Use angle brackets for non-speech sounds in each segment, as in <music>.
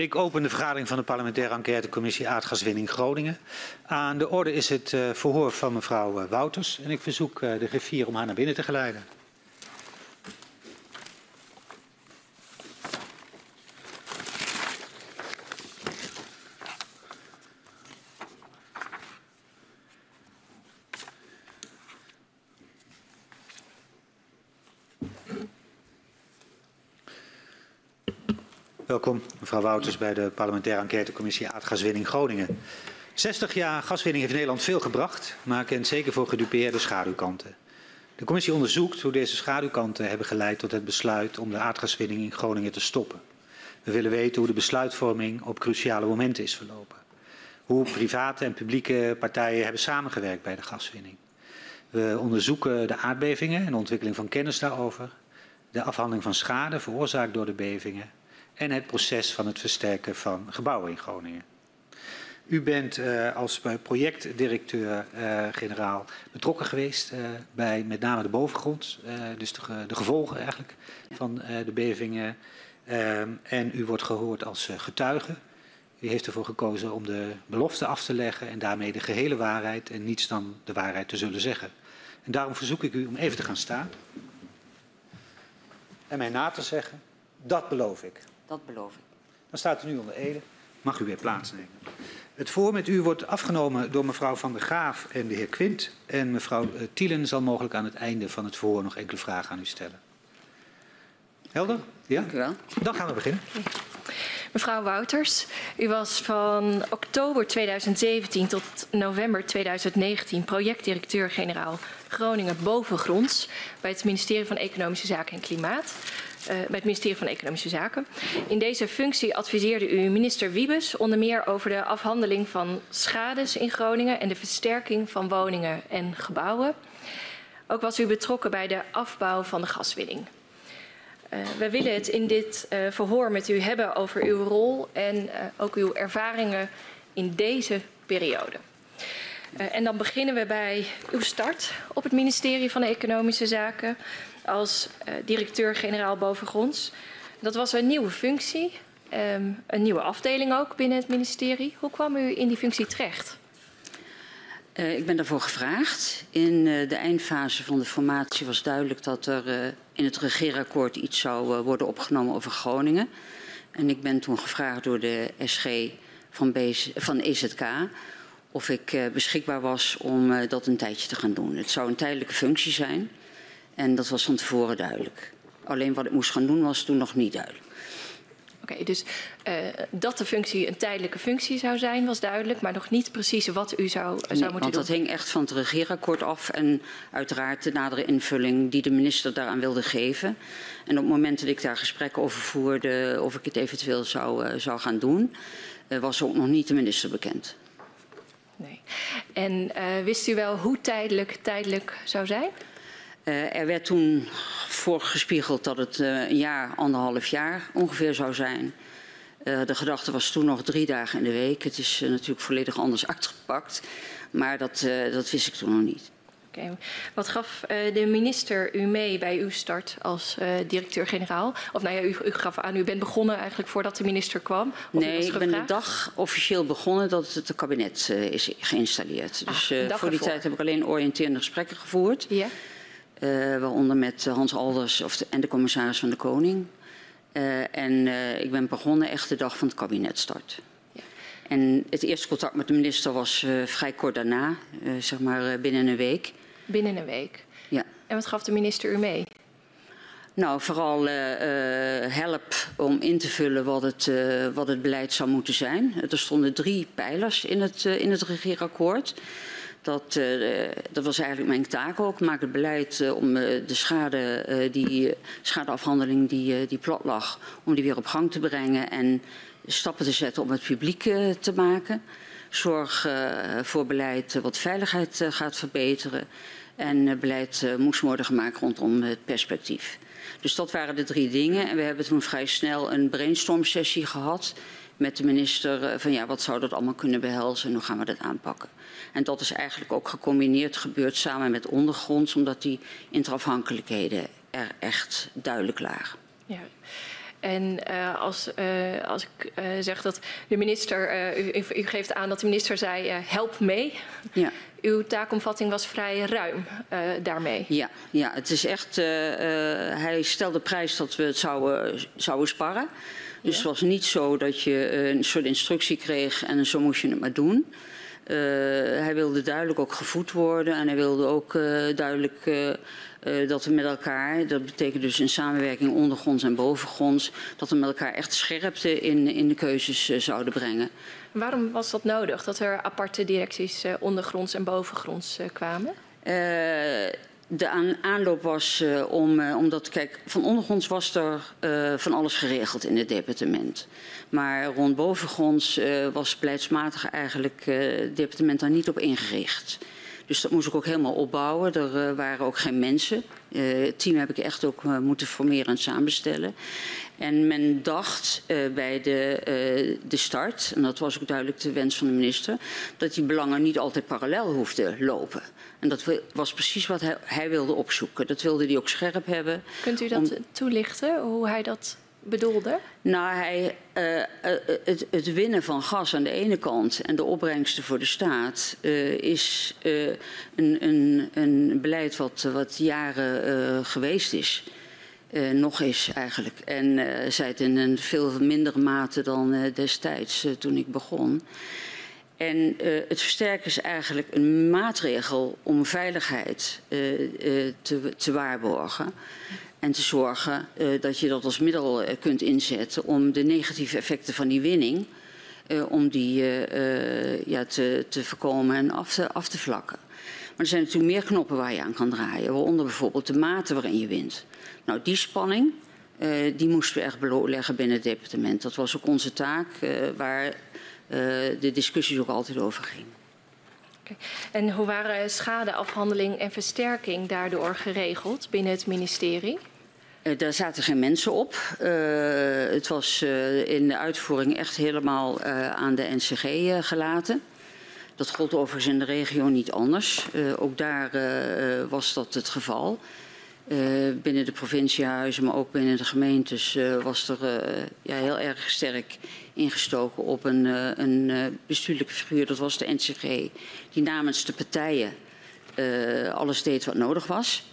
Ik open de vergadering van de parlementaire enquêtecommissie aardgaswinning Groningen. Aan de orde is het uh, verhoor van mevrouw uh, Wouters en ik verzoek uh, de griffier om haar naar binnen te geleiden. Welkom, mevrouw Wouters, bij de parlementaire enquêtecommissie Aardgaswinning Groningen. 60 jaar gaswinning heeft Nederland veel gebracht, maar kent zeker voor gedupeerde schaduwkanten. De commissie onderzoekt hoe deze schaduwkanten hebben geleid tot het besluit om de aardgaswinning in Groningen te stoppen. We willen weten hoe de besluitvorming op cruciale momenten is verlopen. Hoe private en publieke partijen hebben samengewerkt bij de gaswinning. We onderzoeken de aardbevingen en de ontwikkeling van kennis daarover. De afhandeling van schade veroorzaakt door de bevingen en het proces van het versterken van gebouwen in Groningen. U bent uh, als projectdirecteur-generaal uh, betrokken geweest uh, bij met name de bovengrond, dus de, de, gevolgen eigenlijk van de bevingen. en u wordt gehoord als getuige. U heeft ervoor gekozen om de belofte af te leggen en daarmee de gehele waarheid en niets dan de waarheid te zullen zeggen. En daarom verzoek ik u om even te gaan staan en mij na te zeggen, dat beloof ik. Dat beloof ik. Dan staat u nu onder Ede. Mag u weer plaatsnemen. Het voor met u wordt afgenomen door mevrouw Van der Graaf en de heer Quint. En mevrouw eh, Thielen zal mogelijk aan het einde van het voor nog enkele vragen aan u stellen. Helder? Ja? Dank u wel. Dan gaan we beginnen. Mevrouw Wouters, u was van oktober 2017 tot november 2019 projectdirecteur-generaal Groningen Bovengronds bij het ministerie van Economische Zaken en Klimaat. Uh, bij het ministerie van Economische Zaken. In deze functie adviseerde u minister Wiebes onder meer over de afhandeling van schades in Groningen en de versterking van woningen en gebouwen. Ook was u betrokken bij de afbouw van de gaswinning. Uh, we willen het in dit uh, verhoor met u hebben over uw rol en ook uw ervaringen in deze periode. en dan beginnen we bij uw start op het ministerie van Economische Zaken als directeur-generaal bovengronds. Dat was een nieuwe functie, um, een nieuwe afdeling ook binnen het ministerie. Hoe kwam u in die functie terecht? Uh, ik ben daarvoor gevraagd. In uh, de eindfase van de formatie was duidelijk dat er in het regeerakkoord iets zou worden opgenomen over Groningen. En ik ben toen gevraagd door de SG van, van EZK of ik beschikbaar was om dat een tijdje te gaan doen. Het zou een tijdelijke functie zijn en dat was van tevoren duidelijk. Alleen wat ik moest gaan doen was toen nog niet duidelijk. Oké, okay, dus uh, dat de functie een tijdelijke functie zou zijn, was duidelijk, maar nog niet precies wat u zou, zou moeten want doen. dat hing echt van het regeerakkoord af en uiteraard de nadere invulling die de minister daaraan wilde geven. En op het moment dat ik daar gesprekken over voerde of ik het eventueel zou, uh, zou gaan doen, uh, was ook nog niet de minister bekend. Nee. En wist u wel hoe tijdelijk tijdelijk zou zijn? Uh, er werd toen voorgespiegeld dat het uh, een jaar, anderhalf jaar ongeveer zou zijn. Uh, de gedachte was toen nog drie dagen in de week. Het is natuurlijk volledig anders uitgepakt. Maar dat, dat wist ik toen nog niet. Okay. Wat gaf de minister u mee bij uw start als directeur-generaal? Of nou ja, u, u, gaf aan, u bent begonnen eigenlijk voordat de minister kwam? Nee, ik ben de dag officieel begonnen dat het kabinet is geïnstalleerd. Ah, dus voor die tijd heb ik alleen oriënterende gesprekken gevoerd. Ja. Waaronder met Hans Alders of de, en de commissaris van de Koning. Uh, en ik ben begonnen echt de dag van het kabinetstart. Ja. En het eerste contact met de minister was vrij kort daarna, zeg maar binnen een week. Binnen een week? Ja. En wat gaf de minister u mee? Nou, vooral help om in te vullen wat het, wat het beleid zou moeten zijn. Er stonden drie pijlers in het, in het regeerakkoord. Dat, uh, dat, was eigenlijk mijn taak ook. Maak het beleid uh, om uh, de schade, die schadeafhandeling die, die plat lag, om die weer op gang te brengen en stappen te zetten om het publiek te maken. Zorg voor beleid wat veiligheid gaat verbeteren. En beleid moest worden gemaakt rondom het perspectief. Dus dat waren de drie dingen. En we hebben toen vrij snel een brainstorm sessie gehad met de minister van ja, wat zou dat allemaal kunnen behelzen en hoe gaan we dat aanpakken. En dat is eigenlijk ook gecombineerd gebeurd samen met ondergronds, omdat die interafhankelijkheden er echt duidelijk lagen. Ja. En uh, als, uh, als ik uh, zeg dat de minister, u, u, geeft aan dat de minister zei help mee. Ja. Uw taakomvatting was vrij ruim daarmee. Ja, ja, het is echt, hij stelde prijs dat we het zouden, zouden sparren. Dus ja. het was niet zo dat je een soort instructie kreeg en zo moest je het maar doen. Uh, hij wilde duidelijk ook gevoed worden en hij wilde ook uh, duidelijk uh, dat we met elkaar, dat betekent dus in samenwerking ondergronds en bovengronds, dat we met elkaar echt scherpte in, in de keuzes zouden brengen. Waarom was dat nodig, dat er aparte directies ondergronds en bovengronds kwamen? De aanloop was uh, om, uh, omdat, kijk, van ondergronds was er uh, van alles geregeld in het departement. Maar rond bovengronds was beleidsmatig eigenlijk het departement daar niet op ingericht. Dus dat moest ik ook helemaal opbouwen. Er waren ook geen mensen. het team heb ik echt ook moeten formeren en samenstellen. En men dacht bij de, de start, en dat was ook duidelijk de wens van de minister, dat die belangen niet altijd parallel hoefden lopen. En dat was precies wat hij, hij, wilde opzoeken. Dat wilde hij ook scherp hebben. Kunt u dat om... toelichten, hoe hij dat bedoelde? Nou, hij, uh, het, het, winnen van gas aan de ene kant en de opbrengsten voor de staat uh, is een, een, een, beleid wat, wat jaren geweest is. nog is eigenlijk. En zij het in een veel mindere mate dan destijds toen ik begon. En het versterken is eigenlijk een maatregel om veiligheid te, te, waarborgen. En te zorgen dat je dat als middel kunt inzetten om de negatieve effecten van die winning om die ja, te, te, voorkomen en af te, af te vlakken. Maar er zijn natuurlijk meer knoppen waar je aan kan draaien, waaronder bijvoorbeeld de mate waarin je wint. Nou, die spanning, die moesten we echt beleggen binnen het departement. Dat was ook onze taak, waar de discussies ook altijd over ging. En hoe waren schadeafhandeling en versterking daardoor geregeld binnen het ministerie? Uh, daar zaten geen mensen op. Uh, het was in de uitvoering echt helemaal aan de NCG gelaten. Dat gold overigens in de regio niet anders. ook daar was dat het geval. binnen de provinciehuizen, maar ook binnen de gemeentes was er ja, heel erg sterk ingestoken op een, uh, een uh, bestuurlijke figuur, dat was de NCG, die namens de partijen uh, alles deed wat nodig was.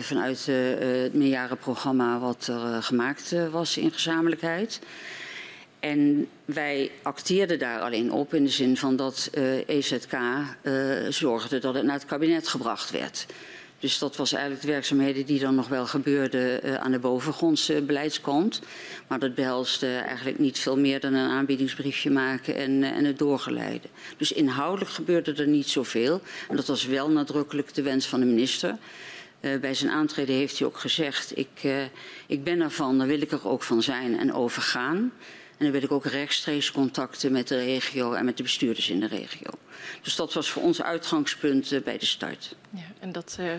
vanuit het meerjarenprogramma wat er gemaakt was in gezamenlijkheid. En wij acteerden daar alleen op in de zin van dat EZK zorgde dat het naar het kabinet gebracht werd. Dus dat was eigenlijk de werkzaamheden die dan nog wel gebeurden uh, aan de bovengrondse beleidskant. Maar dat behelste eigenlijk niet veel meer dan een aanbiedingsbriefje maken en, uh, en het doorgeleiden. Dus inhoudelijk gebeurde er niet zoveel. En dat was wel nadrukkelijk de wens van de minister. Uh, bij zijn aantreden heeft hij ook gezegd, ik, ik ben ervan, daar wil ik er ook van zijn en overgaan. En dan wil ik ook rechtstreeks contacten met de regio en met de bestuurders in de regio. Dus dat was voor ons uitgangspunt uh, bij de start. Ja, en dat, uh,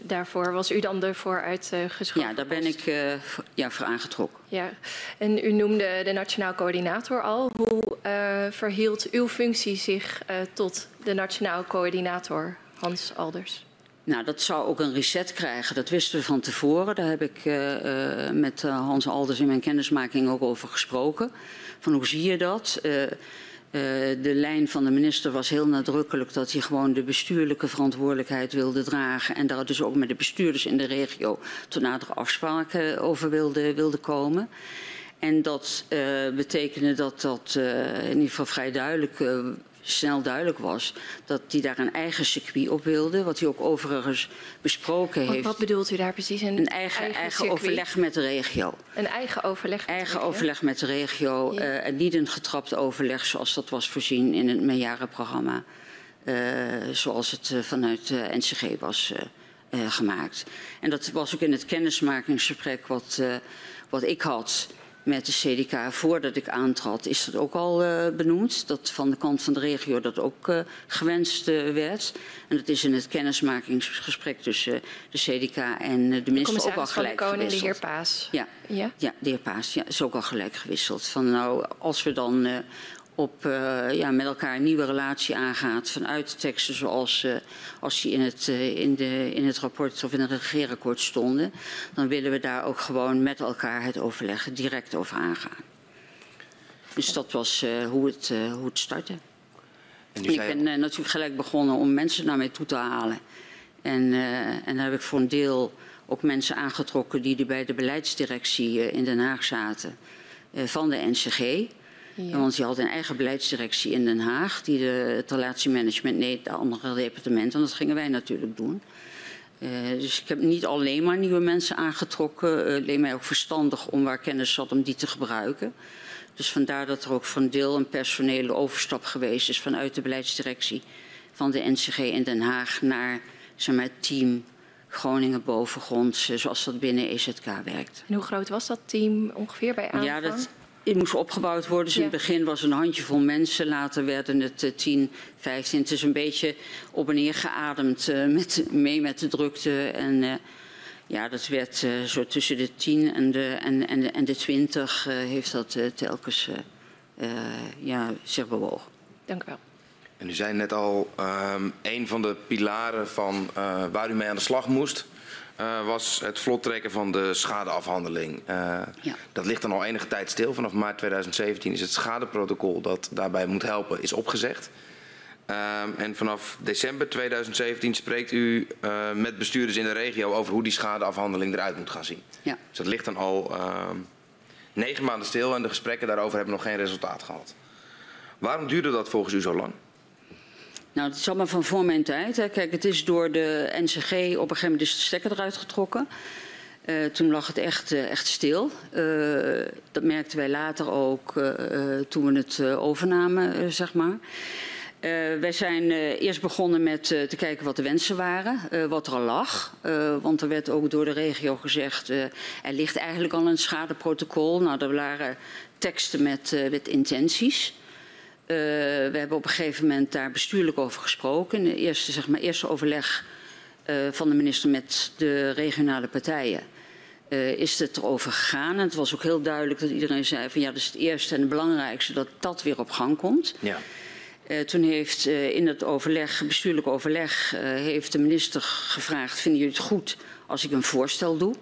daarvoor was u dan ervoor uitgeschoten? Uh, ja, daar ben ik uh, ja, voor aangetrokken. Ja, en u noemde de Nationaal Coördinator al. Hoe verhield uw functie zich tot de Nationaal Coördinator Hans Alders? Nou, dat zou ook een reset krijgen. Dat wisten we van tevoren. Daar heb ik uh, uh, met uh, Hans Alders in mijn kennismaking ook over gesproken. Van hoe zie je dat? de lijn van de minister was heel nadrukkelijk dat hij gewoon de bestuurlijke verantwoordelijkheid wilde dragen. En daar dus ook met de bestuurders in de regio tot nadere afspraken over wilde, wilde komen. En dat betekende dat dat in ieder geval vrij duidelijk snel duidelijk was dat hij daar een eigen circuit op wilde. Wat hij ook overigens besproken heeft. Wat bedoelt u daar precies? Een, een eigen, eigen, eigen overleg met de regio. Een eigen overleg met Eigen de overleg met de regio. Ja. Uh, en niet een getrapt overleg zoals dat was voorzien in het meerjarenprogramma. Uh, zoals het uh, vanuit de NCG was gemaakt. En dat was ook in het kennismakingsgesprek wat, wat ik had met de CDK voordat ik aantrad, is dat ook al uh, benoemd. Dat van de kant van de regio dat ook uh, gewenst uh, werd. En dat is in het kennismakingsgesprek tussen de CDK en de minister ook al gelijk van de gewisseld. de heer Paas. Ja, ja? ja, de heer Paas ja, is ook al gelijk gewisseld. Van nou, als we dan op, uh, ja, met elkaar een nieuwe relatie aangaat vanuit de teksten zoals uh, als die in het, uh, in, de, in het rapport of in het regeerakkoord stonden, dan willen we daar ook gewoon met elkaar het overleggen direct over aangaan. Dus dat was hoe, het, hoe het startte. En ik ben natuurlijk gelijk begonnen om mensen naar mij toe te halen. En, en daar heb ik voor een deel ook mensen aangetrokken die bij de beleidsdirectie in Den Haag zaten van de NCG. Ja. Want je had een eigen beleidsdirectie in Den Haag, die de, het relatiemanagement deed, de andere departementen. En dat gingen wij natuurlijk doen. Uh, dus ik heb niet alleen maar nieuwe mensen aangetrokken. Uh, het leek mij ook verstandig om waar kennis zat om die te gebruiken. Dus vandaar dat er ook een deel een personele overstap geweest is vanuit de beleidsdirectie van de NCG in Den Haag naar zeg maar, het team Groningen bovengronds, zoals dat binnen EZK werkt. En hoe groot was dat team ongeveer bij aanvang? Ja, dat, het moest opgebouwd worden. Dus in het begin was een handjevol mensen. Later werden het uh, 10, 15. Het is een beetje op en neer geademd uh, met, mee met de drukte. En uh, ja, dat werd uh, zo tussen de 10 en de, en, en de, en de 20 heeft dat telkens ja, zich bewogen. Dank u wel. En u zei net al, um, een van de pilaren van waar u mee aan de slag moest uh, was het vlot trekken van de schadeafhandeling. Uh, ja. Dat ligt dan al enige tijd stil. Vanaf maart 2017 is het schadeprotocol dat daarbij moet helpen, is opgezegd. Uh, en vanaf december 2017 spreekt u uh, met bestuurders in de regio over hoe die schadeafhandeling eruit moet gaan zien. Ja. Dus dat ligt dan al ehm, negen maanden stil en de gesprekken daarover hebben nog geen resultaat gehad. Waarom duurde dat volgens u zo lang? Nou, het is allemaal van voor mijn tijd. Hè. Kijk, het is door de NCG op een gegeven moment is de stekker eruit getrokken. Uh, toen lag het echt, uh, echt stil. Uh, dat merkten wij later ook toen we het overnamen, zeg maar. wij zijn eerst begonnen met te kijken wat de wensen waren, wat er al lag. want er werd ook door de regio gezegd, er ligt eigenlijk al een schadeprotocol. Nou, er waren teksten met, met intenties. Uh, we hebben op een gegeven moment daar bestuurlijk over gesproken. In de eerste, zeg maar, eerste overleg uh, van de minister met de regionale partijen uh, is het erover gegaan. En het was ook heel duidelijk dat iedereen zei van ja, dat is het eerste en het belangrijkste dat dat weer op gang komt. Ja. toen heeft in het overleg, bestuurlijk overleg, heeft de minister gevraagd: vinden jullie het goed als ik een voorstel doe?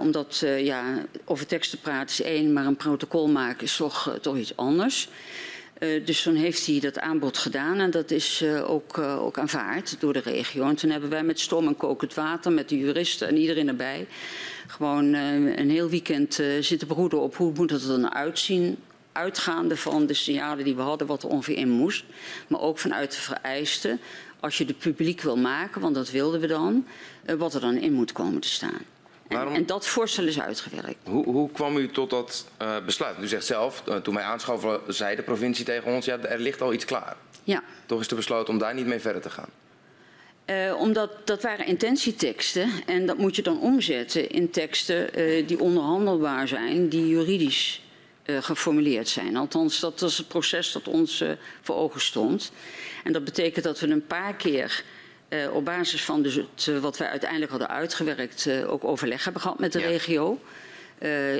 Omdat ja, over teksten praten is één, maar een protocol maken is toch, toch iets anders. Uh, dus toen heeft hij dat aanbod gedaan en dat is uh, ook, uh, ook aanvaard door de regio. En toen hebben wij met storm en kokend water, met de juristen en iedereen erbij, gewoon een heel weekend zitten broeden op hoe moet het er dan uitzien. Uitgaande van de signalen die we hadden, wat er ongeveer in moest. Maar ook vanuit de vereisten, als je het publiek wil maken, want dat wilden we dan, wat er dan in moet komen te staan. Waarom? En, dat voorstel is uitgewerkt. Hoe, hoe kwam u tot dat uh, besluit? U zegt zelf, uh, toen wij aanschoven, zei de provincie tegen ons, ja, er ligt al iets klaar. Ja. Toch is er besloten om daar niet mee verder te gaan. Uh, omdat dat waren intentieteksten en dat moet je dan omzetten in teksten die onderhandelbaar zijn, die juridisch geformuleerd zijn. Althans, dat was het proces dat ons voor ogen stond. En dat betekent dat we een paar keer uh, op basis van dus het, uh, wat wij uiteindelijk hadden uitgewerkt uh, ook overleg hebben gehad met de ja. regio.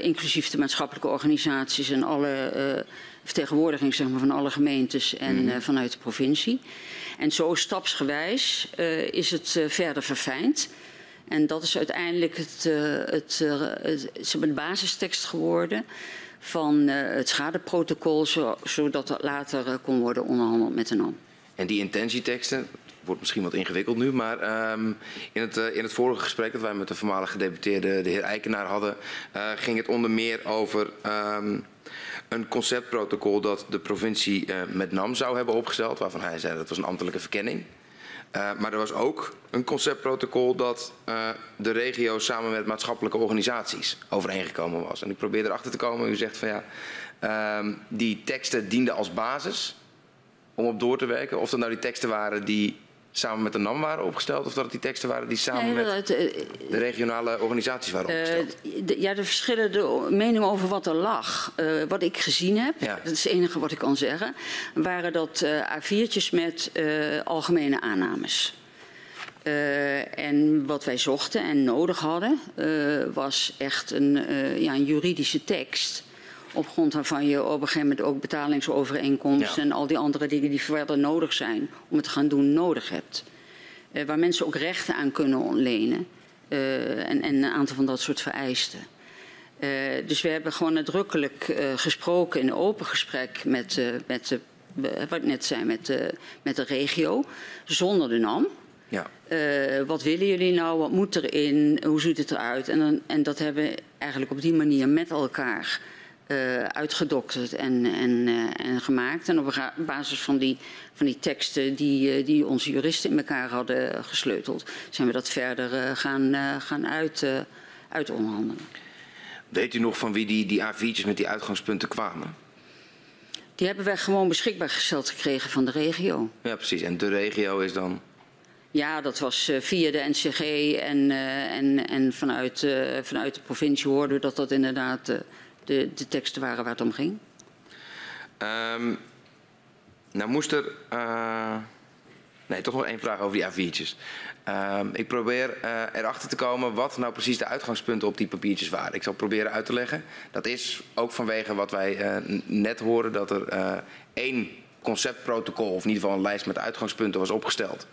inclusief de maatschappelijke organisaties en alle vertegenwoordiging zeg maar, van alle gemeentes en mm. vanuit de provincie. En zo stapsgewijs is het verder verfijnd. En dat is uiteindelijk het, het, het, het, basistekst geworden van het schadeprotocol, zo, zodat dat later kon worden onderhandeld met de NAM. En die intentieteksten, wordt misschien wat ingewikkeld nu, maar um, in, het, uh, in het vorige gesprek dat wij met de voormalige gedeputeerde, de heer Eikenaar, hadden, uh, ging het onder meer over um, een conceptprotocol dat de provincie uh, met NAM zou hebben opgesteld, waarvan hij zei dat was een ambtelijke verkenning. Maar er was ook een conceptprotocol dat de regio samen met maatschappelijke organisaties overeengekomen was. En ik probeer erachter te komen. U zegt van ja, uh, die teksten dienden als basis om op door te werken. Of dat nou die teksten waren die samen met de NAM waren opgesteld? Of dat het die teksten waren die samen nee, met uh, de regionale organisaties waren opgesteld? Uh, de, ja, verschillen de meningen over wat er lag. Uh, wat ik gezien heb, ja. dat is het enige wat ik kan zeggen, waren dat A4'tjes met algemene aannames. en wat wij zochten en nodig hadden, was echt een, ja, een juridische tekst Op grond waarvan je op een gegeven moment ook betalingsovereenkomsten Ja. en al die andere dingen die verder nodig zijn om het te gaan doen, nodig hebt. Eh, waar mensen ook rechten aan kunnen ontlenen. eh, en, en een aantal van dat soort vereisten. Eh, dus we hebben gewoon nadrukkelijk gesproken in een open gesprek met, met de, wat ik net zei, met, de met de regio, zonder de NAM. Ja. Wat willen jullie nou? Wat moet erin? Hoe ziet het eruit? En, dan, en dat hebben we eigenlijk op die manier met elkaar eh, uitgedokterd en, en, eh, en gemaakt. En op basis van die, van die teksten die, eh, die onze juristen in elkaar hadden gesleuteld, zijn we dat verder gaan, gaan uit, uitonderhandelen. Weet u nog van wie die, die A4'tjes met die uitgangspunten kwamen? Die hebben wij gewoon beschikbaar gesteld gekregen van de regio. Ja, precies. En de regio is dan... Ja, dat was via de NCG en, en, en vanuit, vanuit de provincie hoorden we dat dat inderdaad de, de teksten waren waar het om ging. Ehm, nou moest er... eh, nee, toch nog één vraag over die A4'tjes. Ehm, ik probeer eh, erachter te komen wat nou precies de uitgangspunten op die papiertjes waren. Ik zal proberen uit te leggen. Dat is ook vanwege wat wij eh, net hoorden... dat er één conceptprotocol, of in ieder geval een lijst met uitgangspunten... was opgesteld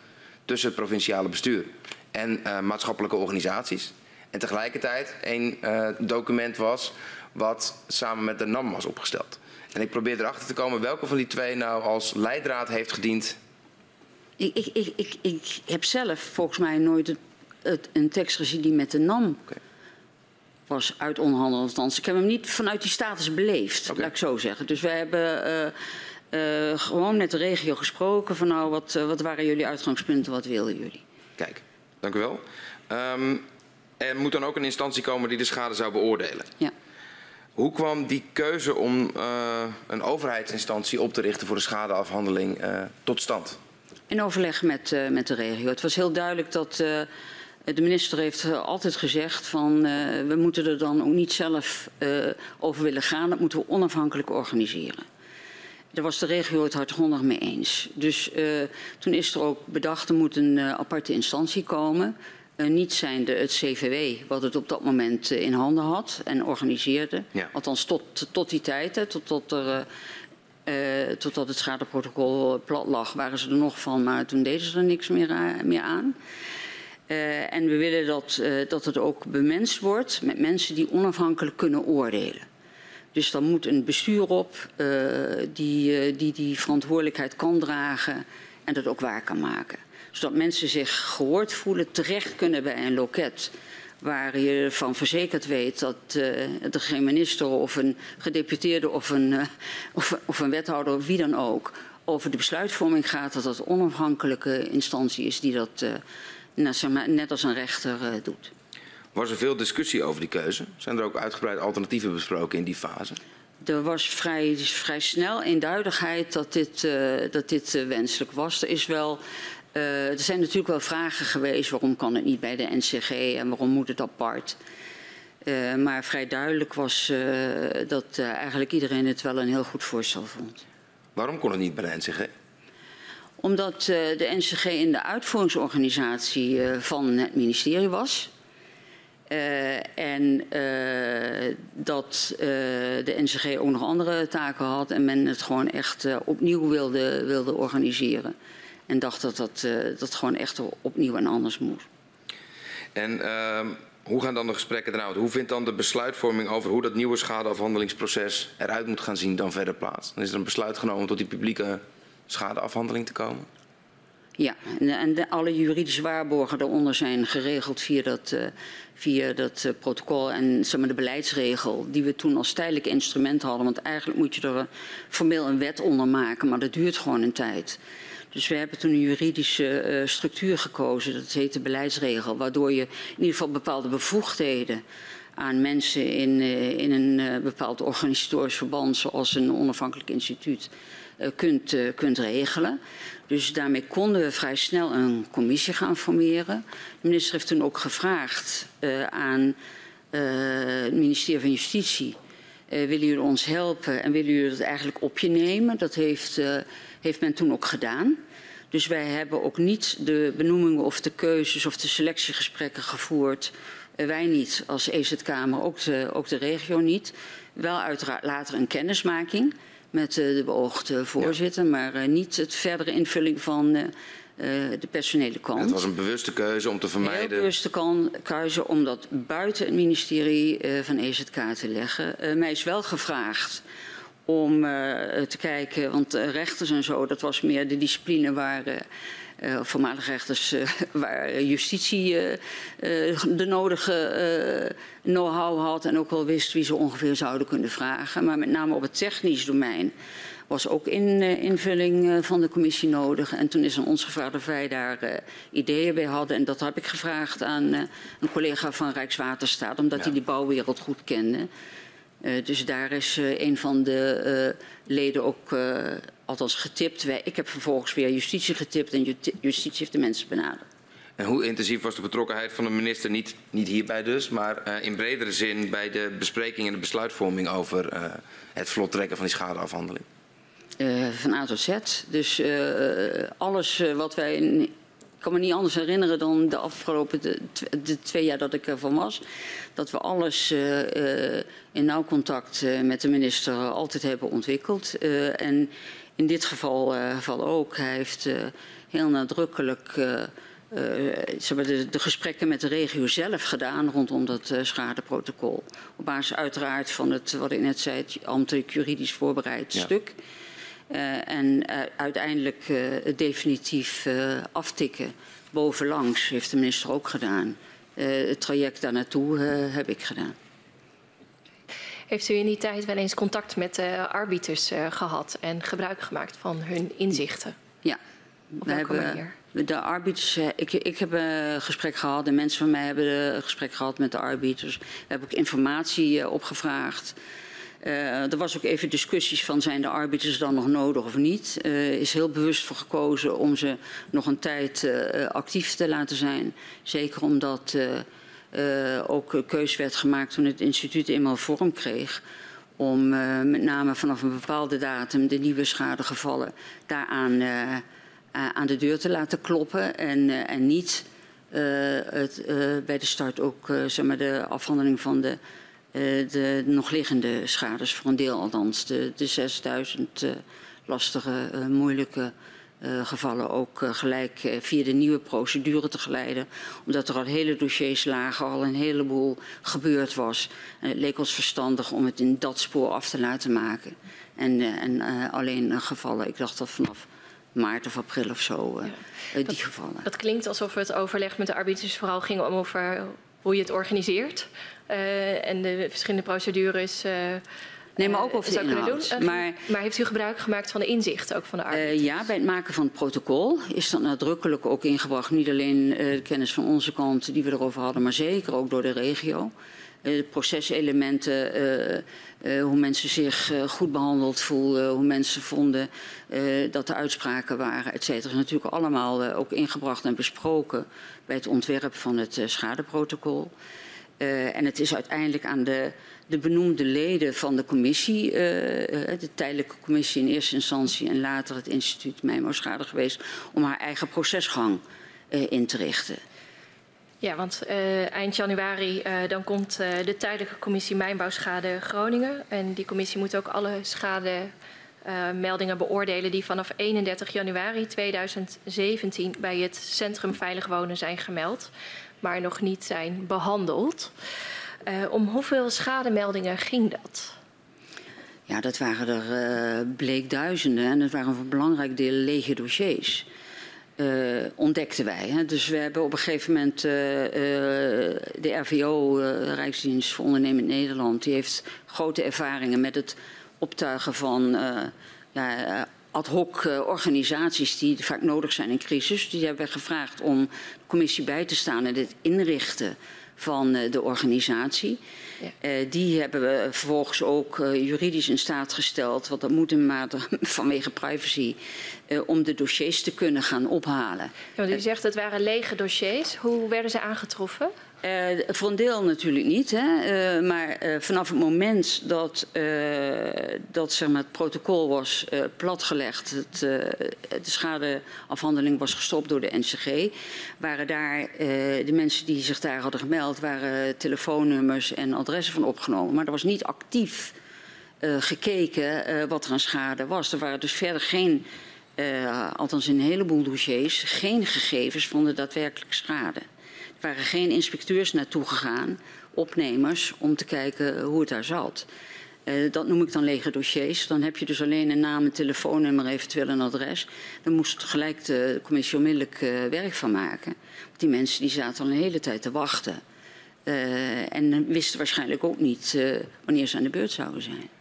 tussen het provinciale bestuur en maatschappelijke organisaties. En tegelijkertijd één document was wat samen met de NAM was opgesteld. En ik probeer erachter te komen welke van die twee nou als leidraad heeft gediend. Ik, ik, ik, ik, ik heb zelf volgens mij nooit het, het, een tekst gezien die met de NAM Oké. was uitonderhandeld. Althans, ik heb hem niet vanuit die status beleefd, Oké. laat ik zo zeggen. Dus we hebben eh, eh, gewoon met de regio gesproken van nou, wat, eh, wat waren jullie uitgangspunten, wat wilden jullie? Kijk, dank u wel. Ehm, er moet dan ook een instantie komen die de schade zou beoordelen. Ja. Hoe kwam die keuze om eh, een overheidsinstantie op te richten voor de schadeafhandeling eh, tot stand? In overleg met, eh, met de regio. Het was heel duidelijk dat de minister heeft altijd gezegd van we moeten er dan ook niet zelf over willen gaan. Dat moeten we onafhankelijk organiseren. Daar was de regio het hardgrondig mee eens. Dus toen is er ook bedacht er moet een aparte instantie komen. Eh, niet zijnde het CVW, wat het op dat moment eh, in handen had en organiseerde. Ja. Althans tot, tot die tijd, hè, tot, tot er... eh, totdat het schadeprotocol plat lag, waren ze er nog van, maar toen deden ze er niks meer, meer aan. En we willen dat, dat het ook bemenst wordt met mensen die onafhankelijk kunnen oordelen. Dus dan moet een bestuur op die, die die verantwoordelijkheid kan dragen en dat ook waar kan maken. Zodat mensen zich gehoord voelen, terecht kunnen bij een loket waar je ervan verzekerd weet dat eh, er geen minister of een gedeputeerde of een, eh, of, of een wethouder of wie dan ook over de besluitvorming gaat, dat dat een onafhankelijke instantie is die dat eh, net als een rechter doet. Was er veel discussie over die keuze? Zijn er ook uitgebreid alternatieven besproken in die fase? Er was vrij, vrij snel eenduidigheid dat dit, dat dit wenselijk was. Er, is wel, eh, er zijn natuurlijk wel vragen geweest waarom kan het niet bij de NCG en waarom moet het apart. Eh, maar vrij duidelijk was eh, dat eigenlijk iedereen het wel een heel goed voorstel vond. Waarom kon het niet bij de NCG? Omdat de NCG in de uitvoeringsorganisatie van het ministerie was. En dat de NCG ook nog andere taken had en men het gewoon echt opnieuw wilde, wilde organiseren. En dacht dat dat, eh, dat gewoon echt opnieuw en anders moest. En hoe gaan dan de gesprekken eruit? Hoe vindt dan de besluitvorming over hoe dat nieuwe schadeafhandelingsproces eruit moet gaan zien dan verder plaats? Dan is er een besluit genomen om tot die publieke schadeafhandeling te komen? Ja, en, de, alle juridische waarborgen daaronder zijn geregeld via dat, eh, via dat eh, protocol en zeg maar, de beleidsregel die we toen als tijdelijk instrument hadden. Want eigenlijk moet je er formeel een wet onder maken, maar dat duurt gewoon een tijd. Dus we hebben toen een juridische eh, structuur gekozen, dat heet de beleidsregel, waardoor je in ieder geval bepaalde bevoegdheden aan mensen in, eh, in een eh, bepaald organisatorisch verband, zoals een onafhankelijk instituut, kunt, kunt regelen. Dus daarmee konden we vrij snel een commissie gaan formeren. De minister heeft toen ook gevraagd aan het ministerie van Justitie. eh, willen jullie ons helpen en willen jullie dat eigenlijk op je nemen? Dat heeft, heeft men toen ook gedaan. Dus wij hebben ook niet de benoemingen of de keuzes of de selectiegesprekken gevoerd wij niet als EZK, maar ook de, ook de regio niet. Wel uiteraard later een kennismaking met de beoogde voorzitter, ja. maar niet het verdere invulling van de personele kant. Het was een bewuste keuze om te vermijden. Een bewuste keuze om dat buiten het ministerie van EZK te leggen. mij is wel gevraagd om te kijken, want rechters en zo, dat was meer de discipline waar uh, voormalig rechters uh, <laughs> waar justitie uh, de nodige know-how had en ook wel wist wie ze ongeveer zouden kunnen vragen. Maar met name op het technisch domein was ook in, invulling van de commissie nodig. En toen is aan ons gevraagd of wij daar ideeën bij hadden. En dat heb ik gevraagd aan een collega van Rijkswaterstaat, omdat ja. hij die bouwwereld goed kende. Uh, dus daar is uh, een van de uh, leden ook althans getipt. Wij, ik heb vervolgens weer justitie getipt en justitie heeft de mensen benaderd. En hoe intensief was de betrokkenheid van de minister, niet, niet hierbij dus, maar in bredere zin bij de bespreking en de besluitvorming over het vlot trekken van die schadeafhandeling? van A tot Z. Dus alles wat wij in kan me niet anders herinneren dan de afgelopen de, de twee jaar dat ik ervan was. Dat we alles uh, uh, in nauw contact uh, met de minister altijd hebben ontwikkeld. en in dit geval, geval ook. Hij heeft heel nadrukkelijk de, de, gesprekken met de regio zelf gedaan rondom dat schadeprotocol. Op basis uiteraard van het, wat ik net zei, het ambtelijk juridisch voorbereid ja. stuk. Uh, en uh, uiteindelijk het definitief aftikken bovenlangs heeft de minister ook gedaan. het traject daar naartoe heb ik gedaan. Heeft u in die tijd wel eens contact met de arbiters gehad en gebruik gemaakt van hun inzichten? Ja. Op welke hebben, manier? De arbiters, ik, ik heb een gesprek gehad, de mensen van mij hebben een gesprek gehad met de arbiters. We hebben ook informatie opgevraagd. Uh, er was ook even discussies van zijn de arbiters dan nog nodig of niet. Er uh, is heel bewust voor gekozen om ze nog een tijd uh, actief te laten zijn. Zeker omdat ook keus werd gemaakt toen het instituut eenmaal vorm kreeg. Om met name vanaf een bepaalde datum de nieuwe schadegevallen daaraan aan de deur te laten kloppen. En, en niet het, bij de start ook zeg maar de afhandeling van de de nog liggende schades, voor een deel althans, de, de 6000 uh, lastige, uh, moeilijke gevallen ook gelijk via de nieuwe procedure te geleiden. Omdat er al hele dossiers lagen, al een heleboel gebeurd was. En het leek ons verstandig om het in dat spoor af te laten maken. En, en alleen gevallen, ik dacht dat vanaf maart of april of zo, ja. die gevallen. Dat klinkt alsof het overleg met de arbiters vooral ging om over hoe je het organiseert. Uh, en de verschillende procedures. Uh, Nee, maar ook over de inhoud. Doen. Maar, maar, heeft u gebruik gemaakt van de inzichten ook van de? Uh, ja, bij het maken van het protocol is dat nadrukkelijk ook ingebracht. Niet alleen de kennis van onze kant die we erover hadden, maar zeker ook door de regio. De proceselementen, hoe mensen zich goed behandeld voelden, hoe mensen vonden dat de uitspraken waren, et cetera. is natuurlijk allemaal ook ingebracht en besproken bij het ontwerp van het schadeprotocol. Uh, en het is uiteindelijk aan de, de benoemde leden van de commissie, uh, de tijdelijke commissie in eerste instantie en later het instituut Mijnbouwschade geweest, om haar eigen procesgang uh, in te richten. Ja, want eind januari dan komt de tijdelijke commissie Mijnbouwschade Groningen. En die commissie moet ook alle schademeldingen beoordelen die vanaf 31 januari 2017 bij het Centrum Veilig Wonen zijn gemeld maar nog niet zijn behandeld. Uh, om hoeveel schademeldingen ging dat? Ja, dat waren er uh, bleek duizenden en dat waren voor een belangrijk deel lege dossiers. Uh, ontdekten wij. Hè. Dus we hebben op een gegeven moment de RVO, Rijksdienst voor Ondernemend Nederland, die heeft grote ervaringen met het optuigen van ja, ad hoc organisaties die vaak nodig zijn in crisis. Die hebben we gevraagd om de commissie bij te staan en het inrichten van uh, de organisatie. Ja. Uh, die hebben we vervolgens ook juridisch in staat gesteld, want dat moet in mate <laughs> vanwege privacy, om de dossiers te kunnen gaan ophalen. Ja, u zegt het waren lege dossiers. Hoe werden ze aangetroffen? Voor een deel natuurlijk niet. Hè? Uh, maar uh, vanaf het moment dat, dat zeg maar, het protocol was platgelegd, het, de schadeafhandeling was gestopt door de NCG, waren daar de mensen die zich daar hadden gemeld, waren telefoonnummers en adressen van opgenomen. Maar er was niet actief gekeken wat er aan schade was. Er waren dus verder geen, althans in een heleboel dossiers, geen gegevens van de daadwerkelijke schade. Waren geen inspecteurs naartoe gegaan, opnemers, om te kijken hoe het daar zat. Uh, dat noem ik dan lege dossiers. Dan heb je dus alleen een naam, een telefoonnummer, eventueel een adres. Dan moest gelijk de commissie onmiddellijk uh, werk van maken. Die mensen die zaten al een hele tijd te wachten. Uh, en wisten waarschijnlijk ook niet wanneer ze aan de beurt zouden zijn.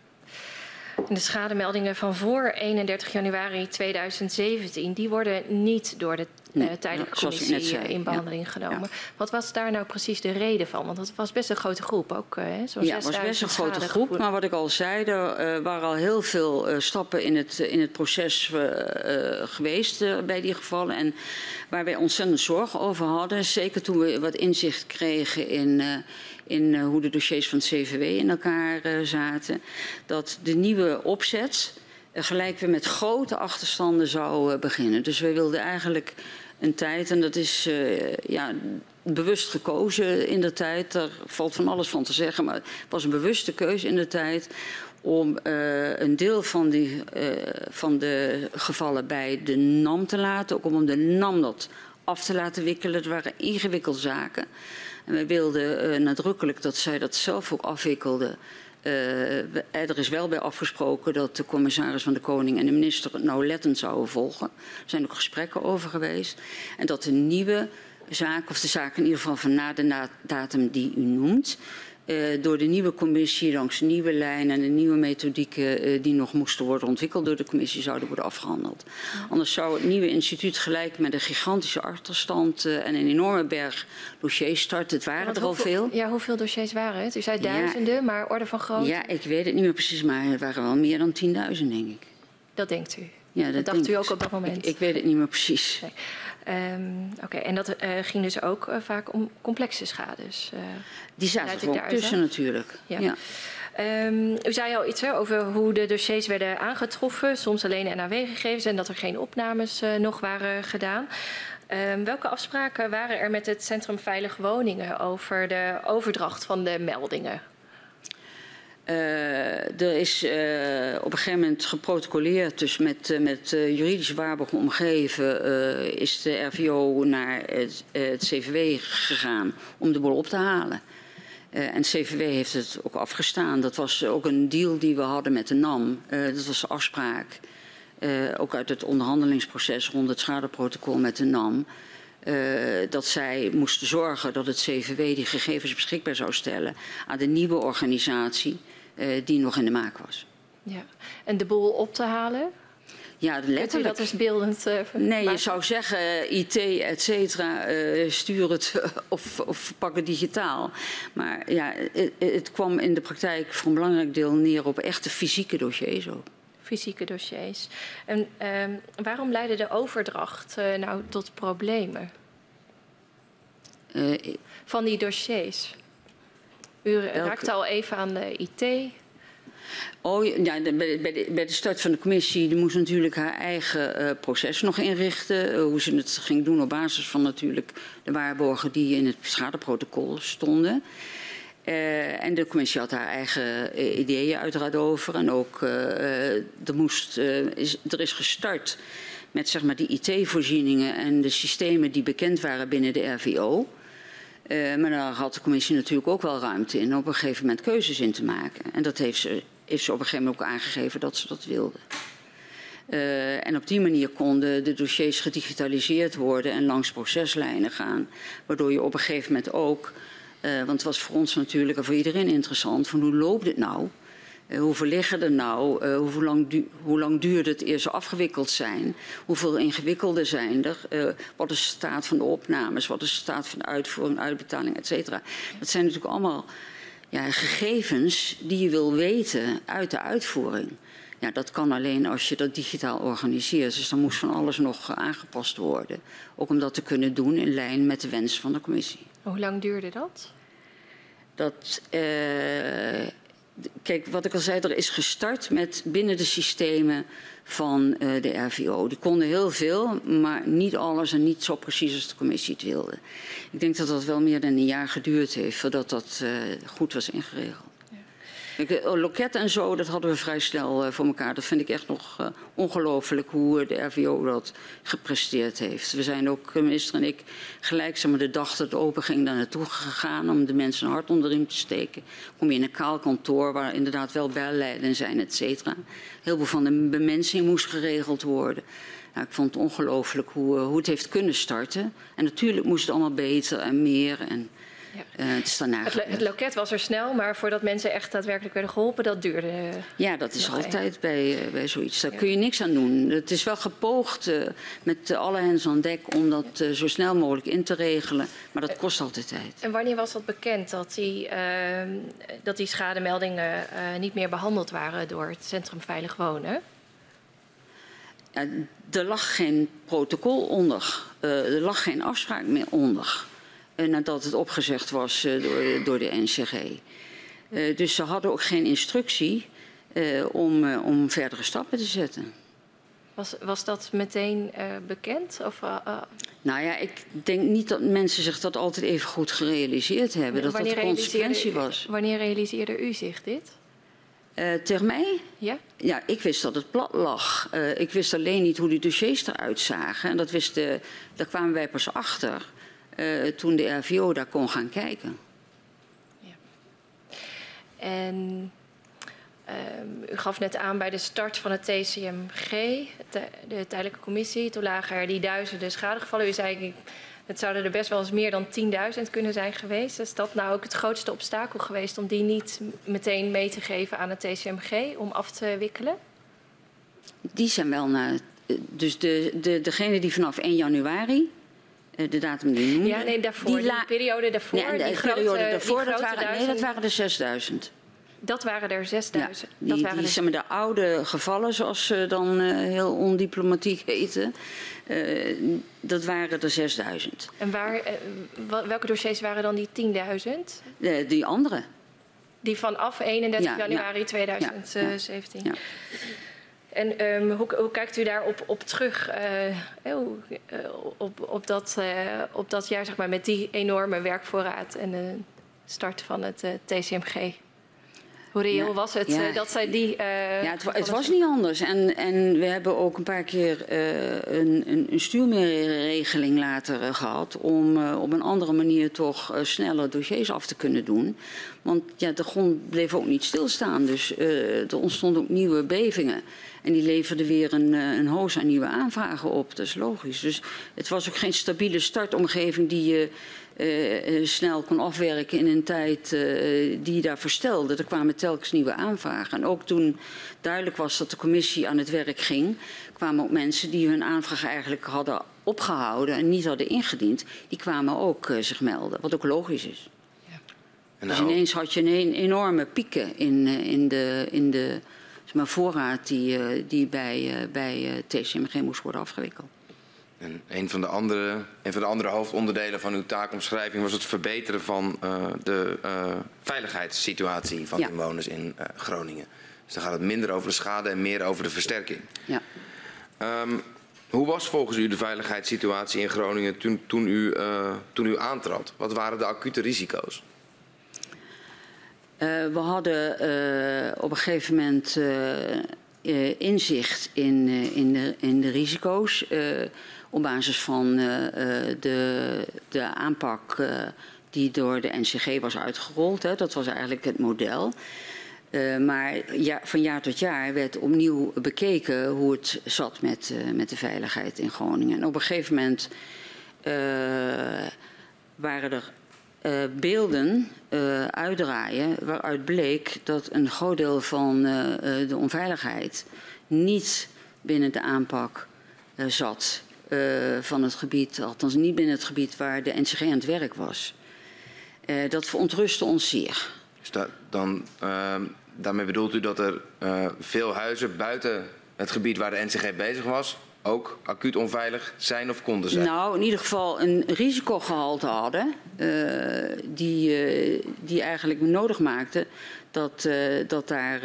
De schademeldingen van voor 31 januari 2017, die worden niet door de nee, uh, tijdelijke commissie zei, in behandeling ja. genomen. Ja. Wat was daar nou precies de reden van? Want dat was best een grote groep ook. Zo ja, het was best een grote groep. Maar wat ik al zei, er uh, waren al heel veel uh, stappen in het, in het proces geweest bij die gevallen. En waar wij ontzettend zorgen over hadden. Zeker toen we wat inzicht kregen in in uh, hoe de dossiers van het CVW in elkaar uh, zaten. Dat de nieuwe opzet uh, gelijk weer met grote achterstanden zou beginnen. Dus wij wilden eigenlijk een tijd, en dat is ja, bewust gekozen in de tijd. Daar valt van alles van te zeggen, maar het was een bewuste keuze in de tijd om een deel van, die, van de gevallen bij de NAM te laten. Ook om de NAM dat af te laten wikkelen. Het waren ingewikkelde zaken. En wij wilden uh, nadrukkelijk dat zij dat zelf ook afwikkelde. Uh, er is wel bij afgesproken dat de commissaris van de Koning en de minister het nauwlettend zouden volgen. Er zijn ook gesprekken over geweest. En dat de nieuwe zaak, of de zaak in ieder geval van na de datum die u noemt, uh, door de nieuwe commissie langs de nieuwe lijn en de nieuwe methodieken uh, die nog moesten worden ontwikkeld door de commissie zouden worden afgehandeld. Ja. Anders zou het nieuwe instituut gelijk met een gigantische achterstand uh, en een enorme berg dossiers starten. Het waren er al veel. Ja, hoeveel dossiers waren het? U zei duizenden, ja, maar orde van grootte? Ja, ik weet het niet meer precies, maar het waren wel meer dan 10.000 denk ik. Dat denkt u? Ja, dat, dat dacht u ook op dat moment? Ik, ik, weet het niet meer precies. Nee. Um, Oké, okay. en dat uh, ging dus ook uh, vaak om complexe schades. Uh, Die zaten er ook tussen natuurlijk. Ja. ja. Um, u zei al iets hè, over hoe de dossiers werden aangetroffen, soms alleen NAW-gegevens en dat er geen opnames nog waren gedaan. Um, welke afspraken waren er met het Centrum Veilig Woningen over de overdracht van de meldingen? Uh, er is uh, op een gegeven moment geprotocoleerd, dus met, uh, met juridisch waarborg omgeven, is de RVO naar het, het, CVW gegaan om de bol op te halen. en het CVW heeft het ook afgestaan. Dat was ook een deal die we hadden met de NAM. dat was de afspraak, ook uit het onderhandelingsproces rond het schadeprotocol met de NAM. dat zij moesten zorgen dat het CVW die gegevens beschikbaar zou stellen aan de nieuwe organisatie uh, die nog in de maak was. Ja. En de boel op te halen? Ja, letterlijk. Kunt u dat is beeldend uh, Nee, maken? je zou zeggen uh, IT, et cetera, uh, stuur het <laughs> of, of pak het digitaal. Maar ja, het, kwam in de praktijk voor een belangrijk deel neer op echte fysieke dossiers ook. Fysieke dossiers. En um, waarom leidde de overdracht nou tot problemen? Van die dossiers? U raakte al even aan de IT. Oh, ja, bij, de, bij de start van de commissie die moest natuurlijk haar eigen uh, proces nog inrichten. Uh, hoe ze het ging doen op basis van natuurlijk de waarborgen die in het schadeprotocol stonden. Uh, en de commissie had haar eigen ideeën uiteraard over. En ook er, moest, is, er is gestart met zeg maar, die IT-voorzieningen en de systemen die bekend waren binnen de RVO. Uh, maar daar had de commissie natuurlijk ook wel ruimte in om op een gegeven moment keuzes in te maken. En dat heeft ze, heeft ze op een gegeven moment ook aangegeven dat ze dat wilde. Uh, en op die manier konden de dossiers gedigitaliseerd worden en langs proceslijnen gaan. Waardoor je op een gegeven moment ook, uh, want het was voor ons natuurlijk en voor iedereen interessant, van hoe loopt het nou? Uh, hoeveel liggen er nou? Uh, hoe, lang du hoe lang duurde het eer ze afgewikkeld zijn? Hoeveel ingewikkelde zijn er? Uh, wat is de staat van de opnames? Wat is de staat van de uitvoering, uitbetaling, et cetera? Dat zijn natuurlijk allemaal ja, gegevens die je wil weten uit de uitvoering. Ja, dat kan alleen als je dat digitaal organiseert. Dus dan moest van alles nog aangepast worden. Ook om dat te kunnen doen in lijn met de wens van de commissie. Hoe lang duurde dat? Dat kijk, wat ik al zei, er is gestart met binnen de systemen van uh, de RVO. Die konden heel veel, maar niet alles en niet zo precies als de commissie het wilde. Ik denk dat dat wel meer dan een jaar geduurd heeft voordat dat uh, goed was ingeregeld. Eh, loket en zo, dat hadden we vrij snel uh, voor elkaar. Dat vind ik echt nog uh, ongelooflijk hoe de RVO dat gepresteerd heeft. We zijn ook, minister en ik, gelijk de dag dat het open ging daar naartoe gegaan om de mensen een hart te steken. Kom je in een kaal kantoor waar inderdaad wel belleiden zijn, et cetera. Heel veel van de bemensing moest geregeld worden. Nou, ik vond het ongelooflijk hoe, hoe het heeft kunnen starten. En natuurlijk moest het allemaal beter en meer. En, ja. Uh, het, het, het, loket was er snel, maar voordat mensen echt daadwerkelijk werden geholpen, dat duurde. Ja, dat is altijd bij, uh, bij zoiets. Daar ja. kun je niks aan doen. Het is wel gepoogd uh, met alle hens aan dek om dat zo snel mogelijk in te regelen, maar dat kost altijd tijd. En wanneer was dat bekend dat die, ehm, dat die schademeldingen niet meer behandeld waren door het Centrum Veilig Wonen? er lag geen protocol onder, er lag geen afspraak meer onder. Uh, nadat het opgezegd was uh, door, door, de NCG. Uh, dus ze hadden ook geen instructie om, om verdere stappen te zetten. Was, was dat meteen bekend? Of, nou ja, ik denk niet dat mensen zich dat altijd even goed gerealiseerd hebben. Dat dat consequentie was. Wanneer realiseerde u zich dit? tegen mij? Ja? Ja, ik wist dat het plat lag. ik wist alleen niet hoe die dossiers eruit zagen. En dat wisten, daar kwamen wij pas achter uh, toen de RVO daar kon gaan kijken. Ja. En uh, u gaf net aan bij de start van het TCMG, de, de tijdelijke commissie, toen lagen er die duizenden schadegevallen. U zei, het zouden er best wel eens meer dan 10.000 kunnen zijn geweest. Is dat nou ook het grootste obstakel geweest om die niet meteen mee te geven aan het TCMG om af te wikkelen? Die zijn wel naar. Dus de, de, degene die vanaf 1 januari eh, de datum die noemde. Ja, nee, daarvoor. Die, die periode daarvoor. Ja, de die periode grote, daarvoor, dat waren, nee, dat waren er 6000. Dat waren er 6000. Ja, die, die, zeg maar, de oude gevallen, zoals ze dan uh, heel ondiplomatiek heten, uh, dat waren er 6000. En waar, uh, welke dossiers waren dan die 10.000? die andere. Die vanaf 31 ja, januari 2017. En um, hoe, hoe, kijkt u daarop op terug? Uh, op, op, dat, uh, op dat jaar zeg maar, met die enorme werkvoorraad en de start van het TCMG? Hoe reëel ja, was het ja. dat zij die. Ja, het, het was niet anders. En, en we hebben ook een paar keer een, een, een stuurmeerregeling later gehad. om op een andere manier toch sneller dossiers af te kunnen doen. Want ja, de grond bleef ook niet stilstaan. Dus er ontstonden ook nieuwe bevingen. En die leverden weer een, een hoos aan nieuwe aanvragen op. Dat is logisch. Dus het was ook geen stabiele startomgeving die je uh, snel kon afwerken in een tijd uh, die daar verstelde. Er kwamen telkens nieuwe aanvragen. En ook toen duidelijk was dat de commissie aan het werk ging, kwamen ook mensen die hun aanvraag eigenlijk hadden opgehouden en niet hadden ingediend, die kwamen ook uh, zich melden, wat ook logisch is. Ja. En nou... Dus ineens had je een enorme pieken in, in de, in de maar, voorraad die, die bij, bij TCMG moest worden afgewikkeld. En een van, de andere, een van de andere hoofdonderdelen van uw taakomschrijving was het verbeteren van uh, de uh, veiligheidssituatie van ja. inwoners in uh, Groningen. Dus dan gaat het minder over de schade en meer over de versterking. Ja. Um, hoe was volgens u de veiligheidssituatie in Groningen toen, toen, u, toen u aantrad? Wat waren de acute risico's? We hadden op een gegeven moment inzicht in, in, de, in de risico's op basis van de, de aanpak die door de NCG was uitgerold. Hè. Dat was eigenlijk het model. Maar ja, van jaar tot jaar werd opnieuw bekeken hoe het zat met, met de veiligheid in Groningen. En op een gegeven moment waren er beelden uitdraaien waaruit bleek dat een groot deel van de onveiligheid niet binnen de aanpak zat van het gebied, althans niet binnen het gebied waar de NCG aan het werk was. Dat verontrustte ons zeer. Dus dan, uh, daarmee bedoelt u dat er veel huizen buiten het gebied waar de NCG bezig was ook acuut onveilig zijn of konden zijn? Nou, in ieder geval een risicogehalte hadden uh, die, uh, die eigenlijk nodig maakte dat, uh, dat daar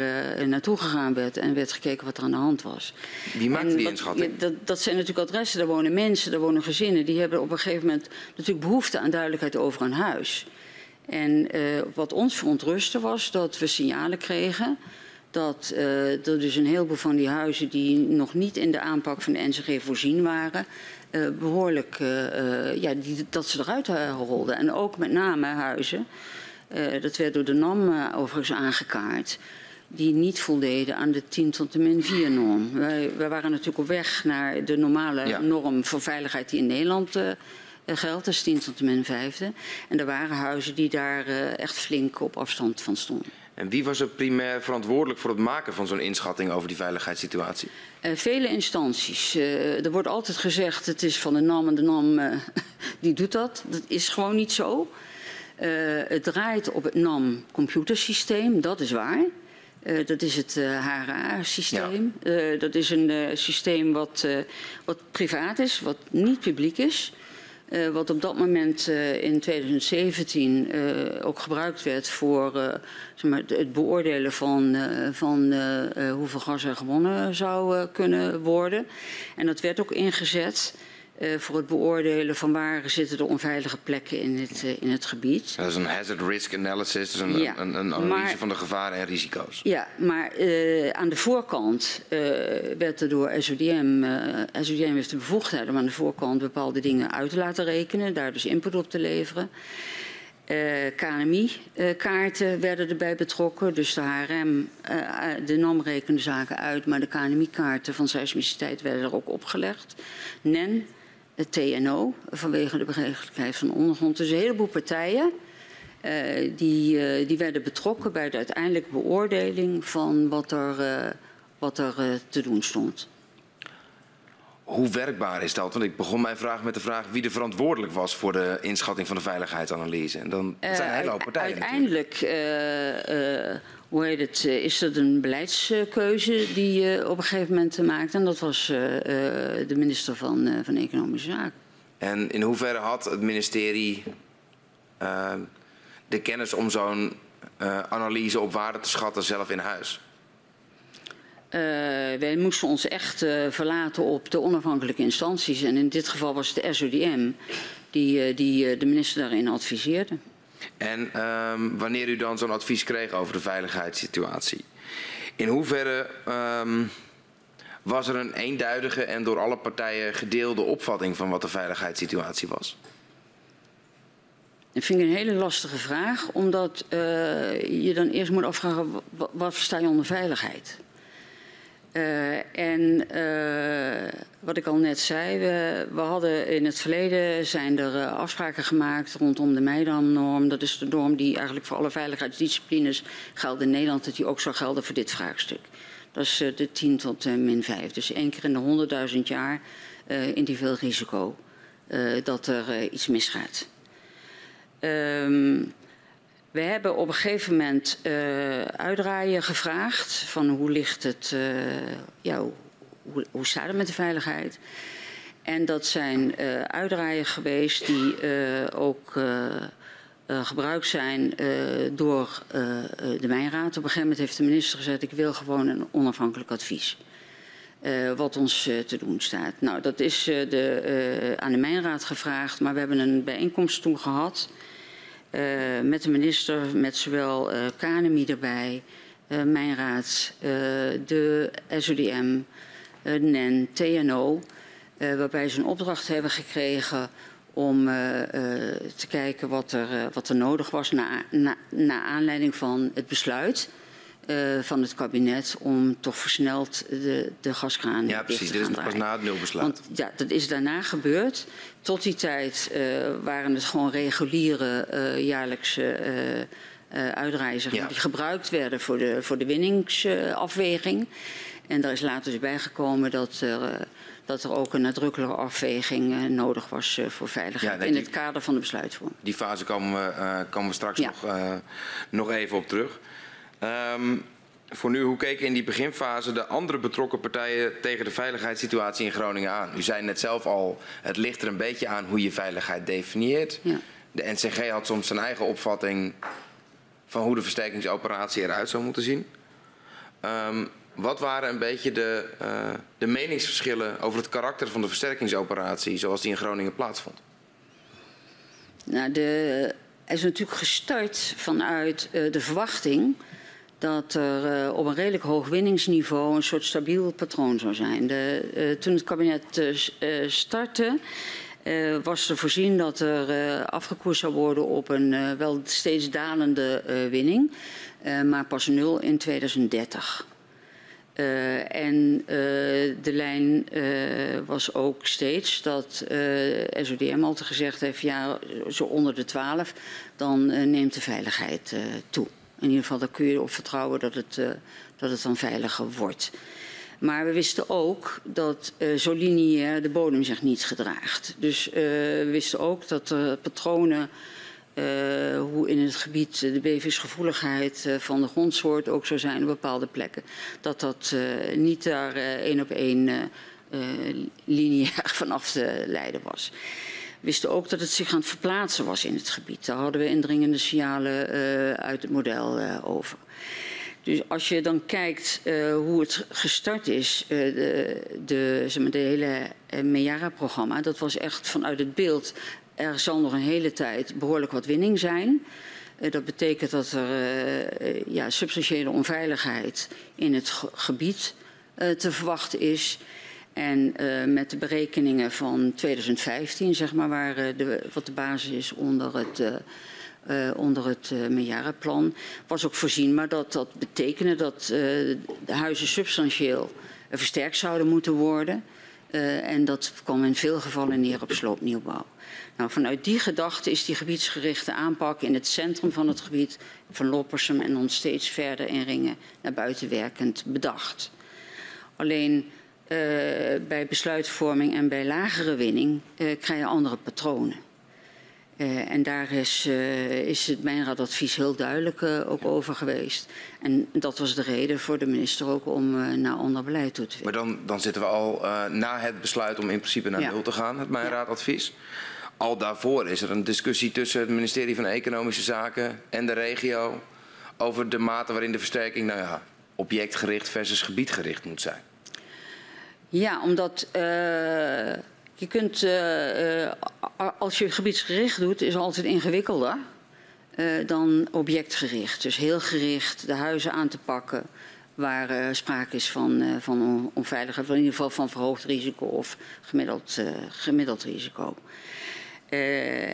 naartoe gegaan werd en werd gekeken wat er aan de hand was. Wie maakte die inschatting? Dat, dat zijn natuurlijk adressen, daar wonen mensen, daar wonen gezinnen. Die hebben op een gegeven moment natuurlijk behoefte aan duidelijkheid over een huis. En wat ons verontrustte was dat we signalen kregen dat uh, er dus een heleboel van die huizen die nog niet in de aanpak van de NCG voorzien waren, uh, behoorlijk, uh, ja, die, dat ze eruit rolden. En ook met name huizen, dat werd door de NAM overigens aangekaart, die niet voldeden aan de 10 tot de min 4 norm. Wij, wij waren natuurlijk op weg naar de normale ja. norm voor veiligheid die in Nederland geldt, dat is 10 tot de min 5. En er waren huizen die daar echt flink op afstand van stonden. En wie was er primair verantwoordelijk voor het maken van zo'n inschatting over die veiligheidssituatie? Uh, vele instanties. Uh, er wordt altijd gezegd het is van de NAM en de NAM uh, <laughs> die doet dat. Dat is gewoon niet zo. het draait op het NAM computersysteem, dat is waar. dat is het HRA-systeem. Ja. dat is een systeem wat, wat privaat is, wat niet publiek is. Uh, wat op dat moment uh, in 2017 uh, ook gebruikt werd voor zeg maar, het beoordelen van, van hoeveel gas er gewonnen zou kunnen worden. En dat werd ook ingezet uh, voor het beoordelen van waar zitten de onveilige plekken in het, uh, in het gebied. Dat is een hazard risk analysis, dus een, ja, een, een analyse maar, van de gevaren en risico's. Ja, maar uh, aan de voorkant werd er door SODM, SODM heeft de bevoegdheid om aan de voorkant bepaalde dingen uit te laten rekenen, daar dus input op te leveren. KNMI-kaarten werden erbij betrokken, dus de HRM, de NAM rekende zaken uit, maar de KNMI-kaarten van seismiciteit werden er ook opgelegd. NEN het TNO vanwege de begrijpelijkheid van de ondergrond. Dus een heleboel partijen uh, die, uh, die werden betrokken bij de uiteindelijke beoordeling van wat er, uh, wat er te doen stond. Hoe werkbaar is dat? Want ik begon mijn vraag met de vraag wie er verantwoordelijk was voor de inschatting van de veiligheidsanalyse. En dan zijn er hele partijen. Uiteindelijk hoe heet het, eh, is dat een beleidskeuze die je op een gegeven moment maakt. En dat was uh, de minister van, van Economische Zaken. En in hoeverre had het ministerie uh, de kennis om zo'n analyse op waarde te schatten zelf in huis? wij moesten ons echt verlaten op de onafhankelijke instanties. En in dit geval was het de SODM die, die de minister daarin adviseerde. En um, wanneer u dan zo'n advies kreeg over de veiligheidssituatie, in hoeverre um, was er een eenduidige en door alle partijen gedeelde opvatting van wat de veiligheidssituatie was? Dat vind ik een hele lastige vraag, omdat uh, je dan eerst moet afvragen wat, wat versta je onder veiligheid? Uh, en uh, wat ik al net zei, we, we, hadden in het verleden zijn er uh, afspraken gemaakt rondom de Meidam-norm. Dat is de norm die eigenlijk voor alle veiligheidsdisciplines geldt in Nederland, dat die ook zou gelden voor dit vraagstuk. Dat is de 10 tot min 5. Dus één keer in de 100.000 jaar individueel risico dat er iets misgaat. Um, we hebben op een gegeven moment uh, uitdraaien gevraagd van hoe ligt het, uh, ja, hoe, hoe, staat het met de veiligheid? En dat zijn uh, uitdraaien geweest die ook gebruikt zijn door de Mijnraad. Op een gegeven moment heeft de minister gezegd: ik wil gewoon een onafhankelijk advies. wat ons te doen staat. Nou, dat is de, aan de Mijnraad gevraagd, maar we hebben een bijeenkomst toen gehad. Uh, met de minister, met zowel uh, KNMI erbij, uh, mijn raad, de SODM, NEN, TNO, waarbij ze een opdracht hebben gekregen om te kijken wat er, wat er nodig was na, na, na aanleiding van het besluit. Uh, van het kabinet om toch versneld de, de gaskraan ja, precies. te gaan Dit is pas na het nulbesluit. Want ja, dat is daarna gebeurd. Tot die tijd uh, waren het gewoon reguliere uh, jaarlijkse uitreizigers ja. die gebruikt werden voor de, voor de winningsafweging. En daar is later dus bijgekomen dat er, dat er ook een nadrukkelijke afweging nodig was voor veiligheid ja, in het kader van de besluitvorming. Die fase komen we, komen we straks ja. nog, nog even op terug. Um, voor nu, hoe keken in die beginfase de andere betrokken partijen tegen de veiligheidssituatie in Groningen aan? U zei net zelf al, het ligt er een beetje aan hoe je veiligheid definieert. Ja. De NCG had soms zijn eigen opvatting van hoe de versterkingsoperatie eruit zou moeten zien. Um, wat waren een beetje de, uh, de meningsverschillen over het karakter van de versterkingsoperatie zoals die in Groningen plaatsvond? Nou, de, er is natuurlijk gestart vanuit uh, de verwachting dat er uh, op een redelijk hoog winningsniveau een soort stabiel patroon zou zijn. De, toen het kabinet startte, was er voorzien dat er afgekoerst zou worden op een wel steeds dalende winning, maar pas nul in 2030. Uh, en de lijn was ook steeds dat SODM altijd gezegd heeft: ja, zo onder de 12, dan neemt de veiligheid toe. In ieder geval, daar kun je op vertrouwen dat het, dat het dan veiliger wordt. Maar we wisten ook dat zo lineair de bodem zich niet gedraagt. Dus we wisten ook dat er patronen uh, hoe in het gebied de bevingsgevoeligheid uh, van de grondsoort ook zou zijn op bepaalde plekken. Dat dat uh, niet daar één op één lineair <laughs> vanaf te leiden was. Wisten ook dat het zich aan het verplaatsen was in het gebied. Daar hadden we indringende signalen uit het model over. Dus als je dan kijkt uh, hoe het gestart is, de, de, hele Mejara-programma, dat was echt vanuit het beeld er zal nog een hele tijd behoorlijk wat winning zijn. Dat betekent dat er ja, substantiële onveiligheid in het gebied te verwachten is. En met de berekeningen van 2015, zeg maar, waar, de, wat de basis is onder het, onder het meerjarenplan, was ook voorzien. Maar dat dat betekende dat de huizen substantieel versterkt zouden moeten worden. en dat kwam in veel gevallen neer op sloopnieuwbouw. Nou, vanuit die gedachte is die gebiedsgerichte aanpak in het centrum van het gebied van Loppersum en dan steeds verder in ringen naar buiten werkend bedacht. Alleen uh, bij besluitvorming en bij lagere winning uh, krijg je andere patronen. Uh, en daar is, is het mijnraadadvies heel duidelijk ook over geweest. En dat was de reden voor de minister ook om naar ander beleid toe te werken. Maar dan, dan zitten we al na het besluit om in principe naar ja. nul te gaan, het mijnraadadvies. Al daarvoor is er een discussie tussen het ministerie van Economische Zaken en de regio over de mate waarin de versterking nou ja, objectgericht versus gebiedgericht moet zijn. Ja, omdat uh, je kunt, uh, als je gebiedsgericht doet, is het altijd ingewikkelder dan objectgericht. Dus heel gericht de huizen aan te pakken waar sprake is van, van onveiligheid, in ieder geval van verhoogd risico of gemiddeld, gemiddeld risico.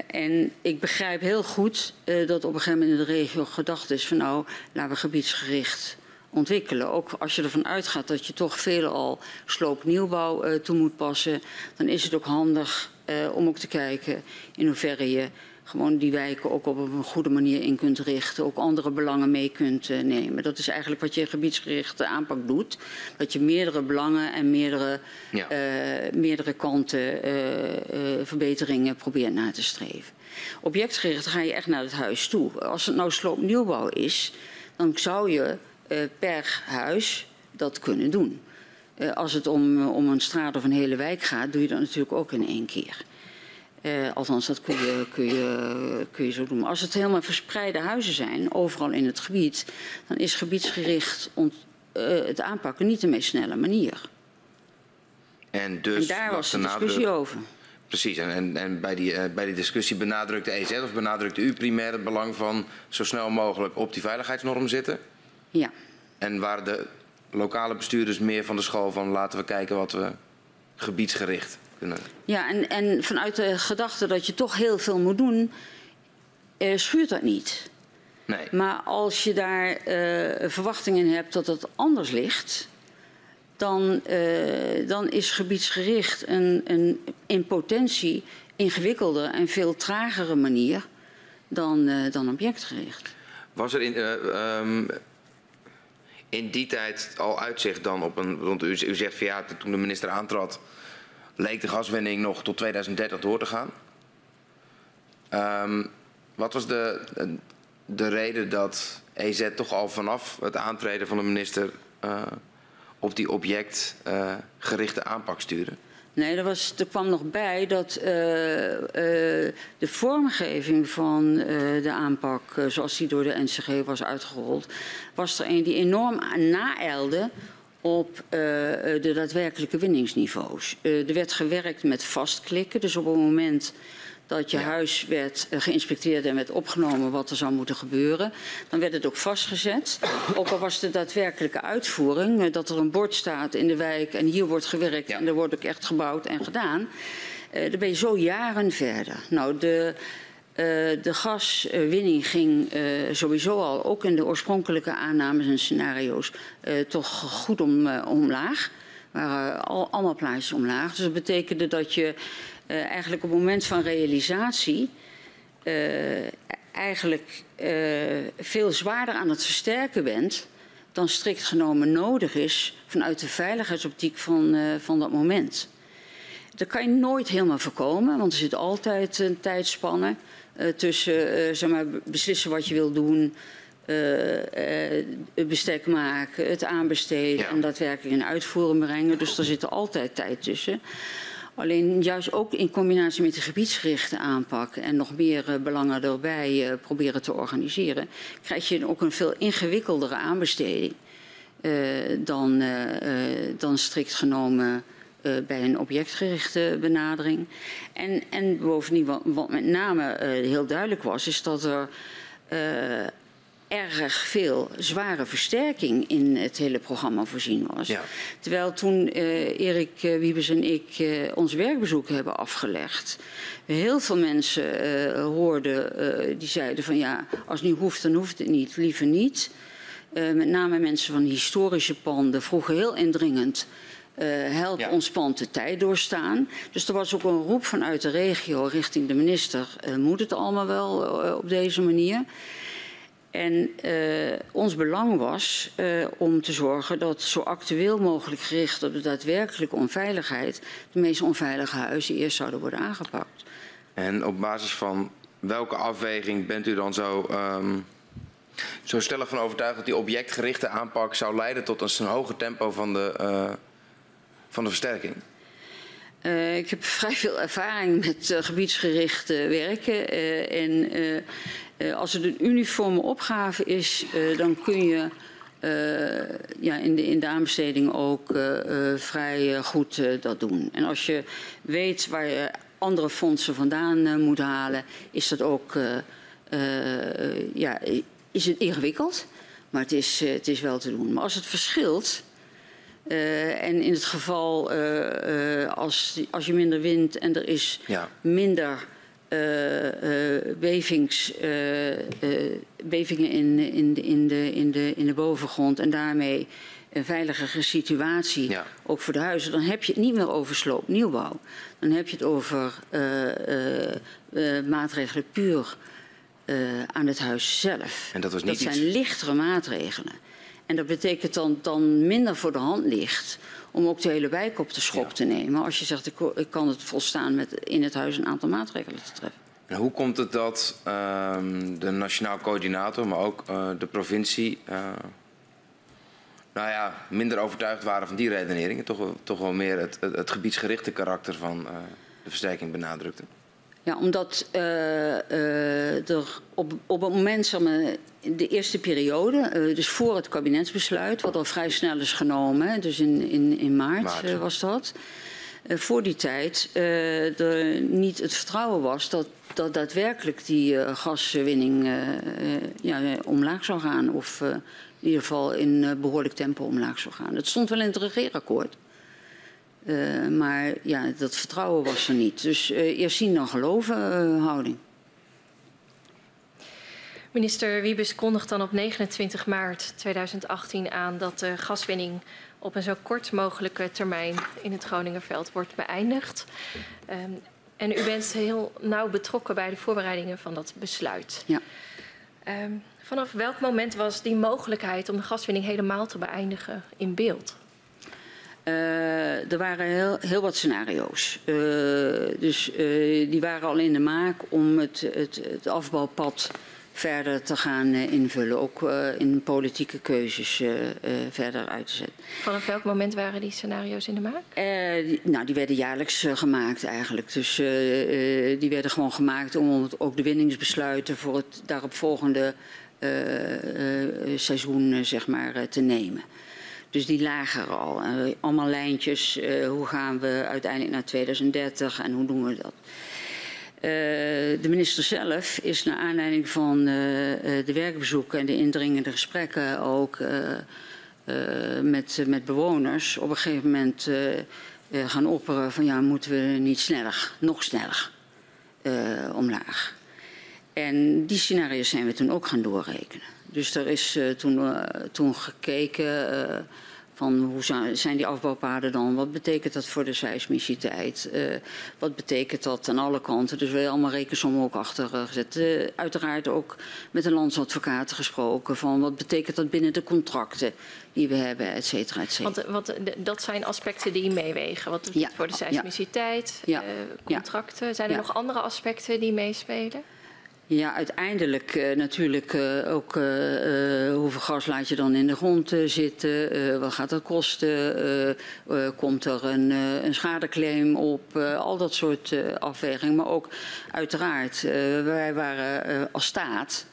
En ik begrijp heel goed dat op een gegeven moment in de regio gedacht is van nou, laten we gebiedsgericht ontwikkelen. Ook als je ervan uitgaat dat je toch veelal sloopnieuwbouw uh, toe moet passen, dan is het ook handig om ook te kijken in hoeverre je gewoon die wijken ook op een goede manier in kunt richten. Ook andere belangen mee kunt uh, nemen. Dat is eigenlijk wat je gebiedsgerichte aanpak doet. Dat je meerdere belangen en meerdere, ja. meerdere kanten verbeteringen probeert na te streven. Objectgericht ga je echt naar het huis toe. Als het nou sloopnieuwbouw is, dan zou je per huis dat kunnen doen. als het om, om een straat of een hele wijk gaat, doe je dat natuurlijk ook in één keer. Uh, althans, dat kun je, kun, je, kun je zo doen. Maar als het helemaal verspreide huizen zijn, overal in het gebied, dan is gebiedsgericht ont, uh, het aanpakken niet de meest snelle manier. En, dus en daar was de discussie over. Precies, en, en, en bij, die, uh, bij die discussie benadrukte EZ of benadrukte u primair het belang van zo snel mogelijk op die veiligheidsnorm zitten? Ja. En waren de lokale bestuurders meer van de school van laten we kijken wat we gebiedsgericht kunnen. Ja, en, en vanuit de gedachte dat je toch heel veel moet doen, uh, schuurt dat niet. Nee. Maar als je daar uh, verwachtingen hebt dat het anders ligt, dan, uh, dan is gebiedsgericht een, een in potentie ingewikkelder en veel tragere manier dan, uh, dan objectgericht. Was er in, um, in die tijd al uitzicht dan op een. Want u, zegt van ja, toen de minister aantrad leek de gaswinning nog tot 2030 door te gaan. Um, wat was de, de reden dat EZ toch al vanaf het aantreden van de minister uh, op die objectgerichte uh, aanpak sturen? Nee, er, was, kwam nog bij dat uh, de vormgeving van de aanpak, zoals die door de NCG was uitgerold, was er een die enorm naeilde op de daadwerkelijke winningsniveaus. er werd gewerkt met vastklikken, dus op het moment dat je ja. huis werd uh, geïnspecteerd en werd opgenomen wat er zou moeten gebeuren. Dan werd het ook vastgezet. Ook al was de daadwerkelijke uitvoering, uh, dat er een bord staat in de wijk en hier wordt gewerkt ja. en er wordt ook echt gebouwd en gedaan. Uh, dan ben je zo jaren verder. Nou, de, de gaswinning ging sowieso al, ook in de oorspronkelijke aannames en scenario's, toch goed om, omlaag. waren al, allemaal plaatjes omlaag. Dus dat betekende dat je uh, eigenlijk op het moment van realisatie uh, eigenlijk uh, veel zwaarder aan het versterken bent dan strikt genomen nodig is vanuit de veiligheidsoptiek van, van dat moment. Dat kan je nooit helemaal voorkomen, want er zit altijd een tijdspanne tussen zeg maar, beslissen wat je wil doen, het bestek maken, het aanbesteden ja. en daadwerkelijk in uitvoering brengen. Dus er zit er altijd tijd tussen. Alleen juist ook in combinatie met de gebiedsgerichte aanpak en nog meer uh, belangen erbij uh, proberen te organiseren, krijg je ook een veel ingewikkeldere aanbesteding uh, dan, dan strikt genomen bij een objectgerichte benadering. En, en bovendien, wat met name heel duidelijk was, is dat er erg veel zware versterking in het hele programma voorzien was. Ja. Terwijl toen uh, Erik uh, Wiebes en ik uh, ons werkbezoek hebben afgelegd, heel veel mensen hoorden die zeiden van ja, als het niet hoeft, dan hoeft het niet, liever niet. met name mensen van historische panden vroegen heel indringend. Help ja. ons pand de tijd doorstaan. Dus er was ook een roep vanuit de regio richting de minister. Moet het allemaal wel op deze manier? En uh, ons belang was uh, om te zorgen dat zo actueel mogelijk gericht op de daadwerkelijke onveiligheid de meest onveilige huizen eerst zouden worden aangepakt. En op basis van welke afweging bent u dan zo, um, zo stellig van overtuigd dat die objectgerichte aanpak zou leiden tot een hoger tempo van de, uh, van de versterking? Uh, ik heb <laughs> vrij veel ervaring met uh, gebiedsgericht werken. en als het een uniforme opgave is, dan kun je ja, in, de, in de aanbesteding ook vrij goed dat doen. En als je weet waar je andere fondsen vandaan moet halen, is dat ook ja, is het ingewikkeld. Maar het is, het is wel te doen. Maar als het verschilt, uh, en in het geval uh, als, als je minder wint en er is ja. minder bevings, bevingen in, in, de, in, de, in, de, in de bovengrond en daarmee een veiligere situatie, ja. ook voor de huizen, dan heb je het niet meer over sloopnieuwbouw. Dan heb je het over maatregelen puur aan het huis zelf. En dat was niet dat zijn lichtere maatregelen. En dat betekent dan, dan minder voor de hand ligt om ook de hele wijk op de schop ja. te nemen. Als je zegt, ik, ik, kan het volstaan met in het huis een aantal maatregelen te treffen. En hoe komt het dat uh, de nationaal coördinator, maar ook uh, de provincie, uh, nou ja, minder overtuigd waren van die redeneringen? Toch, toch wel meer het, het, het gebiedsgerichte karakter van uh, de versterking benadrukte? Ja, omdat uh, uh, er op, op het moment, zeg maar, de eerste periode, uh, dus voor het kabinetsbesluit, wat al vrij snel is genomen, dus in, in, in maart, maart. was dat. voor die tijd er niet het vertrouwen was dat, dat daadwerkelijk die gaswinning ja, omlaag zou gaan. Of in ieder geval in behoorlijk tempo omlaag zou gaan. Dat stond wel in het regeerakkoord. Uh, maar ja, dat vertrouwen was er niet. Dus uh, eerst zien dan geloven uh, houding. Minister Wiebes kondigt dan op 29 maart 2018 aan dat de gaswinning op een zo kort mogelijke termijn in het Groningerveld wordt beëindigd. Um, en u bent heel nauw betrokken bij de voorbereidingen van dat besluit. Ja. Um, vanaf welk moment was die mogelijkheid om de gaswinning helemaal te beëindigen in beeld? Uh, er waren heel, heel wat scenario's. Uh, dus uh, die waren al in de maak om het, het, het afbouwpad verder te gaan invullen. Ook in politieke keuzes verder uit te zetten. Vanaf welk moment waren die scenario's in de maak? Die, nou, die werden jaarlijks gemaakt eigenlijk. Dus die werden gewoon gemaakt om ook de winningsbesluiten voor het daaropvolgende seizoen zeg maar, te nemen. Dus die lagen er al. Uh, allemaal lijntjes. Uh, hoe gaan we uiteindelijk naar 2030 en hoe doen we dat? Uh, de minister zelf is naar aanleiding van de werkbezoeken en de indringende gesprekken ook met, met bewoners op een gegeven moment gaan opperen van ja, moeten we niet sneller, nog sneller omlaag. En die scenario's zijn we toen ook gaan doorrekenen. Dus er is uh, toen, uh, toen, gekeken uh, van hoe zijn die afbouwpaden dan? Wat betekent dat voor de seismiciteit? wat betekent dat aan alle kanten? Dus we hebben allemaal rekensommen ook achter gezet. uiteraard ook met de landsadvocaten gesproken van wat betekent dat binnen de contracten die we hebben, et cetera, et cetera. Want, want dat zijn aspecten die meewegen. Wat ja. voor de seismiciteit, ja. contracten? Zijn er nog andere aspecten die meespelen? Ja, uiteindelijk uh, natuurlijk uh, ook uh, hoeveel gas laat je dan in de grond zitten, wat gaat dat kosten, komt er een, een schadeclaim op, al dat soort afwegingen. Maar ook uiteraard, wij waren als staat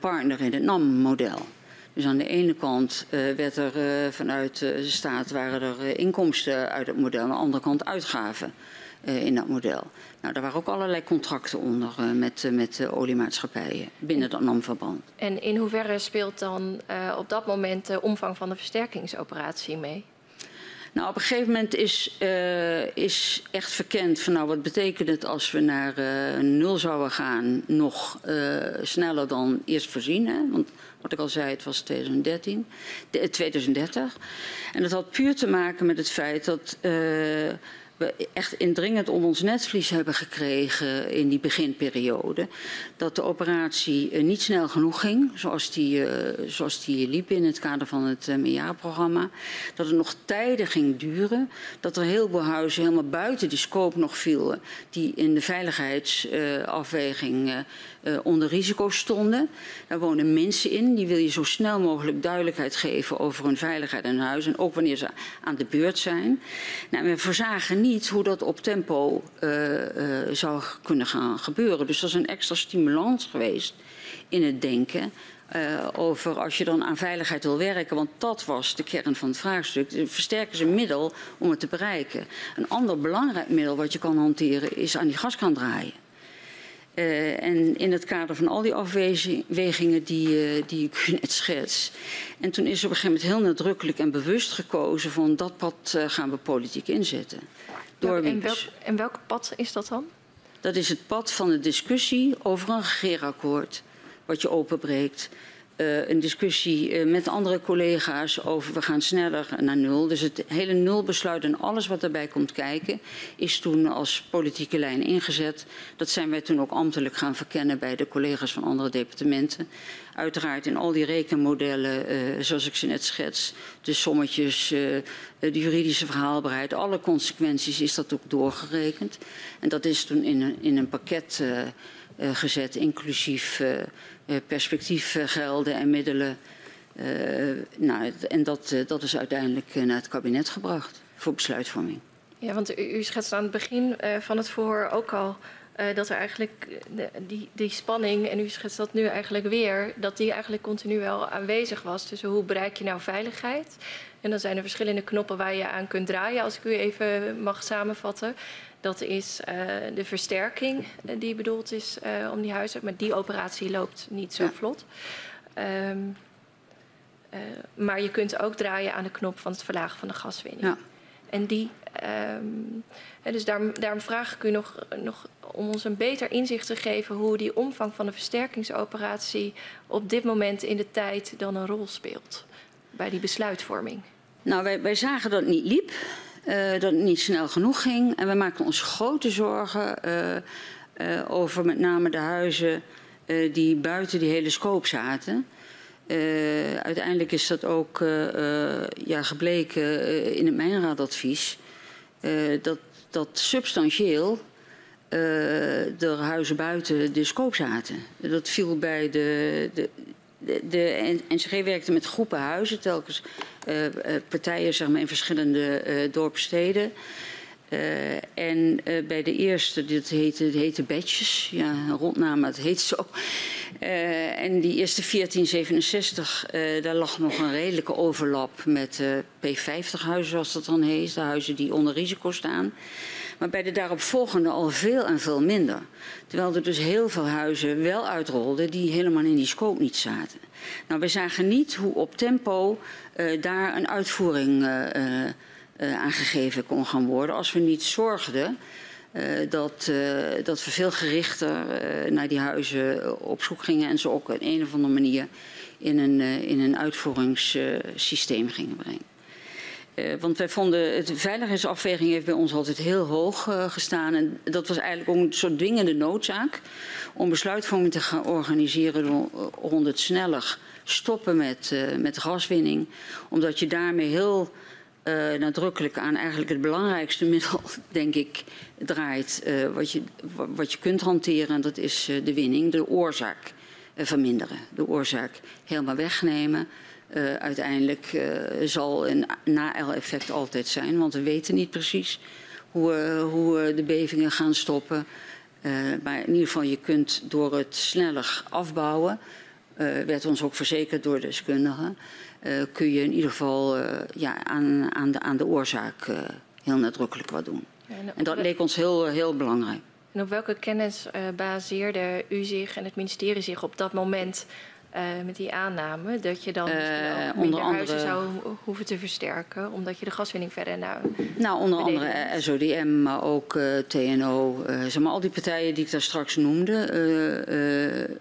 partner in het NAM-model. Dus aan de ene kant werd er vanuit de staat waren er inkomsten uit het model, aan de andere kant uitgaven in dat model. Nou, daar waren ook allerlei contracten onder uh, met, uh, met uh, oliemaatschappijen binnen dat NAM-verband. En in hoeverre speelt dan op dat moment de omvang van de versterkingsoperatie mee? Nou, op een gegeven moment is, is echt verkend van nou, wat betekent het als we naar nul zouden gaan, nog sneller dan eerst voorzien. Hè? Want wat ik al zei, het was 2013, de, 2030. En dat had puur te maken met het feit dat we echt indringend om ons netvlies hebben gekregen in die beginperiode. Dat de operatie uh, niet snel genoeg ging, zoals die, uh, zoals die liep in het kader van het uh, meerjarenprogramma. Dat het nog tijden ging duren. Dat er heel veel huizen helemaal buiten die scope nog vielen. Die in de veiligheidsafweging onder risico stonden. Daar wonen mensen in. Die wil je zo snel mogelijk duidelijkheid geven over hun veiligheid in huis. En ook wanneer ze aan de beurt zijn. Nou, we verzagen niet hoe dat op tempo uh, uh, zou kunnen gaan gebeuren. Dus dat is een extra stimulans geweest in het denken. Over als je dan aan veiligheid wil werken, want dat was de kern van het vraagstuk. Versterken ze een middel om het te bereiken. Een ander belangrijk middel wat je kan hanteren is aan die gaskraan draaien. Uh, en in het kader van al die afwegingen die, uh, die ik <laughs> net schets. En toen is op een gegeven moment heel nadrukkelijk en bewust gekozen van dat pad uh, gaan we politiek inzetten. Door en, welk, en welk pad is dat dan? Dat is het pad van de discussie over een regeerakkoord, wat je openbreekt. Uh, een discussie uh, met andere collega's over we gaan sneller naar nul. Dus het hele nulbesluit en alles wat daarbij komt kijken is toen als politieke lijn ingezet. Dat zijn wij toen ook ambtelijk gaan verkennen bij de collega's van andere departementen. Uiteraard in al die rekenmodellen, uh, zoals ik ze net schets, de sommetjes, de juridische verhaalbaarheid, alle consequenties is dat ook doorgerekend. En dat is toen in een, in een pakket gezet, inclusief eh, perspectiefgelden en middelen. Nou, en dat, dat is uiteindelijk naar het kabinet gebracht voor besluitvorming. Ja, want u, u schetst aan het begin van het verhoor ook al dat er eigenlijk de, die, die spanning, en u schetst dat nu eigenlijk weer, dat die eigenlijk continu wel aanwezig was. Dus hoe bereik je nou veiligheid? En dan zijn er verschillende knoppen waar je aan kunt draaien, als ik u even mag samenvatten. Dat is uh, de versterking uh, die bedoeld is uh, om die huizen. Maar die operatie loopt niet zo ja. vlot. Um, maar je kunt ook draaien aan de knop van het verlagen van de gaswinning. Ja. En die, um, dus daarom, daarom vraag ik u nog, nog om ons een beter inzicht te geven hoe die omvang van de versterkingsoperatie op dit moment in de tijd dan een rol speelt bij die besluitvorming. Nou, wij, wij zagen dat het niet liep. Uh, dat het niet snel genoeg ging. En we maakten ons grote zorgen uh, uh, over met name de huizen die buiten die hele scope zaten. uiteindelijk is dat ook ja, gebleken in het mijnraadadvies. dat, dat substantieel er huizen buiten de scope zaten. Dat viel bij de. de, de, de NCG werkte met groepen huizen, telkens partijen zeg maar, in verschillende uh, dorpssteden. Uh, en uh, bij de eerste, dit heette, dit heette Badges, ja, een rondnaam, het heet zo. Uh, en die eerste 1467, daar lag nog een redelijke overlap met P50-huizen, zoals dat dan heet. De huizen die onder risico staan. Maar bij de daaropvolgende al veel en veel minder. Terwijl er dus heel veel huizen wel uitrolden die helemaal in die scope niet zaten. Nou, we zagen niet hoe op tempo daar een uitvoering uh, aangegeven kon gaan worden als we niet zorgden uh, dat, uh, dat we veel gerichter naar die huizen op zoek gingen en ze ook op een of andere manier in een, in een uitvoeringssysteem gingen brengen. Want wij vonden, de veiligheidsafweging heeft bij ons altijd heel hoog gestaan. En dat was eigenlijk ook een soort dwingende noodzaak om besluitvorming te gaan organiseren rond het sneller stoppen met, met gaswinning. Omdat je daarmee heel uh, nadrukkelijk aan eigenlijk het belangrijkste <laughs> middel, denk ik, draait. Uh, wat, je, wat je kunt hanteren, en dat is uh, de winning, de oorzaak verminderen. De oorzaak helemaal wegnemen. Uiteindelijk zal een na-effect altijd zijn, want we weten niet precies hoe, hoe de bevingen gaan stoppen. maar in ieder geval, je kunt door het sneller afbouwen, werd ons ook verzekerd door deskundigen uh, kun je in ieder geval uh, ja, aan, aan, de, aan de oorzaak uh, heel nadrukkelijk wat doen. Ja, en, en, dat leek ons heel, heel belangrijk. En op welke kennis baseerde u zich en het ministerie zich op dat moment met die aanname? Dat je dan onder andere, huizen zou hoeven te versterken, omdat je de gaswinning verder naar. Nou, onder andere SODM, maar ook TNO. zeg maar, al die partijen die ik daar straks noemde.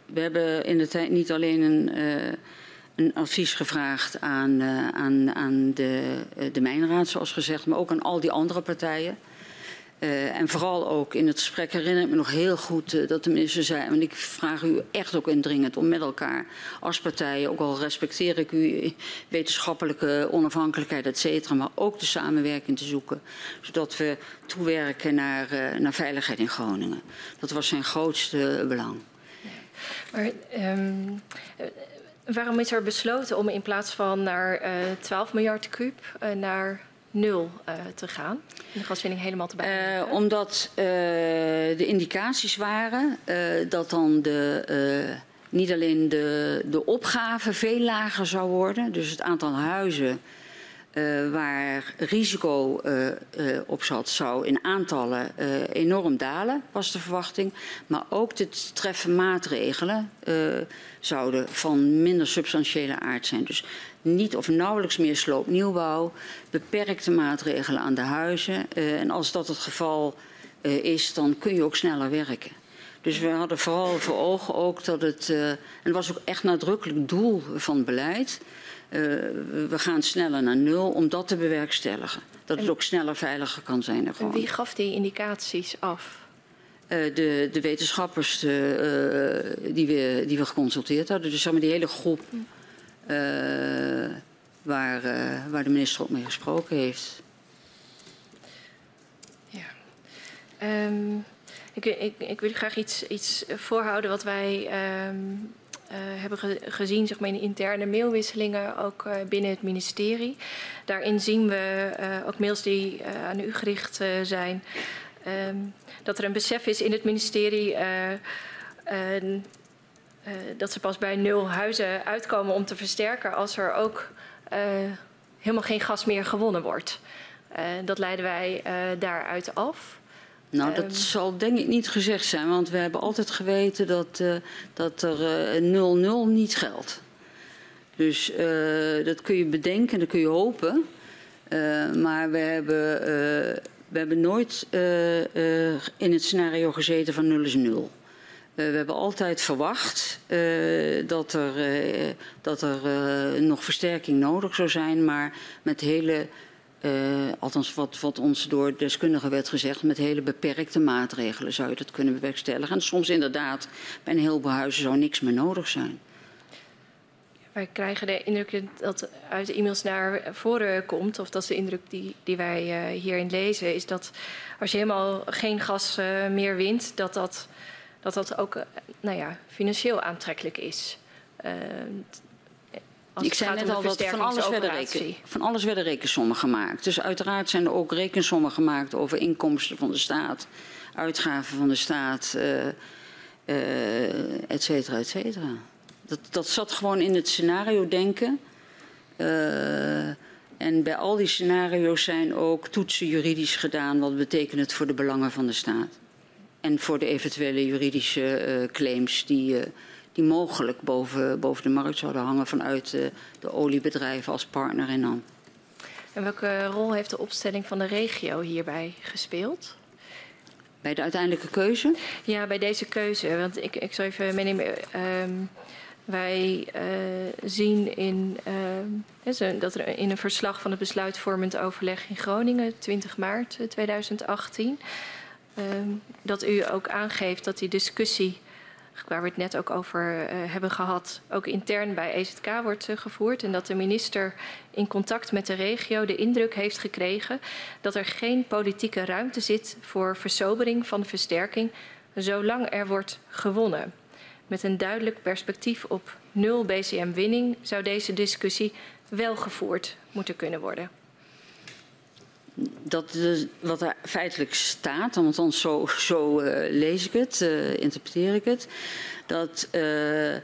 we hebben in de tijd niet alleen een een advies gevraagd aan, uh, aan, aan de, uh, de Mijnraad, zoals gezegd, maar ook aan al die andere partijen. Uh, en vooral ook in het gesprek herinner ik me nog heel goed dat de minister zei, en ik vraag u echt ook indringend om met elkaar als partijen, ook al respecteer ik uw wetenschappelijke onafhankelijkheid, et cetera, maar ook de samenwerking te zoeken, zodat we toewerken naar, naar veiligheid in Groningen. Dat was zijn grootste belang. Maar um, Waarom is er besloten om in plaats van naar uh, 12 miljard kuub uh, naar nul uh, te gaan? De gaswinning helemaal te beëindigen? omdat de indicaties waren dat dan de, niet alleen de, de opgave veel lager zou worden, dus het aantal huizen waar risico op zat, zou in aantallen enorm dalen, was de verwachting. Maar ook de treffen maatregelen zouden van minder substantiële aard zijn. Dus niet of nauwelijks meer sloopnieuwbouw, beperkte maatregelen aan de huizen. en als dat het geval is, dan kun je ook sneller werken. Dus we hadden vooral voor ogen ook dat het, en het was ook echt nadrukkelijk doel van beleid, we gaan sneller naar nul om dat te bewerkstelligen. Dat en het ook sneller, veiliger kan zijn. En wie gaf die indicaties af? Uh, de, de, wetenschappers uh, die, we, die we geconsulteerd hadden. Dus zeg maar die hele groep waar, waar de minister ook mee gesproken heeft. Ja. Um, ik, ik, ik, wil graag iets, iets voorhouden wat wij um, uh, hebben ge gezien zeg maar, in interne mailwisselingen, ook binnen het ministerie. Daarin zien we ook mails die aan u gericht zijn, um, dat er een besef is in het ministerie dat ze pas bij nul huizen uitkomen om te versterken als er ook helemaal geen gas meer gewonnen wordt. dat leiden wij daaruit af. Nou, dat um, zal denk ik niet gezegd zijn, want we hebben altijd geweten dat, dat er 0-0 uh, niet geldt. Dus dat kun je bedenken, dat kun je hopen. Maar we hebben, we hebben nooit in het scenario gezeten van 0 is 0. We hebben altijd verwacht dat er, dat er nog versterking nodig zou zijn, maar met hele althans wat, wat ons door deskundigen werd gezegd, met hele beperkte maatregelen zou je dat kunnen bewerkstelligen. En soms inderdaad, bij een heleboel huizen zou niks meer nodig zijn. wij krijgen de indruk dat uit de e-mails naar voren komt, of dat is de indruk die, die wij hierin lezen, is dat als je helemaal geen gas meer wint, dat dat, dat, dat ook uh, nou ja, financieel aantrekkelijk is. ik zei net al dat van alles, werden reken, van alles werden rekensommen gemaakt. Dus uiteraard zijn er ook rekensommen gemaakt over inkomsten van de staat, uitgaven van de staat, et cetera, et cetera. Dat, dat zat gewoon in het scenario denken. Uh, en bij al die scenario's zijn ook toetsen juridisch gedaan. Wat betekent het voor de belangen van de staat? En voor de eventuele juridische uh, claims die, uh, die mogelijk boven, boven de markt zouden hangen vanuit de oliebedrijven als partner in NAM. En welke rol heeft de opstelling van de regio hierbij gespeeld? Bij de uiteindelijke keuze? Ja, bij deze keuze. Want ik, ik zal even meenemen. Um, wij uh, zien in, uh, dat er in een verslag van het besluitvormend overleg in Groningen, 20 maart 2018, uh, dat u ook aangeeft dat die discussie, waar we het net ook over eh, hebben gehad, ook intern bij EZK wordt gevoerd. En dat de minister in contact met de regio de indruk heeft gekregen dat er geen politieke ruimte zit voor versobering van versterking, zolang er wordt gewonnen. Met een duidelijk perspectief op nul BCM-winning zou deze discussie wel gevoerd moeten kunnen worden. Dat wat er feitelijk staat, want zo, zo uh, lees ik het, uh, interpreteer ik het, dat, uh,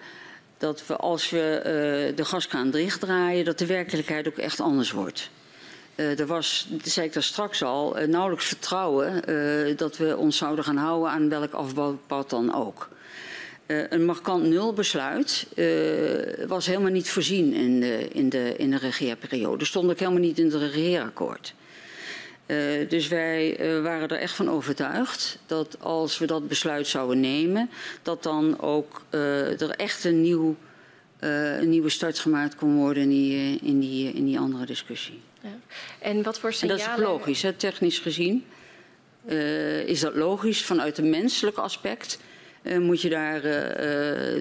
dat we als we de gaskraan dichtdraaien, dat de werkelijkheid ook echt anders wordt. er was, zei ik daar straks al, nauwelijks vertrouwen dat we ons zouden gaan houden aan welk afbouwpad dan ook. Een markant nulbesluit was helemaal niet voorzien in de, in de, in de regeerperiode. Stond ook helemaal niet in het regeerakkoord. Uh, dus wij waren er echt van overtuigd dat als we dat besluit zouden nemen, dat dan ook er echt een, nieuw, een nieuwe start gemaakt kon worden in die, in die, in die andere discussie. Ja. En wat voor signalen... En dat is ook logisch, hè, technisch gezien. is dat logisch vanuit een menselijk aspect moet je daar,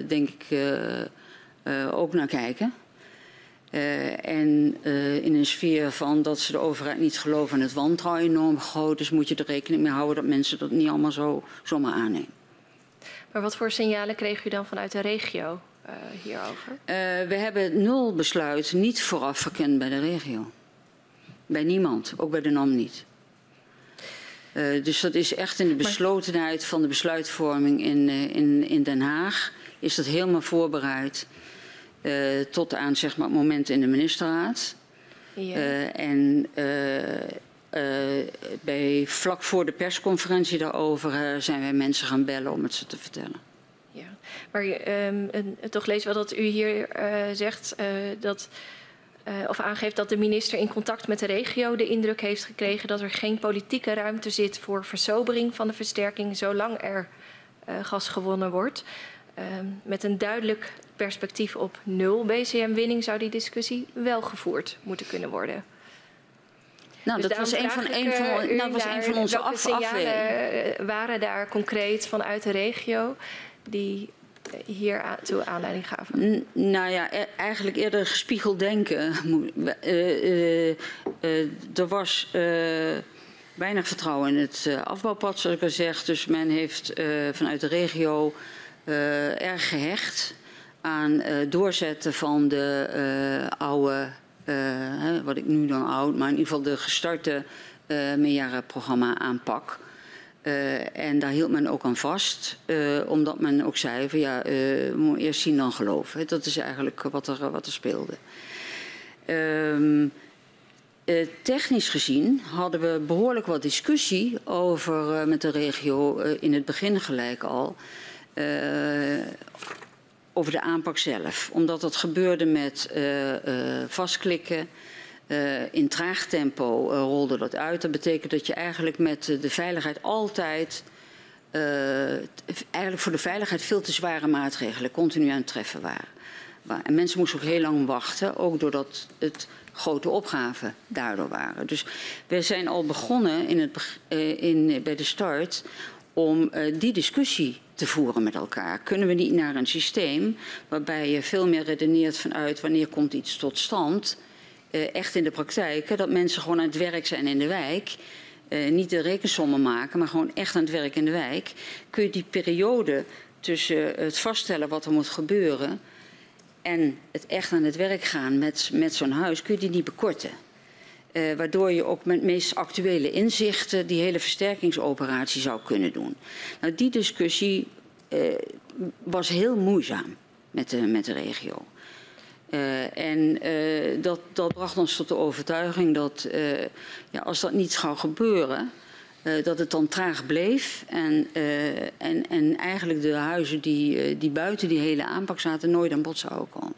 denk ik, ook naar kijken. En in een sfeer van dat ze de overheid niet geloven en het wantrouwen enorm groot is, moet je er rekening mee houden dat mensen dat niet allemaal zo zomaar aannemen. Maar wat voor signalen kreeg u dan vanuit de regio hierover? we hebben het nulbesluit niet vooraf verkend bij de regio. Bij niemand, ook bij de NAM niet. Uh, dus dat is echt in de beslotenheid van de besluitvorming in, uh, in, in Den Haag. Is dat helemaal voorbereid uh, tot aan zeg maar, het moment in de ministerraad. Ja. en bij, vlak voor de persconferentie daarover zijn wij mensen gaan bellen om het ze te vertellen. Ja, maar um, toch lees wel dat u hier zegt dat uh, of aangeeft dat de minister in contact met de regio de indruk heeft gekregen dat er geen politieke ruimte zit voor versobering van de versterking zolang er uh, gas gewonnen wordt. Uh, met een duidelijk perspectief op nul BCM-winning zou die discussie wel gevoerd moeten kunnen worden. Nou, dus dat was een van, een van, dat was een van onze af afwegingen. waren daar concreet vanuit de regio die hier toe aanleiding gaven? nou ja, e-, eigenlijk eerder gespiegeld denken. <laughs> Uh, uh, er was weinig vertrouwen in het afbouwpad, zoals ik al zeg. Dus men heeft vanuit de regio erg gehecht aan doorzetten van de oude, wat ik nu dan oud, maar in ieder geval de gestarte meerjarenprogramma aanpak. En daar hield men ook aan vast, omdat men ook zei van ja, uh, we moeten eerst zien dan geloven. Dat is eigenlijk wat er, wat er speelde. Um, technisch gezien hadden we behoorlijk wat discussie over met de regio in het begin gelijk al. Over de aanpak zelf. Omdat dat gebeurde met vastklikken. Uh, in traag tempo rolde dat uit. Dat betekent dat je eigenlijk met de veiligheid altijd, eigenlijk voor de veiligheid veel te zware maatregelen continu aan het treffen waren. En mensen moesten ook heel lang wachten, ook doordat het grote opgaven daardoor waren. Dus we zijn al begonnen in het, in, bij de start om die discussie te voeren met elkaar. Kunnen we niet naar een systeem waarbij je veel meer redeneert vanuit wanneer komt iets tot stand, uh, echt in de praktijk, dat mensen gewoon aan het werk zijn in de wijk, uh, niet de rekensommen maken, maar gewoon echt aan het werk in de wijk, kun je die periode tussen het vaststellen wat er moet gebeuren en het echt aan het werk gaan met, met zo'n huis, kun je die niet bekorten. Uh, waardoor je ook met meest actuele inzichten die hele versterkingsoperatie zou kunnen doen. Nou, die discussie uh, was heel moeizaam met de, met de regio. Uh, en dat, dat bracht ons tot de overtuiging dat ja, als dat niet zou gebeuren, dat het dan traag bleef. En, en, en eigenlijk de huizen die, die buiten die hele aanpak zaten nooit aan bod zouden komen.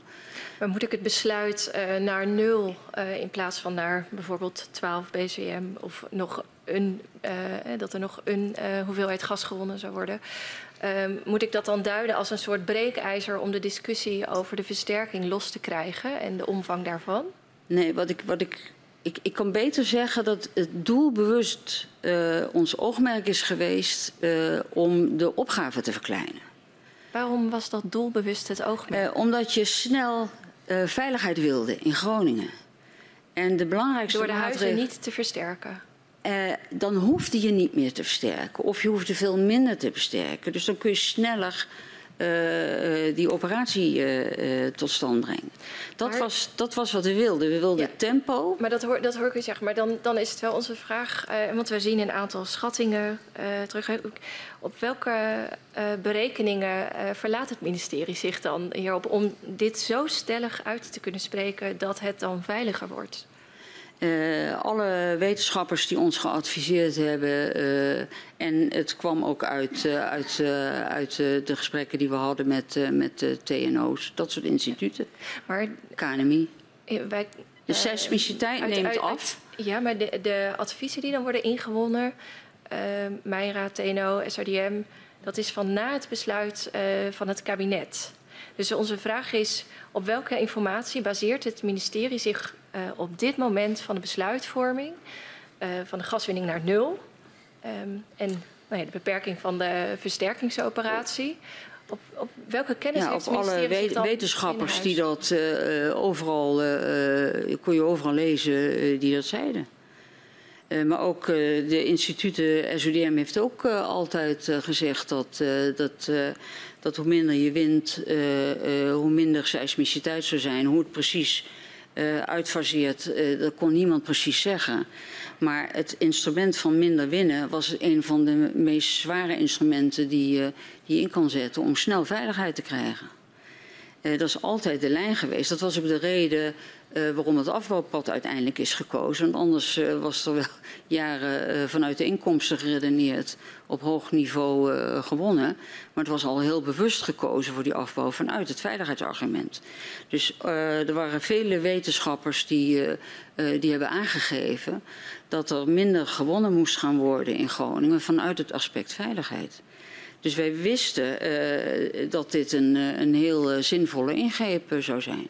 Maar moet ik het besluit uh, naar nul uh, in plaats van naar bijvoorbeeld 12 BCM of nog een, uh, dat er nog een hoeveelheid gas gewonnen zou worden, moet ik dat dan duiden als een soort breekijzer om de discussie over de versterking los te krijgen en de omvang daarvan? Nee, wat ik, wat ik, ik, ik kan beter zeggen dat het doelbewust ons oogmerk is geweest om de opgave te verkleinen. Waarom was dat doelbewust het oogmerk? Omdat je snel uh, veiligheid wilde in Groningen. En de belangrijkste Door de huizen niet te versterken? Uh, dan hoefde je niet meer te versterken. Of je hoefde veel minder te versterken. Dus dan kun je sneller uh, die operatie uh, tot stand brengen. Dat, maar, was, dat was wat we wilden. We wilden ja, tempo. Maar dat hoor, dat hoor ik u zeggen. Maar dan, dan is het wel onze vraag. want we zien een aantal schattingen terug. Op welke berekeningen verlaat het ministerie zich dan hierop om dit zo stellig uit te kunnen spreken dat het dan veiliger wordt? Uh, alle wetenschappers die ons geadviseerd hebben, uh, en het kwam ook uit, uh, uit, uit de gesprekken die we hadden met, met de TNO's, dat soort instituten. Maar KNMI. Wij, de seismiciteit uit, neemt uit, af. ja, maar de, de, adviezen die dan worden ingewonnen, Mijnraad, TNO, SRDM, dat is van na het besluit van het kabinet. Dus onze vraag is, op welke informatie baseert het ministerie zich op dit moment van de besluitvorming, uh, van de gaswinning naar nul um, en nou ja, de beperking van de versterkingsoperatie? Op, op welke kennis ja, heeft op alle we wetenschappers die dat uh, overal, kon je overal lezen, die dat zeiden. Uh, maar ook uh, de instituten, SODM heeft ook uh, altijd gezegd dat, dat, dat hoe minder je wint, hoe minder seismiciteit zou zijn. Hoe het precies uitfaseert, dat kon niemand precies zeggen. Maar het instrument van minder winnen was een van de meest zware instrumenten die, die je in kan zetten om snel veiligheid te krijgen. dat is altijd de lijn geweest. Dat was ook de reden uh, waarom het afbouwpad uiteindelijk is gekozen. Want anders uh, was er wel <laughs> jaren uh, vanuit de inkomsten geredeneerd op hoog niveau gewonnen. Maar het was al heel bewust gekozen voor die afbouw vanuit het veiligheidsargument. Dus er waren vele wetenschappers die, die hebben aangegeven dat er minder gewonnen moest gaan worden in Groningen vanuit het aspect veiligheid. Dus wij wisten dat dit een, een heel zinvolle ingreep zou zijn.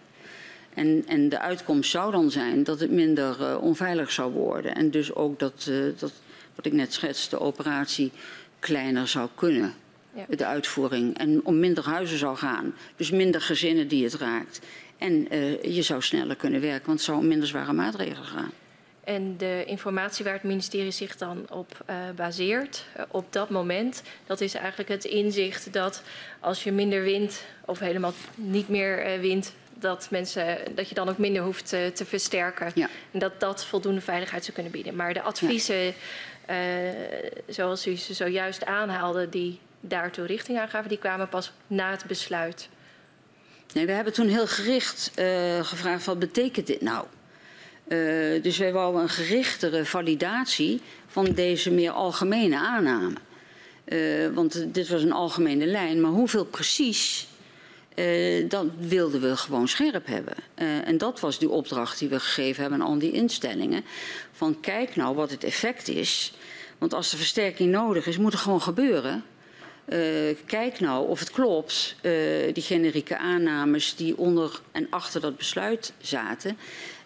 En, en de uitkomst zou dan zijn dat het minder uh, onveilig zou worden. En dus ook dat, uh, dat, wat ik net schetste, de operatie kleiner zou kunnen. Ja. De uitvoering. En om minder huizen zou gaan. Dus minder gezinnen die het raakt. En uh, je zou sneller kunnen werken, want het zou om minder zware maatregelen gaan. En de informatie waar het ministerie zich dan op uh, baseert, uh, op dat moment, dat is eigenlijk het inzicht dat als je minder wint of helemaal niet meer uh, wint, dat, mensen, dat je dan ook minder hoeft te, te versterken. Ja. En dat dat voldoende veiligheid zou kunnen bieden. Maar de adviezen, ja. uh, zoals u ze zojuist aanhaalde, die daartoe richting aangaven, die kwamen pas na het besluit. Nee, we hebben toen heel gericht uh, gevraagd: wat betekent dit nou? Uh, dus wij wouden een gerichtere validatie van deze meer algemene aanname. Uh, want dit was een algemene lijn, maar hoeveel precies uh, dat wilden we gewoon scherp hebben. Uh, en dat was die opdracht die we gegeven hebben aan die instellingen. Van kijk nou wat het effect is. Want als de versterking nodig is, moet het gewoon gebeuren. Uh, kijk nou of het klopt, die generieke aannames die onder en achter dat besluit zaten.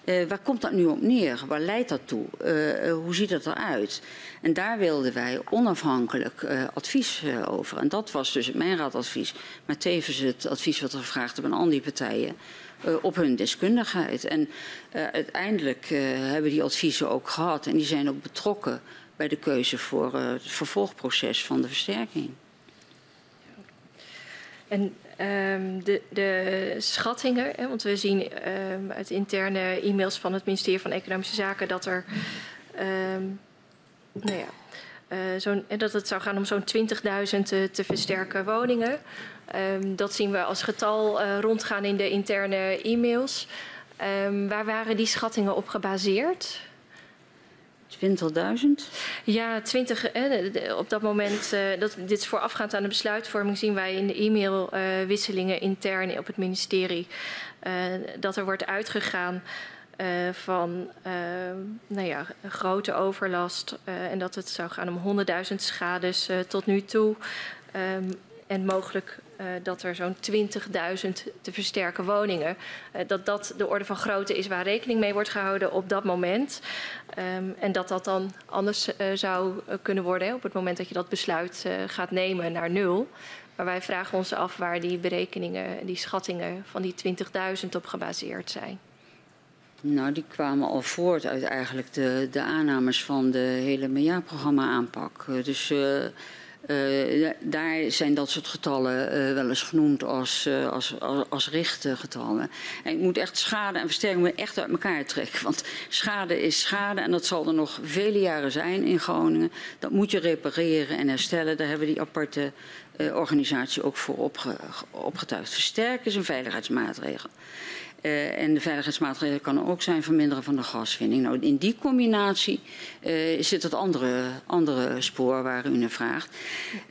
Uh, waar komt dat nu op neer? Waar leidt dat toe? Uh, hoe ziet dat eruit? En daar wilden wij onafhankelijk advies over. En dat was dus mijn raadadvies, maar tevens het advies wat we gevraagd hebben aan al die partijen op hun deskundigheid. En uiteindelijk hebben die adviezen ook gehad en die zijn ook betrokken bij de keuze voor het vervolgproces van de versterking. En um, de, de, schattingen, hè, want we zien um, uit interne e-mails van het ministerie van Economische Zaken dat er, um, nou ja, zo'n, dat het zou gaan om zo'n 20.000 te, te, versterken woningen. dat zien we als getal uh, rondgaan in de interne e-mails. waar waren die schattingen op gebaseerd? 20.000? Ja, 20. Eh, op dat moment, uh, dat, dit is voorafgaand aan de besluitvorming, zien wij in de e-mailwisselingen intern op het ministerie uh, dat er wordt uitgegaan van nou ja, grote overlast en dat het zou gaan om 100.000 schades tot nu toe. Um, en mogelijk uh, dat er zo'n 20.000 te versterken woningen, uh, dat dat de orde van grootte is waar rekening mee wordt gehouden op dat moment. Um, en dat dat dan anders uh, zou kunnen worden hè, op het moment dat je dat besluit gaat nemen naar nul. Maar wij vragen ons af waar die berekeningen, die schattingen van die 20.000 op gebaseerd zijn. Nou, die kwamen al voort uit eigenlijk de, de aannames van de hele meerjaarprogramma aanpak. Dus uh, daar zijn dat soort getallen uh, wel eens genoemd als, uh, als, als, als richtgetallen. En ik moet echt schade en versterking echt uit elkaar trekken. Want schade is schade en dat zal er nog vele jaren zijn in Groningen. Dat moet je repareren en herstellen. Daar hebben we die aparte organisatie ook voor opge, opgetuigd. Versterken is een veiligheidsmaatregel. Uh, en de veiligheidsmaatregelen kan ook zijn verminderen van de gaswinning. Nou, in die combinatie zit het andere, andere spoor waar u naar vraagt.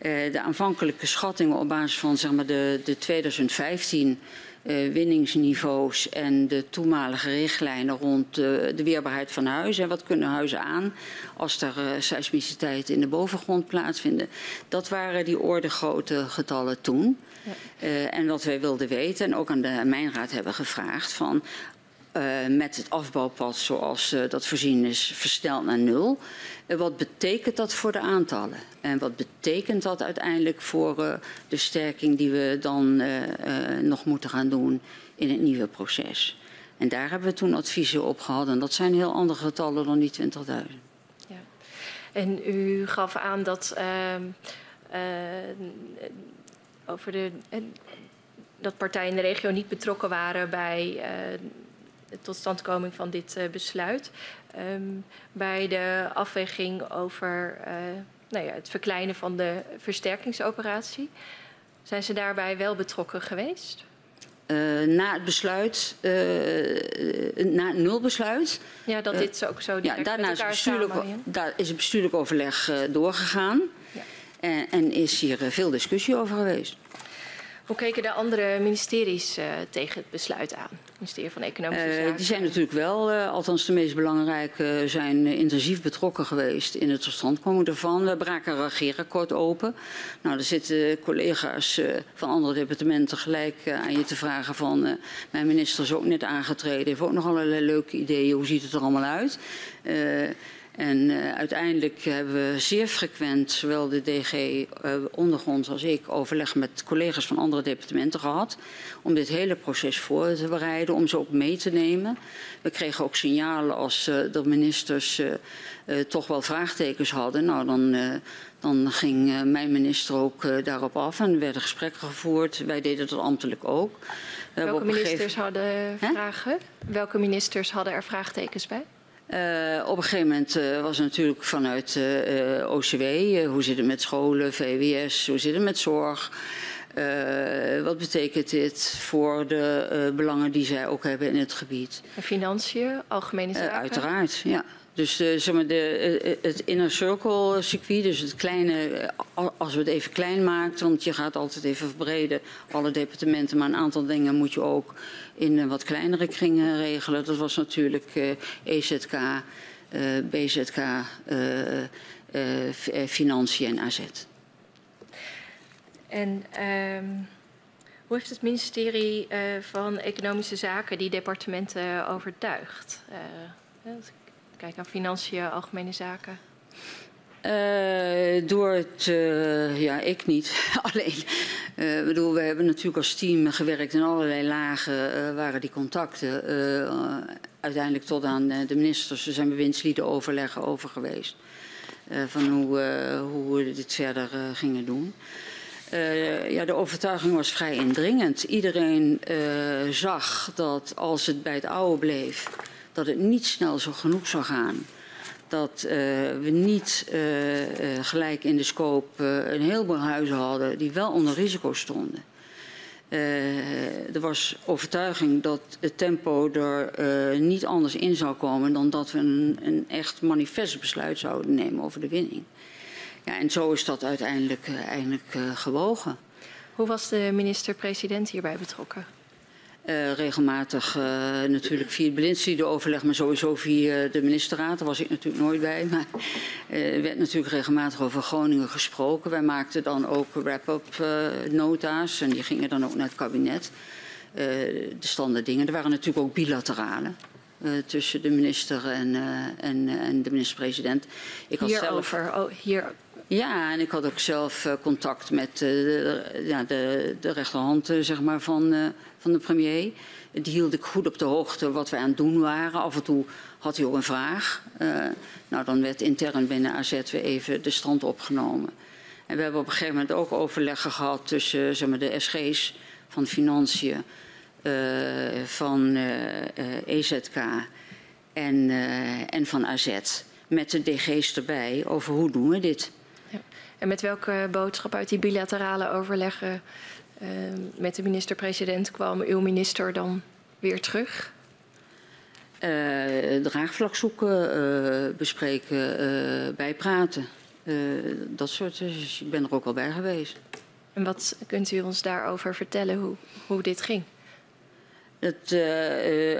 Uh, de aanvankelijke schattingen op basis van zeg maar, de, de 2015 uh, winningsniveaus en de toenmalige richtlijnen rond de weerbaarheid van huizen. En wat kunnen huizen aan als er seismiciteit in de bovengrond plaatsvinden. Dat waren die ordegrote getallen toen. Ja. Uh, en wat wij wilden weten, en ook aan de Mijnraad hebben gevraagd, van uh, met het afbouwpad zoals uh, dat voorzien is versneld naar nul. Wat betekent dat voor de aantallen? En wat betekent dat uiteindelijk voor de versterking die we dan nog moeten gaan doen in het nieuwe proces? En daar hebben we toen adviezen op gehad. En dat zijn heel andere getallen dan die 20.000. Ja. En u gaf aan dat ehm, over de, dat partijen in de regio niet betrokken waren bij uh, de totstandkoming van dit uh, besluit. Um, bij de afweging over uh, nou ja, het verkleinen van de versterkingsoperatie. Zijn ze daarbij wel betrokken geweest? Na het besluit, na het nulbesluit. Ja, dat dit ook zo ja, daarna is, bestuurlijk, daar is het bestuurlijk overleg doorgegaan. En, en, is hier veel discussie over geweest. Hoe keken de andere ministeries uh, tegen het besluit aan? Het ministerie van Economische uh, Zaken. Die zijn natuurlijk wel, uh, althans de meest belangrijke, zijn intensief betrokken geweest in het totstandkomen ervan. We braken een regeerakkoord open. Nou, er zitten collega's van andere departementen gelijk aan je te vragen van... mijn minister is ook net aangetreden, heeft ook nog allerlei leuke ideeën. Hoe ziet het er allemaal uit? En uh, uiteindelijk hebben we zeer frequent, zowel de DG uh, ondergronds als ik, overleg met collega's van andere departementen gehad. Om dit hele proces voor te bereiden, om ze ook mee te nemen. We kregen ook signalen als uh, de ministers toch wel vraagtekens hadden. Nou, dan, dan ging mijn minister ook daarop af en er werden gesprekken gevoerd. Wij deden dat ambtelijk ook. Welke ministers hadden vragen? Welke ministers hadden er vraagtekens bij? Uh, op een gegeven moment uh, was het natuurlijk vanuit uh, OCW, hoe zit het met scholen, VWS, hoe zit het met zorg. wat betekent dit voor de belangen die zij ook hebben in het gebied? En financiën, algemene zaken? uiteraard, ja. Dus zeg maar de, het inner circle circuit, dus het kleine, als we het even klein maken, want je gaat altijd even verbreden, alle departementen, maar een aantal dingen moet je ook in een wat kleinere kringen regelen. Dat was natuurlijk EZK, uh, BZK, Financiën en AZ. En um, Hoe heeft het ministerie van Economische Zaken die departementen overtuigd? Uh, kijk naar financiën, algemene zaken. Uh, door het, uh, ja, ik niet. <laughs> Alleen, uh, bedoel, we hebben natuurlijk als team gewerkt in allerlei lagen, waren die contacten. uiteindelijk tot aan de ministers, er zijn bewindslieden overleggen over geweest. van hoe, hoe we dit verder gingen doen. ja, de overtuiging was vrij indringend. Iedereen zag dat als het bij het oude bleef, dat het niet snel zo genoeg zou gaan dat uh, we niet uh, uh, gelijk in de scope een heleboel huizen hadden die wel onder risico stonden. er was overtuiging dat het tempo er niet anders in zou komen dan dat we een, een echt manifest besluit zouden nemen over de winning. Ja, en zo is dat uiteindelijk, eigenlijk gewogen. Hoe was de minister-president hierbij betrokken? Uh, regelmatig uh, natuurlijk via het overleg, maar sowieso via de ministerraad. Daar was ik natuurlijk nooit bij. <laughs> Maar uh, er werd natuurlijk regelmatig over Groningen gesproken. Wij maakten dan ook wrap-up nota's en die gingen dan ook naar het kabinet. de standaard dingen. Er waren natuurlijk ook bilaterale. tussen de minister en, en, en de minister-president. Hierover, oh, hier ja, en ik had ook zelf contact met de, ja, de, de rechterhand zeg maar, van, van de premier. Die hield ik goed op de hoogte wat we aan het doen waren. Af en toe had hij ook een vraag. nou, dan werd intern binnen AZ weer even de stand opgenomen. En we hebben op een gegeven moment ook overleggen gehad tussen zeg maar, de SG's van Financiën, van EZK en, en van AZ. Met de DG's erbij over hoe doen we dit. En met welke boodschap uit die bilaterale overleggen met de minister-president kwam uw minister dan weer terug? Uh, draagvlak zoeken, uh, bespreken, bijpraten. dat soort. Dus ik ben er ook al bij geweest. En wat kunt u ons daarover vertellen, hoe, hoe dit ging? Het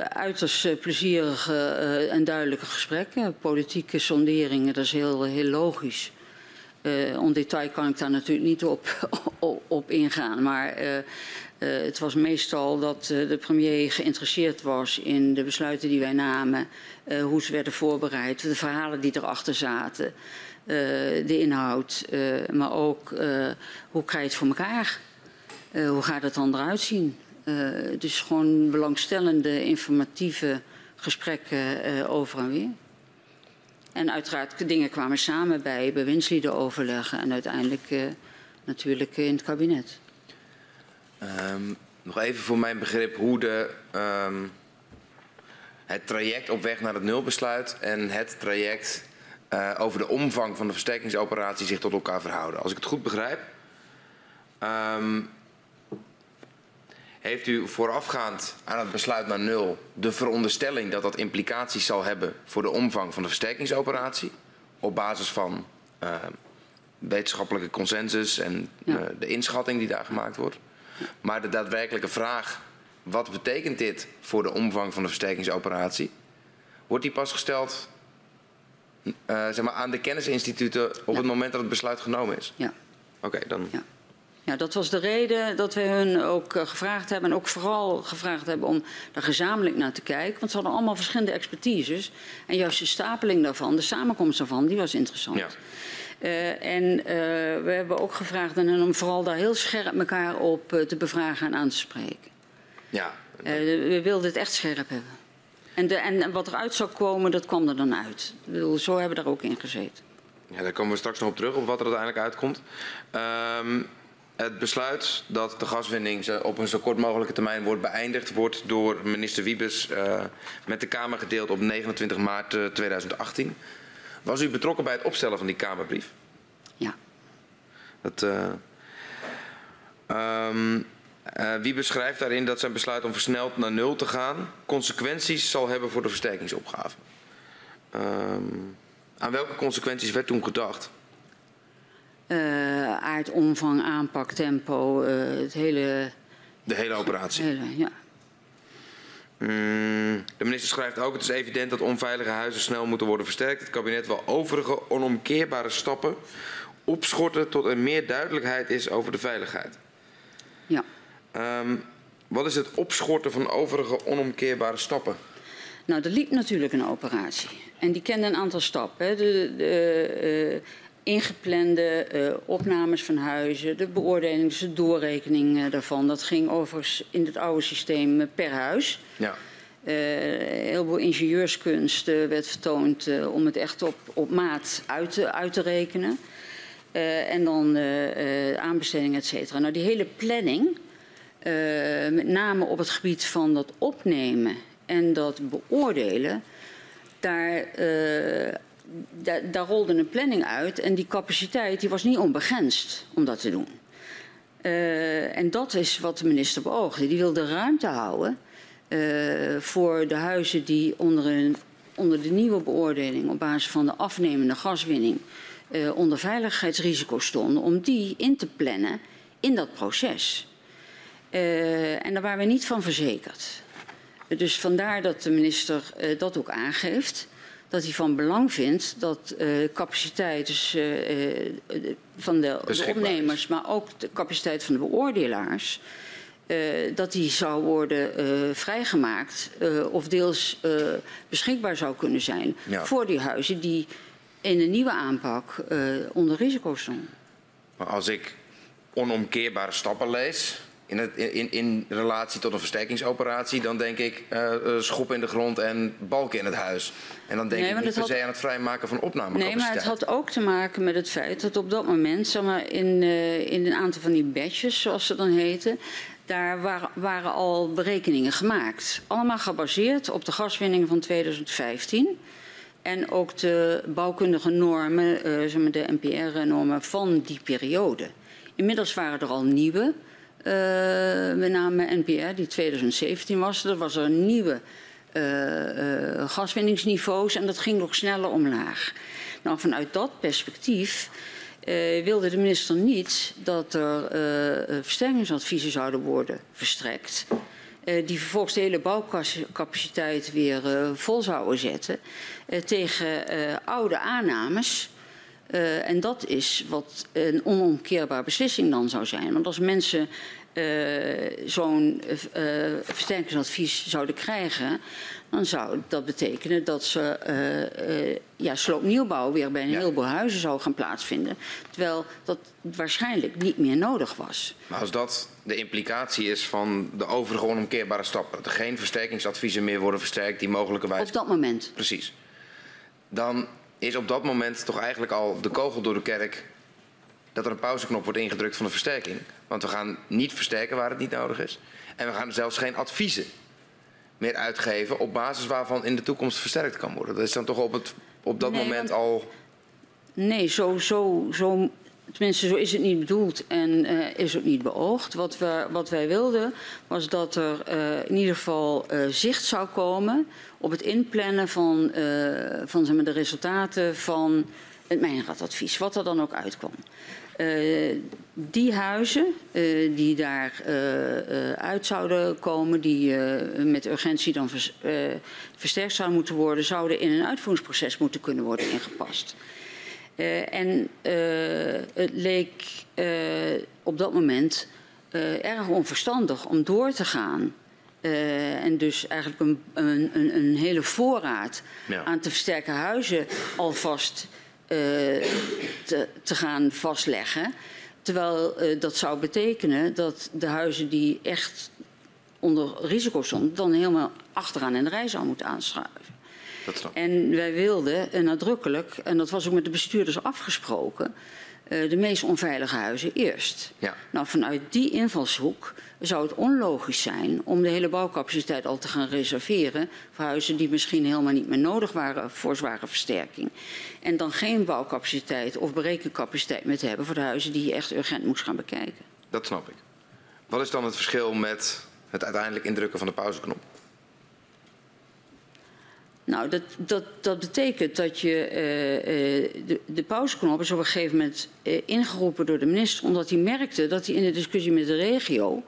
uiterst plezierige en duidelijke gesprekken. Politieke sonderingen, dat is heel, heel logisch. Uh, om detail kan ik daar natuurlijk niet op, <laughs> op, ingaan. Maar uh, uh, het was meestal dat de premier geïnteresseerd was in de besluiten die wij namen. hoe ze werden voorbereid, de verhalen die erachter zaten. de inhoud, maar ook hoe krijg je het voor elkaar? hoe gaat het dan eruit zien? dus gewoon belangstellende, informatieve gesprekken over en weer. En uiteraard dingen kwamen samen bij bewindslieden overleggen en uiteindelijk uh, natuurlijk in het kabinet. Um, nog even voor mijn begrip hoe de, um, het traject op weg naar het nulbesluit en het traject uh, over de omvang van de versterkingsoperatie zich tot elkaar verhouden. Als ik het goed begrijp, um, heeft u voorafgaand aan het besluit naar nul de veronderstelling dat dat implicaties zal hebben voor de omvang van de versterkingsoperatie? Op basis van uh, wetenschappelijke consensus en ja. uh, de inschatting die daar gemaakt wordt. Maar de daadwerkelijke vraag, wat betekent dit voor de omvang van de versterkingsoperatie? Wordt die pas gesteld uh, zeg maar aan de kennisinstituten op ja. het moment dat het besluit genomen is? Ja. Oké, okay, dan... Ja. Ja, dat was de reden dat we hun ook uh, gevraagd hebben. En ook vooral gevraagd hebben om daar gezamenlijk naar te kijken. Want ze hadden allemaal verschillende expertises. En juist de stapeling daarvan, de samenkomst daarvan, die was interessant. Ja. Uh, en uh, we hebben ook gevraagd aan hen om vooral daar heel scherp elkaar op te bevragen en aan te spreken. Ja. we wilden het echt scherp hebben. En, de, en wat eruit zou komen, dat kwam er dan uit. Ik bedoel, zo hebben we daar ook in gezeten. Ja, daar komen we straks nog op terug, op wat er uiteindelijk uitkomt. Um, het besluit dat de gaswinning op een zo kort mogelijke termijn wordt beëindigd, wordt door minister Wiebes uh, met de Kamer gedeeld op 29 maart 2018. Was u betrokken bij het opstellen van die Kamerbrief? Ja. Dat, uh, um, uh, Wiebes schrijft daarin dat zijn besluit om versneld naar nul te gaan consequenties zal hebben voor de versterkingsopgave. Um, aan welke consequenties werd toen gedacht? Uh, aard, omvang, aanpak, tempo, uh, het hele... De hele operatie? Hele, ja. Mm, de minister schrijft ook, het is evident dat onveilige huizen snel moeten worden versterkt. Het kabinet wil overige onomkeerbare stappen opschorten tot er meer duidelijkheid is over de veiligheid. Ja. Ehm, wat is het opschorten van overige onomkeerbare stappen? Nou, er liep natuurlijk een operatie. En die kende een aantal stappen. Hè. De, de uh, ingeplande uh, opnames van huizen, de beoordeling, dus de doorrekening uh, daarvan. Dat ging overigens in het oude systeem per huis. Ja. heel veel ingenieurskunst werd vertoond om het echt op, op maat uit te, uit te rekenen. en dan aanbesteding, et cetera. Nou, die hele planning, met name op het gebied van dat opnemen en dat beoordelen, daar, daar, rolde een planning uit en die capaciteit die was niet onbegrensd om dat te doen. Uh, en dat is wat de minister beoogde. Die wilde ruimte houden uh, voor de huizen die onder, een, onder de nieuwe beoordeling op basis van de afnemende gaswinning onder veiligheidsrisico stonden, om die in te plannen in dat proces. en daar waren we niet van verzekerd. Dus vandaar dat de minister dat ook aangeeft. Dat hij van belang vindt dat uh, capaciteit dus, uh, van de, de, opnemers, maar ook de capaciteit van de beoordelaars, dat die zou worden vrijgemaakt of deels beschikbaar zou kunnen zijn ja. voor die huizen die in de nieuwe aanpak onder risico stonden. Maar als ik onomkeerbare stappen lees, in, het, in, in relatie tot een versterkingsoperatie, dan denk ik uh, schop in de grond en balken in het huis. En dan denk nee, ik niet per se aan het vrijmaken van opnamecapaciteit. Nee, maar het had ook te maken met het feit dat op dat moment, zeg maar, in, uh, in een aantal van die badges, zoals ze dan heten, daar waren, waren al berekeningen gemaakt. Allemaal gebaseerd op de gaswinning van 2015. En ook de bouwkundige normen, uh, zeg maar de NPR-normen van die periode. Inmiddels waren er al nieuwe uh, met name NPR, die 2017 was. Er was er een nieuwe uh, uh, gaswinningsniveaus en dat ging nog sneller omlaag. Nou, vanuit dat perspectief wilde de minister niet dat er versterkingsadviezen zouden worden verstrekt. die vervolgens de hele bouwcapaciteit weer vol zouden zetten tegen oude aannames. Uh, en dat is wat een onomkeerbare beslissing dan zou zijn. Want als mensen uh, zo'n uh, versterkingsadvies zouden krijgen, dan zou dat betekenen dat ze ja, sloopnieuwbouw weer bij een ja. heleboel huizen zou gaan plaatsvinden. Terwijl dat waarschijnlijk niet meer nodig was. Maar als dat de implicatie is van de overige onomkeerbare stappen, dat er geen versterkingsadviezen meer worden versterkt die mogelijkerwijs. Op dat moment. Precies. Dan is op dat moment toch eigenlijk al de kogel door de kerk dat er een pauzeknop wordt ingedrukt van de versterking. Want we gaan niet versterken waar het niet nodig is. En we gaan zelfs geen adviezen meer uitgeven op basis waarvan in de toekomst versterkt kan worden. Dat is dan toch op, het, op dat nee, moment want... al. Nee, zo, zo, zo Tenminste, zo is het niet bedoeld en uh, is ook niet beoogd. Wat, we, wat wij wilden was dat er uh, in ieder geval uh, zicht zou komen op het inplannen van, van zeg maar, de resultaten van het mijnraadadvies, wat er dan ook uitkwam. Die huizen die daar uit zouden komen, die met urgentie dan vers, versterkt zouden moeten worden, zouden in een uitvoeringsproces moeten kunnen worden ingepast. En het leek op dat moment erg onverstandig om door te gaan. en dus eigenlijk een, een, een hele voorraad ja. aan te versterken huizen alvast te, te, gaan vastleggen. Terwijl dat zou betekenen dat de huizen die echt onder risico stonden, dan helemaal achteraan in de rij zou moeten aanschuiven. En wij wilden uh, nadrukkelijk, en dat was ook met de bestuurders afgesproken, uh, de meest onveilige huizen eerst. Ja. Nou, vanuit die invalshoek zou het onlogisch zijn om de hele bouwcapaciteit al te gaan reserveren voor huizen die misschien helemaal niet meer nodig waren voor zware versterking. En dan geen bouwcapaciteit of berekencapaciteit meer te hebben voor de huizen die je echt urgent moest gaan bekijken. Dat snap ik. Wat is dan het verschil met het uiteindelijk indrukken van de pauzeknop? Nou, dat, dat, dat betekent dat je uh, de, de pauzeknop is op een gegeven moment uh, ingeroepen door de minister, omdat hij merkte dat hij in de discussie met de regio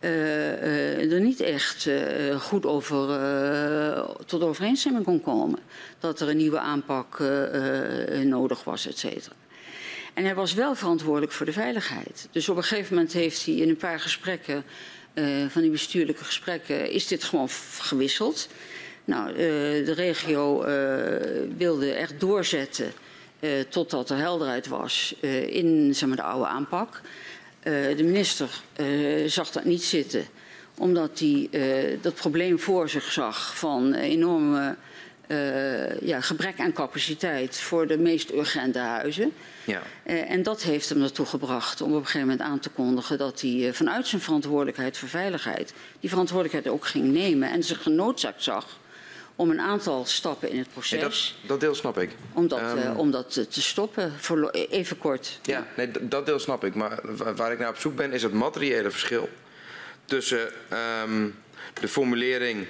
uh, er niet echt goed over tot overeenstemming kon komen. Dat er een nieuwe aanpak nodig was, et cetera. En hij was wel verantwoordelijk voor de veiligheid. Dus op een gegeven moment heeft hij in een paar gesprekken, uh, van die bestuurlijke gesprekken, is dit gewoon gewisseld. Nou, uh, de regio uh, wilde echt doorzetten totdat er helderheid was in zeg maar, de oude aanpak. De minister zag dat niet zitten, omdat hij dat probleem voor zich zag van enorme ja, gebrek aan capaciteit voor de meest urgente huizen. Ja. En dat heeft hem ertoe gebracht om op een gegeven moment aan te kondigen dat hij vanuit zijn verantwoordelijkheid voor veiligheid die verantwoordelijkheid ook ging nemen en zich genoodzaakt zag om een aantal stappen in het proces. dat, dat, deel snap ik. Om dat, um, om dat te stoppen, even kort. Ja, nee, dat deel snap ik. Maar waar ik naar op zoek ben is het materiële verschil tussen um, de formulering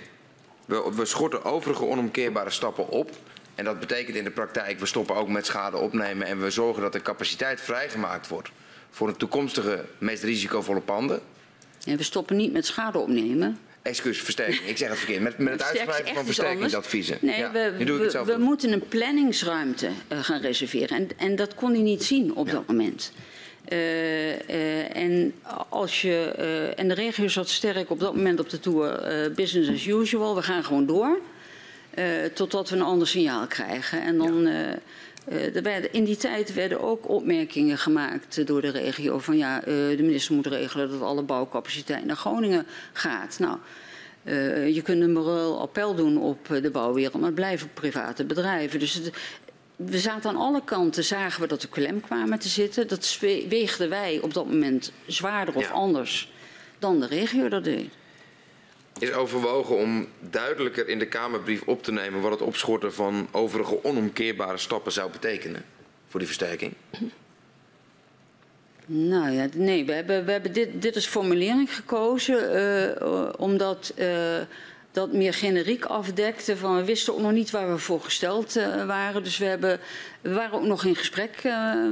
we, we schorten overige onomkeerbare stappen op. En dat betekent in de praktijk, we stoppen ook met schade opnemen en we zorgen dat de capaciteit vrijgemaakt wordt voor een toekomstige meest risicovolle panden. En we stoppen niet met schade opnemen. Excuus, versterking. Ik zeg het verkeerd. Met, met het uitschrijven van versterkingsadviezen. Nee, ja, we, we, we moeten een planningsruimte uh, gaan reserveren. En, en, dat kon hij niet zien op ja. dat moment. Uh, uh, en, als je, uh, en de regio zat sterk op dat moment op de tour business as usual. We gaan gewoon door. totdat we een ander signaal krijgen. En dan, ja. Er werden, in die tijd werden ook opmerkingen gemaakt door de regio. Van ja, de minister moet regelen dat alle bouwcapaciteit naar Groningen gaat. Nou, je kunt een moreel appel doen op de bouwwereld, maar het blijven private bedrijven. Dus het, we zaten aan alle kanten, zagen we dat er klem kwamen te zitten. Dat weegden wij op dat moment zwaarder of ja. anders dan de regio dat deed. Is overwogen om duidelijker in de Kamerbrief op te nemen wat het opschorten van overige onomkeerbare stappen zou betekenen voor die versterking? Nou ja, nee, we hebben, we hebben dit, dit als formulering gekozen uh, omdat. Uh, dat meer generiek afdekte. Van, we wisten ook nog niet waar we voor gesteld uh, waren. Dus we, hebben, we waren ook nog in gesprek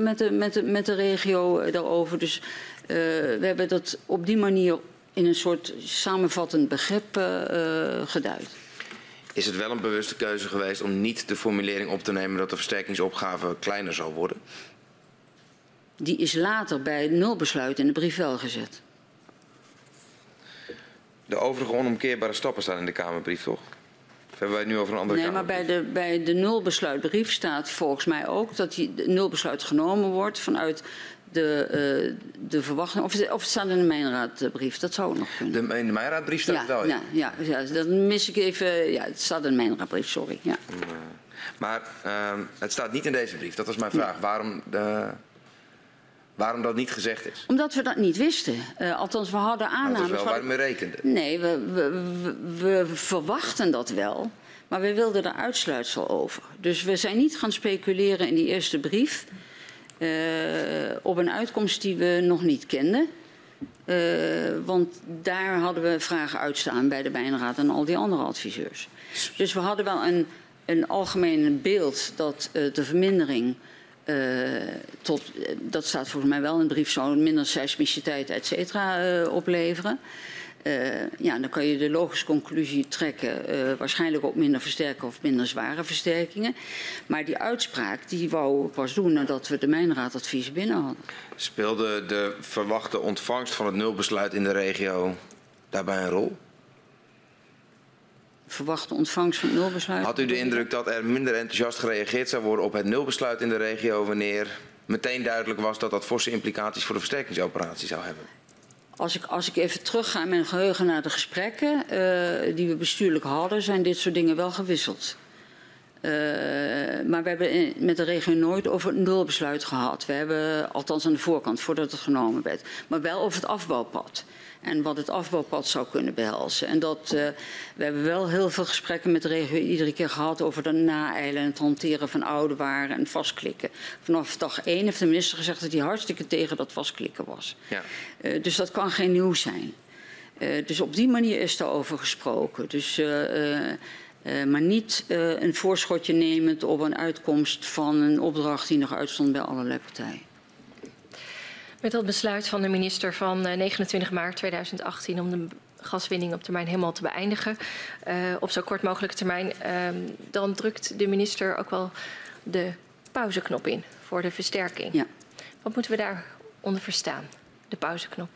met, de, met, de, met de regio daarover. Dus we hebben dat op die manier in een soort samenvattend begrip geduid. Is het wel een bewuste keuze geweest om niet de formulering op te nemen dat de versterkingsopgave kleiner zal worden? Die is later bij het nulbesluit in de brief wel gezet. De overige onomkeerbare stappen staan in de Kamerbrief, toch? Of hebben wij het nu over een andere Nee, maar bij de, bij de nulbesluitbrief staat volgens mij ook dat die nulbesluit genomen wordt vanuit de, uh, de verwachting. Of, of het staat in de mijnraadbrief, dat zou nog kunnen. De, in de mijnraadbrief staat ja, het wel, ja. Ja, ja, ja, dan mis ik even. Ja, het staat in de mijnraadbrief, sorry. Ja. Maar uh, het staat niet in deze brief, dat was mijn vraag. Nee. Waarom de. Waarom dat niet gezegd is? Omdat we dat niet wisten. Uh, althans, we hadden aannames. dat is wel waar we rekenden. Nee, we, we, we, we, verwachten dat wel. Maar we wilden er uitsluitsel over. Dus we zijn niet gaan speculeren in die eerste brief. Uh, op een uitkomst die we nog niet kenden. Uh, want daar hadden we vragen uitstaan bij de Bijnraad en al die andere adviseurs. Dus we hadden wel een, een algemeen beeld dat de vermindering tot, dat staat volgens mij wel in de brief, zou minder seismiciteit, et cetera, opleveren. Uh, ja, dan kan je de logische conclusie trekken, waarschijnlijk ook minder versterken of minder zware versterkingen. Maar die uitspraak, die wou ik pas doen nadat we de mijnraadadvies binnen hadden. Speelde de verwachte ontvangst van het nulbesluit in de regio daarbij een rol? verwachte ontvangst van het nulbesluit. Had u de indruk dat er minder enthousiast gereageerd zou worden op het nulbesluit in de regio wanneer meteen duidelijk was dat dat forse implicaties voor de versterkingsoperatie zou hebben? Als ik, als ik even terugga in mijn geheugen naar de gesprekken uh, die we bestuurlijk hadden, zijn dit soort dingen wel gewisseld. Uh, maar we hebben met de regio nooit over het nulbesluit gehad. We hebben, althans aan de voorkant, voordat het genomen werd, maar wel over het afbouwpad en wat het afbouwpad zou kunnen behelzen. En dat, uh, we hebben wel heel veel gesprekken met de regio iedere keer gehad over de naeilen en het hanteren van oude waren en vastklikken. Vanaf dag één heeft de minister gezegd dat hij hartstikke tegen dat vastklikken was. Ja. Uh, dus dat kan geen nieuws zijn. Uh, dus op die manier is daarover gesproken. Dus, maar niet een voorschotje nemend op een uitkomst van een opdracht die nog uitstond bij allerlei partijen. Met dat besluit van de minister van 29 maart 2018 om de gaswinning op termijn helemaal te beëindigen, uh, op zo kort mogelijke termijn, uh, dan drukt de minister ook wel de pauzeknop in voor de versterking. Ja. Wat moeten we daaronder verstaan? De pauzeknop.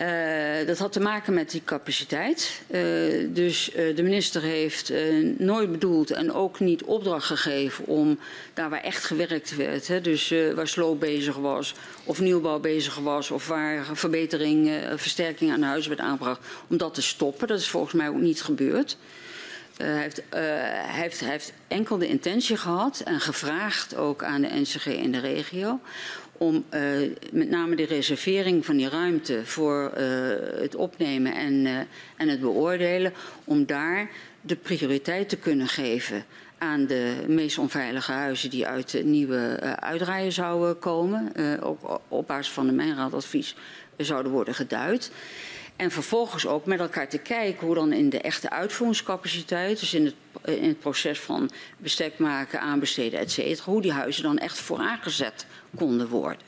Uh, dat had te maken met die capaciteit. Uh, dus uh, de minister heeft nooit bedoeld en ook niet opdracht gegeven om daar waar echt gewerkt werd, hè, dus waar sloop bezig was of nieuwbouw bezig was of waar verbetering, versterking aan huis werd aangebracht, om dat te stoppen. Dat is volgens mij ook niet gebeurd. Hij heeft, hij, heeft, hij, heeft, enkel de intentie gehad en gevraagd ook aan de NCG in de regio om uh, met name de reservering van die ruimte voor uh, het opnemen en, uh, en het beoordelen, om daar de prioriteit te kunnen geven aan de meest onveilige huizen die uit de nieuwe uitrijen zouden komen, ook op basis van de mijnraadadvies zouden worden geduid. En vervolgens ook met elkaar te kijken hoe dan in de echte uitvoeringscapaciteit, dus in het, in het proces van bestek maken, aanbesteden, et cetera, hoe die huizen dan echt vooraangezet konden worden.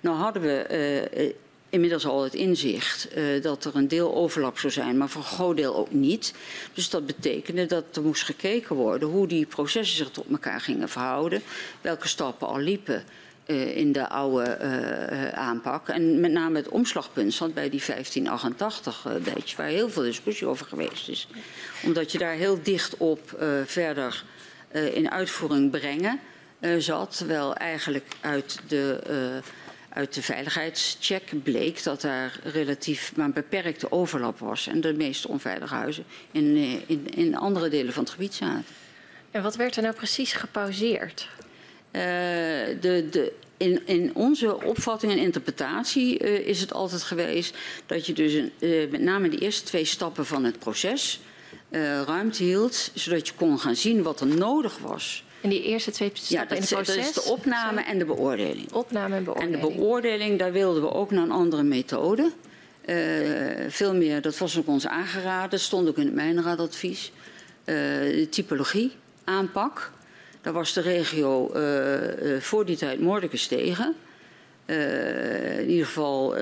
Nou hadden we uh, inmiddels al het inzicht dat er een deel overlap zou zijn, maar voor een groot deel ook niet. Dus dat betekende dat er moest gekeken worden hoe die processen zich tot elkaar gingen verhouden, welke stappen al liepen. Uh, in de oude uh, aanpak. En met name het omslagpunt zat bij die 1588 beetje, waar heel veel discussie over geweest is. Omdat je daar heel dicht op verder in uitvoering brengen zat. Terwijl eigenlijk uit de uit de veiligheidscheck bleek dat daar relatief maar beperkte overlap was. En de meeste onveilige huizen in, in, in andere delen van het gebied zaten. En wat werd er nou precies gepauzeerd? Uh, de, de, in, in, onze opvatting en interpretatie uh, is het altijd geweest dat je dus een, uh, met name de eerste twee stappen van het proces ruimte hield, zodat je kon gaan zien wat er nodig was en die eerste twee stappen ja, dat, in het proces? dat is de opname en de beoordeling. Opname en beoordeling. En de beoordeling, daar wilden we ook naar een andere methode. Veel meer, dat was ook ons aangeraden, stond ook in het mijnraadadvies. De typologie, aanpak. Daar was de regio uh, voor die tijd moordelijk tegen. in ieder geval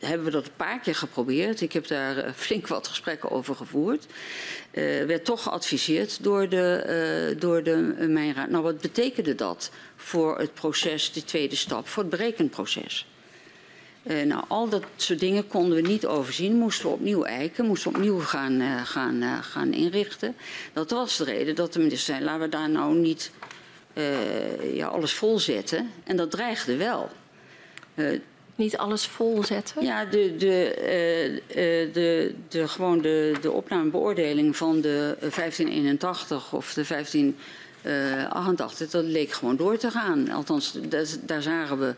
hebben we dat een paar keer geprobeerd. Ik heb daar eh, <laughs> flink wat gesprekken over gevoerd. Werd toch geadviseerd door de, door de Mijnraad. Nou, wat betekende dat voor het proces, de tweede stap, voor het berekenproces? Nou, al dat soort dingen konden we niet overzien, moesten we opnieuw eiken, moesten we opnieuw gaan, gaan, gaan inrichten. Dat was de reden dat de minister zei, laten we daar nou niet ja, alles volzetten. En dat dreigde wel niet alles vol zetten? Ja, de, de, de, de, gewoon de, de opnamebeoordeling van de 1581 of de 1588, dat leek gewoon door te gaan. Althans, dat, daar zagen we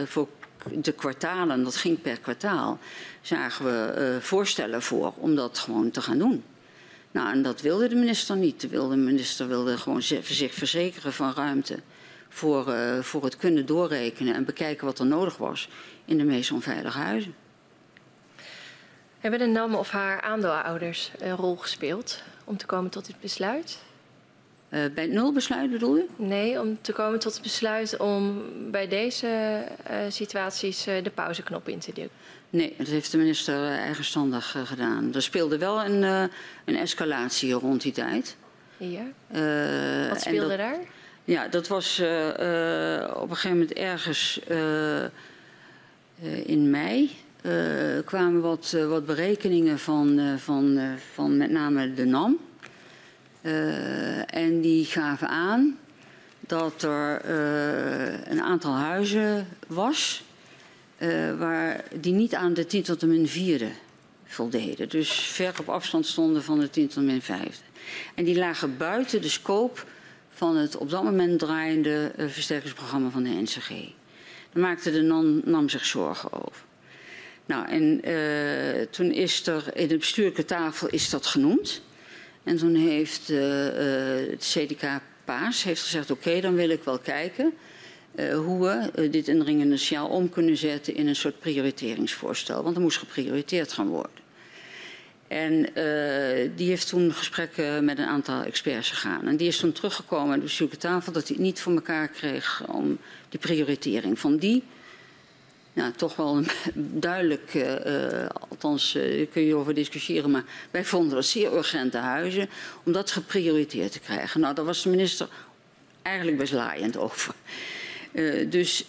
uh, voor de kwartalen, dat ging per kwartaal, zagen we uh, voorstellen voor om dat gewoon te gaan doen. Nou, en dat wilde de minister niet. De minister wilde gewoon zich verzekeren van ruimte voor, uh, voor het kunnen doorrekenen en bekijken wat er nodig was in de meest onveilige huizen. Hebben de NAM of haar aandeelhouders een rol gespeeld om te komen tot dit besluit? Uh, bij het nulbesluit bedoel je? Nee, om te komen tot het besluit om bij deze uh, situaties uh, de pauzeknop in te duwen. Nee, dat heeft de minister eigenstandig gedaan. Er speelde wel een, een escalatie rond die tijd. Ja. Wat speelde dat, daar? Ja, dat was op een gegeven moment ergens in mei. kwamen wat, wat berekeningen van, van, van met name de NAM. En die gaven aan dat er een aantal huizen was waar, die niet aan de 10 tot en min vierde voldeden. Dus ver op afstand stonden van de 10 tot en min vijfde. En die lagen buiten de scope van het op dat moment draaiende uh, versterkingsprogramma van de NCG. Daar maakte de NAM, NAM zich zorgen over. Nou, en uh, toen is er in de bestuurlijke tafel is dat genoemd. En toen heeft uh, het CDK Paas heeft gezegd: oké, dan wil ik wel kijken hoe we dit indringende signaal om kunnen zetten in een soort prioriteringsvoorstel. Want er moest geprioriteerd gaan worden. En uh, die heeft toen gesprekken met een aantal experts gegaan. En die is toen teruggekomen aan de bestuurlijke tafel dat hij het niet voor elkaar kreeg om die prioritering van die. Nou, toch wel een <laughs> duidelijk, uh, althans uh, kun je over discussiëren, maar wij vonden dat zeer urgente huizen, om dat geprioriteerd te krijgen. Nou, daar was de minister eigenlijk best laaiend over. Dus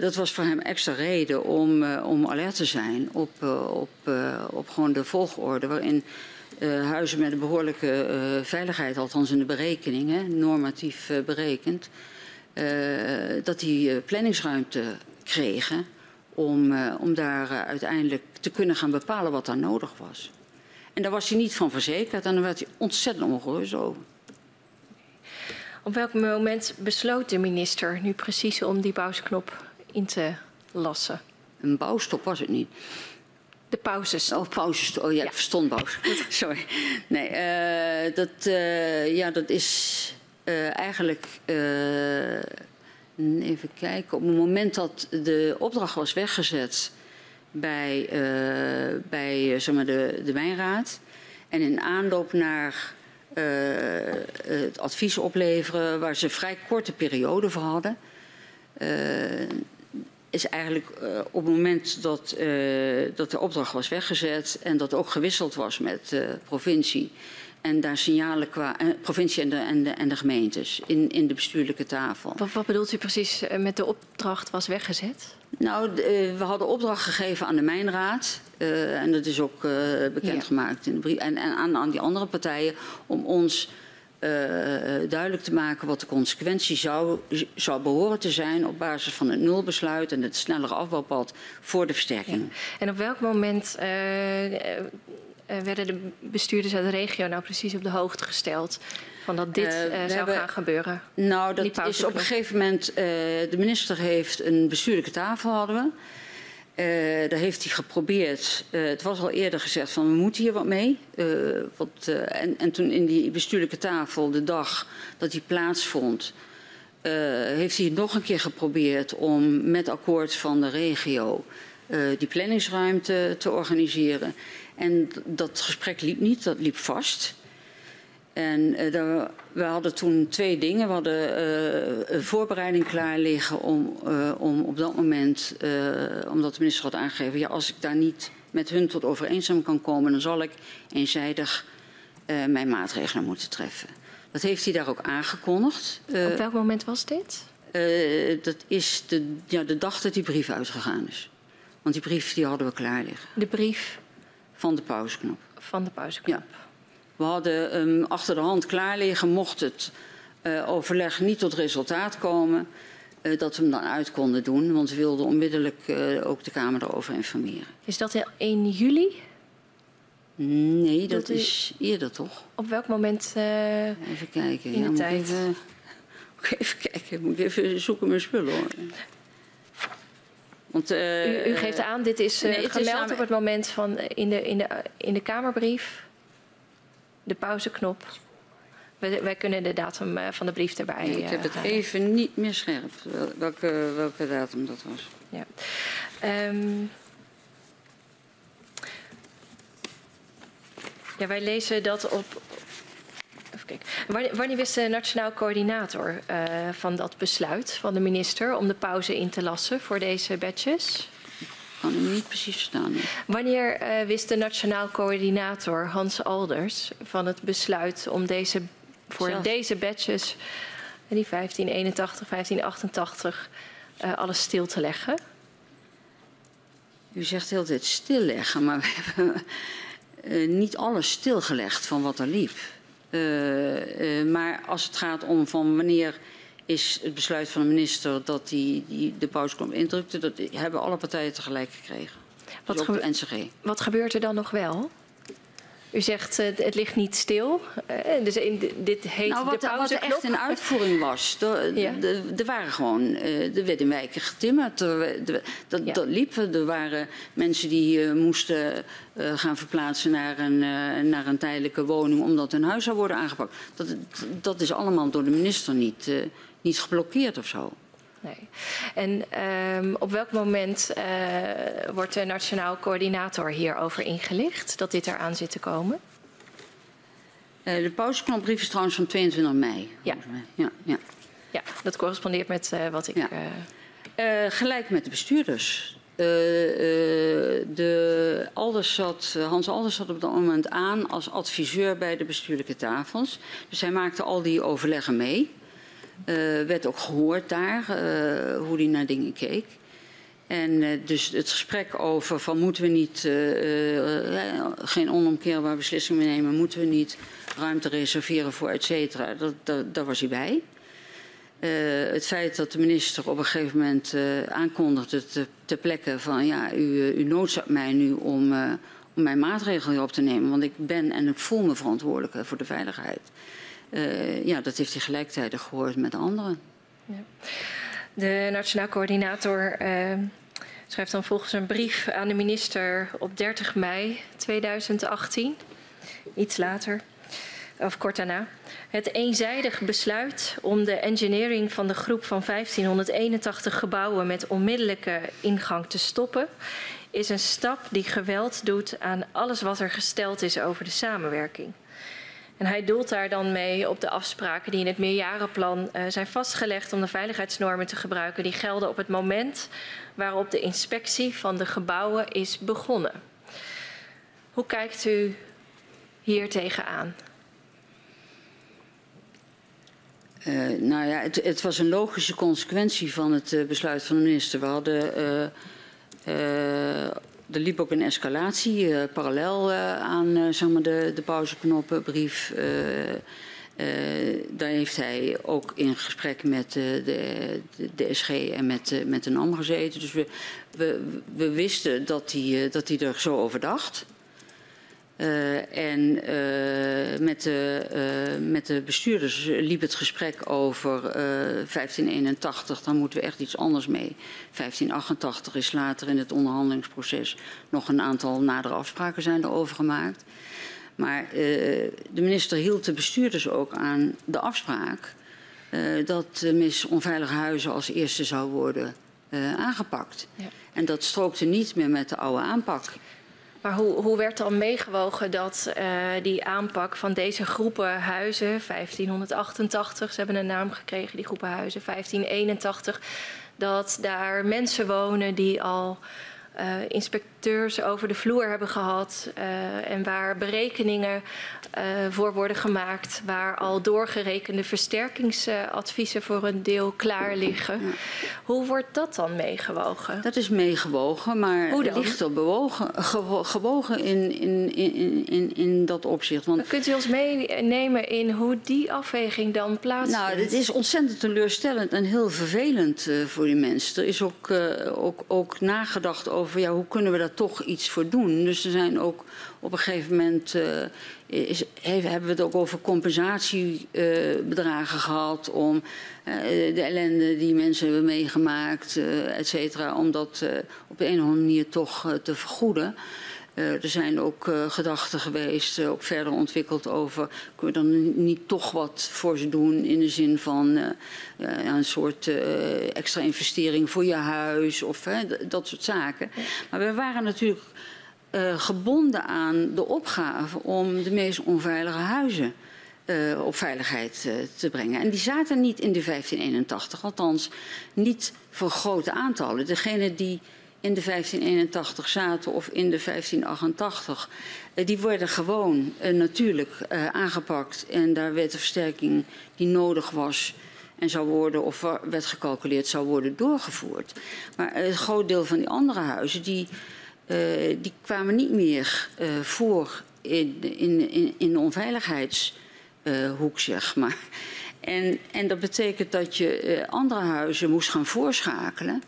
dat was voor hem extra reden om, om alert te zijn op, op, op gewoon de volgorde waarin huizen met een behoorlijke veiligheid, althans in de berekeningen, normatief berekend, dat die planningsruimte kregen om, om daar uiteindelijk te kunnen gaan bepalen wat daar nodig was. En daar was hij niet van verzekerd en daar werd hij ontzettend ongerust over. Op welk moment besloot de minister nu precies om die pauzeknop in te lassen? Een bouwstop was het niet. De pauzes. Oh, pauzes. Oh ja, ja. ik verstond pauze. <laughs> Sorry. Nee, uh, dat, ja, dat is eigenlijk. Even kijken. Op het moment dat de opdracht was weggezet bij, bij zeg maar de, de Wijnraad. En in aanloop naar uh, het advies opleveren waar ze vrij korte periode voor hadden. Is eigenlijk op het moment dat, dat de opdracht was weggezet en dat ook gewisseld was met de provincie. En daar signalen qua provincie en de, en de, en de gemeentes in, in de bestuurlijke tafel. Wat, wat bedoelt u precies met de opdracht was weggezet? Nou, we hadden opdracht gegeven aan de Mijnraad. Uh, en dat is ook uh, bekendgemaakt ja. in de brief. En, en aan, aan, die andere partijen om ons uh, duidelijk te maken wat de consequentie zou, zou behoren te zijn op basis van het nulbesluit en het snellere afbouwpad voor de versterking. Ja. En op welk moment werden de bestuurders uit de regio nou precies op de hoogte gesteld van dat dit uh, zou hebben, gaan gebeuren? Nou, dat is op een gegeven moment. Uh, de minister heeft een bestuurlijke tafel hadden we. Uh, daar heeft hij geprobeerd. Uh, het was al eerder gezegd van we moeten hier wat mee. Uh, wat, en, en, toen in die bestuurlijke tafel, de dag dat die plaatsvond, heeft hij het nog een keer geprobeerd om met akkoord van de regio die planningsruimte te organiseren. En dat gesprek liep niet, dat liep vast. En uh, daar, we hadden toen twee dingen. We hadden uh, een voorbereiding klaar liggen om, uh, om op dat moment, omdat de minister had aangegeven, ja, als ik daar niet met hun tot overeenstemming kan komen, dan zal ik eenzijdig mijn maatregelen moeten treffen. Dat heeft hij daar ook aangekondigd. op welk moment was dit? dat is de, ja, de dag dat die brief uitgegaan is. Want die brief die hadden we klaar liggen. De brief? Van de pauzeknop. Van de pauzeknop. Ja. We hadden um, achter de hand klaar liggen, mocht het uh, overleg niet tot resultaat komen, uh, dat we hem dan uit konden doen. Want we wilden onmiddellijk uh, ook de Kamer erover informeren. Is dat 1 juli? Nee, dat, dat is eerder toch? Op welk moment Even kijken. in ja, de tijd? Even, <laughs> even kijken, moet ik even zoeken mijn spullen hoor. Want, uh, u, u, geeft aan, dit is, uh, nee, het gemeld is op het moment van in de, in de, in de Kamerbrief de pauzeknop. Wij, wij, kunnen de datum eh, van de brief erbij. Nee, ik heb het even niet meer scherp welke, welke datum dat was. Ja. Um, ja, wij lezen dat op. Even kijken. Wanneer, wanneer wist de nationaal coördinator uh, van dat besluit van de minister om de pauze in te lassen voor deze badges? kan hem niet precies verstaan. Wanneer uh, wist de Nationaal Coördinator Hans Alders van het besluit om deze, voor Zelf. deze badges, die 1581, 1588, uh, alles stil te leggen? U zegt heel tijd stilleggen, maar we hebben uh, niet alles stilgelegd van wat er liep. Uh, maar als het gaat om van wanneer is het besluit van de minister dat die, die de pauzeknop indrukte. Dat hebben alle partijen tegelijk gekregen. Wat, dus de NCG. wat gebeurt er dan nog wel? U zegt uh, het ligt niet stil. Uh, dus in, dit heet nou, wat, de Wat er echt in uitvoering was. Er ja. waren gewoon, er werd in wijken getimmerd. Er, de, dat, ja. dat liep. Er waren mensen die moesten gaan verplaatsen naar een, naar een tijdelijke woning omdat hun huis zou worden aangepakt. Dat, dat is allemaal door de minister niet, niet geblokkeerd of zo. Nee. En um, op welk moment uh, wordt de nationaal coördinator hierover ingelicht dat dit eraan zit te komen? Uh, de pauzeknopbrief is trouwens van 22 mei. Ja, ja, ja. ja dat correspondeert met uh, wat ik. Ja. gelijk met de bestuurders. de Alders zat, Hans Alders zat op dat moment aan als adviseur bij de bestuurlijke tafels. Dus hij maakte al die overleggen mee. Werd ook gehoord daar, hoe hij naar dingen keek. En dus het gesprek over van moeten we niet, geen onomkeerbare beslissing meer nemen, moeten we niet ruimte reserveren voor et cetera, dat, dat, daar was hij bij. Uh, het feit dat de minister op een gegeven moment uh, aankondigde te, ter plekke van ja, u, u noodzaakt mij nu om, uh, om mijn maatregelen op te nemen, want ik ben en ik voel me verantwoordelijk voor de veiligheid. Ja, dat heeft hij gelijktijdig gehoord met anderen. Ja. De Nationaal Coördinator schrijft dan volgens een brief aan de minister op 30 mei 2018, iets later of kort daarna. Het eenzijdig besluit om de engineering van de groep van 1581 gebouwen met onmiddellijke ingang te stoppen, is een stap die geweld doet aan alles wat er gesteld is over de samenwerking. En hij doelt daar dan mee op de afspraken die in het meerjarenplan uh, zijn vastgelegd om de veiligheidsnormen te gebruiken. Die gelden op het moment waarop de inspectie van de gebouwen is begonnen. Hoe kijkt u hier tegenaan? Uh, nou ja, het, het, was een logische consequentie van het uh, besluit van de minister. We hadden. Er liep ook een escalatie parallel aan zeg maar de, de pauzeknoppenbrief. daar heeft hij ook in gesprek met de, de, de SG en met, met de NAM gezeten. Dus we, we, we wisten dat hij, dat hij er zo over dacht. Uh, en uh, met, de, uh, met de bestuurders liep het gesprek over 1581. Dan moeten we echt iets anders mee. 1588 is later in het onderhandelingsproces nog een aantal nadere afspraken zijn erover gemaakt. Maar de minister hield de bestuurders ook aan de afspraak dat de mis onveilige huizen als eerste zou worden aangepakt. Ja. En dat strookte niet meer met de oude aanpak. Maar hoe, hoe werd dan meegewogen dat uh, die aanpak van deze groepen huizen, 1588, ze hebben een naam gekregen, die groepen huizen, 1581, dat daar mensen wonen die al uh, inspecteurs over de vloer hebben gehad uh, en waar berekeningen uh, voor worden gemaakt, waar al doorgerekende versterkingsadviezen voor een deel klaar liggen. Ja. Hoe wordt dat dan meegewogen? Dat is meegewogen, maar Hoe dan? ligt er bewogen, gewo gewogen in, in, in, in, in dat opzicht. Want... Kunt u ons meenemen in hoe die afweging dan plaatsvindt? Nou, het is ontzettend teleurstellend en heel vervelend voor die mensen. Er is ook, ook, ook nagedacht over ja, hoe kunnen we daar toch iets voor doen. Dus er zijn ook op een gegeven moment uh, is, hebben we het ook over compensatiebedragen uh, gehad om uh, de ellende die mensen hebben meegemaakt, et cetera, om dat op de een of andere manier toch te vergoeden. Uh, er zijn ook uh, gedachten geweest, uh, ook verder ontwikkeld over... kunnen we dan niet toch wat voor ze doen in de zin van een soort extra investering voor je huis of dat soort zaken. Maar we waren natuurlijk gebonden aan de opgave om de meest onveilige huizen... op veiligheid te brengen. En die zaten niet in de 1581, althans niet voor grote aantallen. Degene die in de 1581 zaten of in de 1588, eh, die worden gewoon uh, natuurlijk uh, aangepakt. En daar werd de versterking die nodig was en zou worden, of werd gecalculeerd, zou worden doorgevoerd. Maar het groot deel van die andere huizen, die, die kwamen niet meer voor in, in, in, in de onveiligheidshoek, zeg maar. En, en dat betekent dat je andere huizen moest gaan voorschakelen.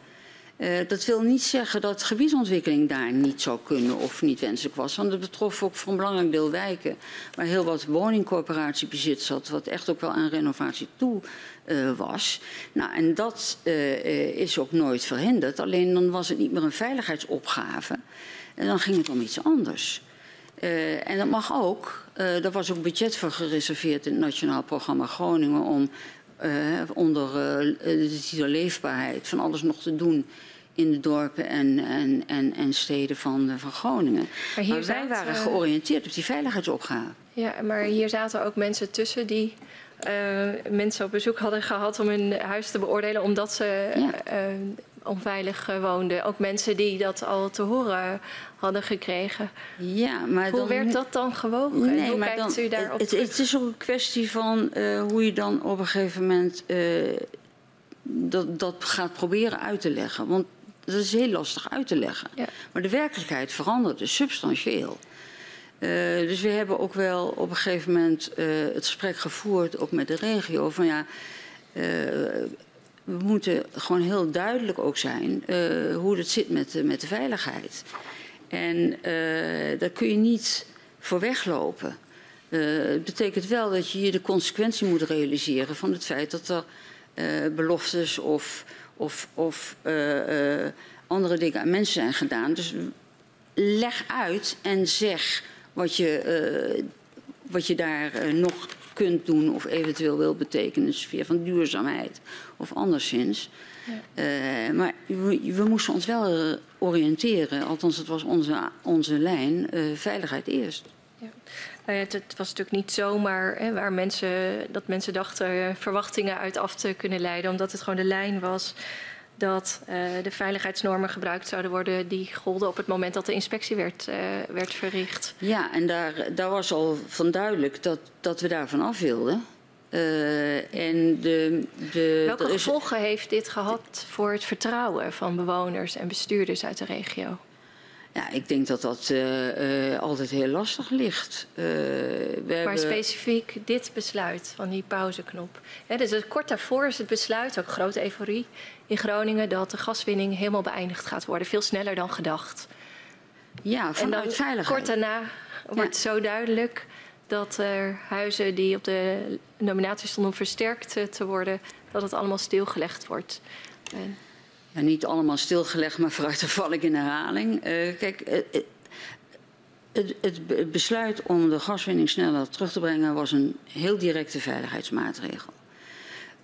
Uh, dat wil niet zeggen dat gebiedontwikkeling daar niet zou kunnen of niet wenselijk was. Want het betrof ook voor een belangrijk deel wijken waar heel wat woningcorporatiebezit zat, wat echt ook wel aan renovatie toe uh, was. Nou, en dat uh, is ook nooit verhinderd. Alleen dan was het niet meer een veiligheidsopgave. En dan ging het om iets anders. en dat mag ook. er was ook budget voor gereserveerd in het Nationaal Programma Groningen om onder de titel leefbaarheid van alles nog te doen in de dorpen en, en, en, en steden van, van Groningen. Maar, hier maar wij waren georiënteerd op die veiligheidsopgave. Ja, maar hier zaten ook mensen tussen die uh, mensen op bezoek hadden gehad om hun huis te beoordelen, omdat ze ja. uh, onveilig woonden. Ook mensen die dat al te horen hadden gekregen. Ja, maar hoe dan werd dat dan gewogen? Nee, hoe maar kijkt dan, u daarop het, terug? het is ook een kwestie van eh, hoe je dan op een gegeven moment eh, dat, dat gaat proberen uit te leggen. Want dat is heel lastig uit te leggen. Ja. Maar de werkelijkheid verandert dus substantieel. Eh, dus we hebben ook wel op een gegeven moment het gesprek gevoerd, ook met de regio, van ja, we moeten gewoon heel duidelijk ook zijn hoe het zit met, met de veiligheid. En eh, daar kun je niet voor weglopen. Eh, het betekent wel dat je je de consequentie moet realiseren van het feit dat er eh, beloftes of, of, of andere dingen aan mensen zijn gedaan. Dus leg uit en zeg wat je, wat je daar nog kunt doen of eventueel wil betekenen in de sfeer van duurzaamheid of anderszins. Maar we, we moesten ons wel oriënteren, althans het was onze, onze lijn, eh, veiligheid eerst. Nou ja, het, het was natuurlijk niet zomaar hè, waar mensen, dat mensen dachten eh, verwachtingen uit af te kunnen leiden, omdat het gewoon de lijn was dat eh, de veiligheidsnormen gebruikt zouden worden die golden op het moment dat de inspectie werd, werd verricht. Ja, en daar, daar was al van duidelijk dat, dat we daarvan af wilden. Eh, en de, de, Welke is- gevolgen heeft dit gehad voor het vertrouwen van bewoners en bestuurders uit de regio? Ja, ik denk dat dat eh, eh, altijd heel lastig ligt. We Maar hebben- specifiek dit besluit van die pauzeknop. Dus kort daarvoor is het besluit, ook grote euforie in Groningen, dat de gaswinning helemaal beëindigd gaat worden. Veel sneller dan gedacht. Ja, en vanuit dan veiligheid. kort daarna wordt zo duidelijk dat er huizen die op de nominatie stonden om versterkt eh, te worden, dat het allemaal stilgelegd wordt. Ja, niet allemaal stilgelegd, maar vooruit dan val ik in herhaling. Eh, kijk, eh, het, het be- besluit om de gaswinning sneller terug te brengen was een heel directe veiligheidsmaatregel.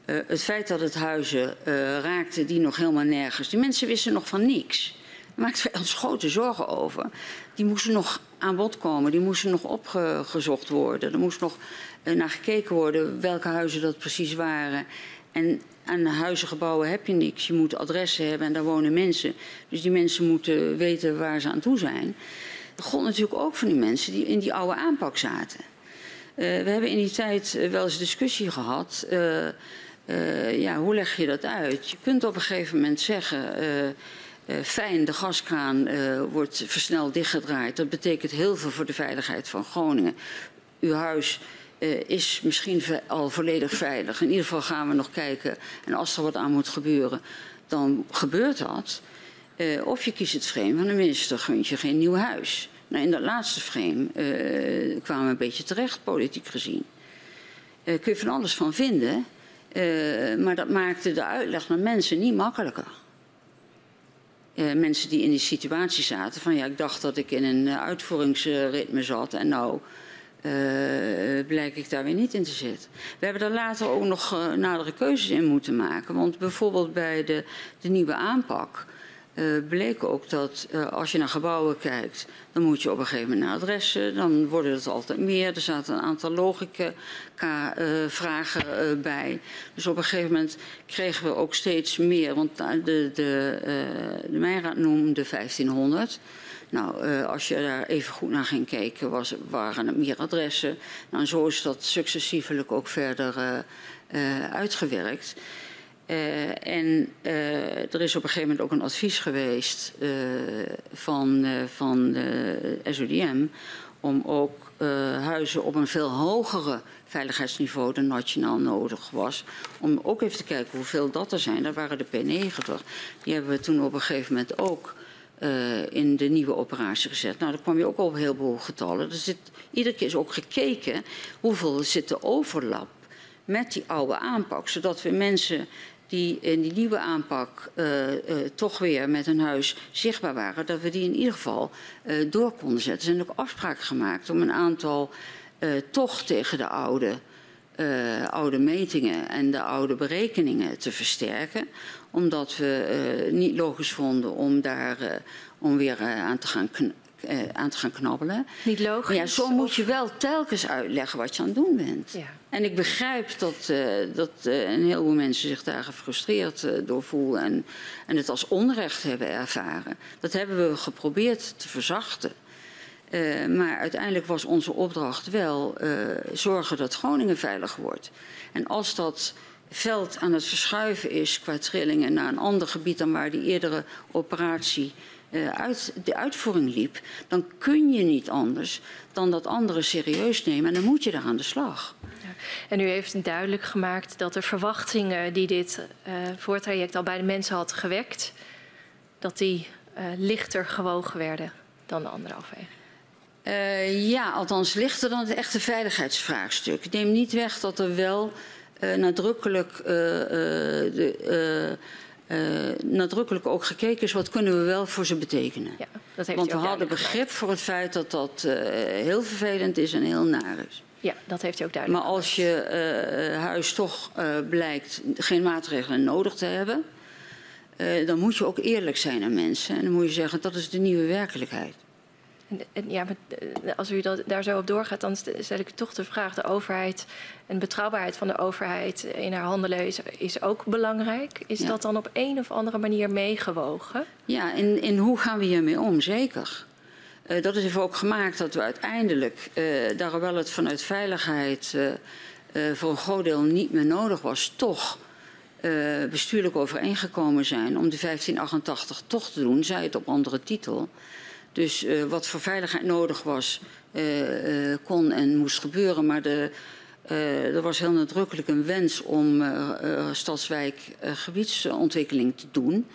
Het feit dat het huizen eh, raakte die nog helemaal nergens. Die mensen wisten nog van niks. Daar maakten wij ons grote zorgen over. Die moesten nog aan bod komen, die moesten nog opgezocht worden. Er moest nog eh, naar gekeken worden welke huizen dat precies waren. En aan huizen, gebouwen heb je niks. Je moet adressen hebben en daar wonen mensen. Dus die mensen moeten weten waar ze aan toe zijn. Dat gold natuurlijk ook van die mensen die in die oude aanpak zaten. Eh, we hebben in die tijd eh, wel eens discussie gehad. eh, eh, ja, hoe leg je dat uit? Je kunt op een gegeven moment zeggen. Eh, fijn, de gaskraan eh, wordt versneld dichtgedraaid. Dat betekent heel veel voor de veiligheid van Groningen. Uw huis eh, is misschien al volledig veilig. In ieder geval gaan we nog kijken. En als er wat aan moet gebeuren, dan gebeurt dat. Eh, of je kiest het frame van de minister, gunt je geen nieuw huis. Nou, in dat laatste frame eh, kwamen we een beetje terecht, politiek gezien. Eh kun je van alles van vinden. maar dat maakte de uitleg naar mensen niet makkelijker. Eh, mensen die in die situatie zaten van ja, ik dacht dat ik in een eh, uitvoeringsritme zat en nou eh, blijk ik daar weer niet in te zitten. We hebben daar later ook nog eh, nadere keuzes in moeten maken. Want bijvoorbeeld bij de, de nieuwe aanpak eh, bleek ook dat eh, als je naar gebouwen kijkt, dan moet je op een gegeven moment naar adressen. Dan worden het altijd meer. Er zaten een aantal logica-vragen eh, bij. Dus op een gegeven moment kregen we ook steeds meer. Want de, de, de Mijnraad noemde 1500. Nou, als je daar even goed naar ging kijken, was, waren er meer adressen. Nou, zo is dat successievelijk ook verder uitgewerkt. Eh, en eh, er is op een gegeven moment ook een advies geweest eh, van, van de SODM om ook huizen op een veel hogere veiligheidsniveau dan nationaal nodig was. Om ook even te kijken hoeveel dat er zijn. Dat waren de P90. Die hebben we toen op een gegeven moment ook in de nieuwe operatie gezet. Nou, daar kwam je ook op een heleboel getallen. Er zit, iedere keer is ook gekeken hoeveel zit de overlap met die oude aanpak. Zodat we mensen die in die nieuwe aanpak eh, eh, toch weer met een huis zichtbaar waren, dat we die in ieder geval eh, door konden zetten. Er zijn ook afspraken gemaakt om een aantal toch tegen de oude, oude metingen en de oude berekeningen te versterken. Omdat we niet logisch vonden om daar om weer aan te gaan kn- eh, aan te gaan knabbelen. Niet logisch. Maar ja, zo moet je wel telkens uitleggen wat je aan het doen bent. Ja. En ik begrijp dat, uh, dat uh, een heleboel mensen zich daar gefrustreerd door voelen en, en het als onrecht hebben ervaren. Dat hebben we geprobeerd te verzachten. maar uiteindelijk was onze opdracht wel zorgen dat Groningen veilig wordt. En als dat veld aan het verschuiven is qua trillingen naar een ander gebied dan waar die eerdere operatie uh, uit, de uitvoering liep, dan kun je niet anders dan dat anderen serieus nemen en dan moet je daar aan de slag. Ja. En u heeft duidelijk gemaakt dat de verwachtingen die dit uh, voortraject al bij de mensen had gewekt, dat die uh, lichter gewogen werden dan de andere afwegingen. Uh, ja, althans lichter dan het echte veiligheidsvraagstuk. Ik neem niet weg dat er wel uh, nadrukkelijk, uh, de, nadrukkelijk ook gekeken is wat kunnen we wel voor ze betekenen. Ja, dat heeft Want we hadden begrip gemaakt. voor het feit dat dat heel vervelend is en heel naar is. Ja, dat heeft u ook duidelijk Maar als je huis toch blijkt geen maatregelen nodig te hebben, dan moet je ook eerlijk zijn aan mensen. En dan moet je zeggen dat is de nieuwe werkelijkheid. En, ja, als u dat, daar zo op doorgaat, dan stel ik toch de vraag: de overheid en betrouwbaarheid van de overheid in haar handelen is, is ook belangrijk. Is ja. dat dan op een of andere manier meegewogen? Ja, in, in hoe gaan we hiermee om? Zeker. Uh, dat heeft ook gemaakt dat we uiteindelijk, uh, daar wel het vanuit veiligheid uh, voor een groot deel niet meer nodig was, toch bestuurlijk overeengekomen zijn om de 1588 toch te doen, zij het op andere titel. Dus uh, wat voor veiligheid nodig was, uh, uh, kon en moest gebeuren. Maar de, er was heel nadrukkelijk een wens om stadswijk gebiedsontwikkeling te doen.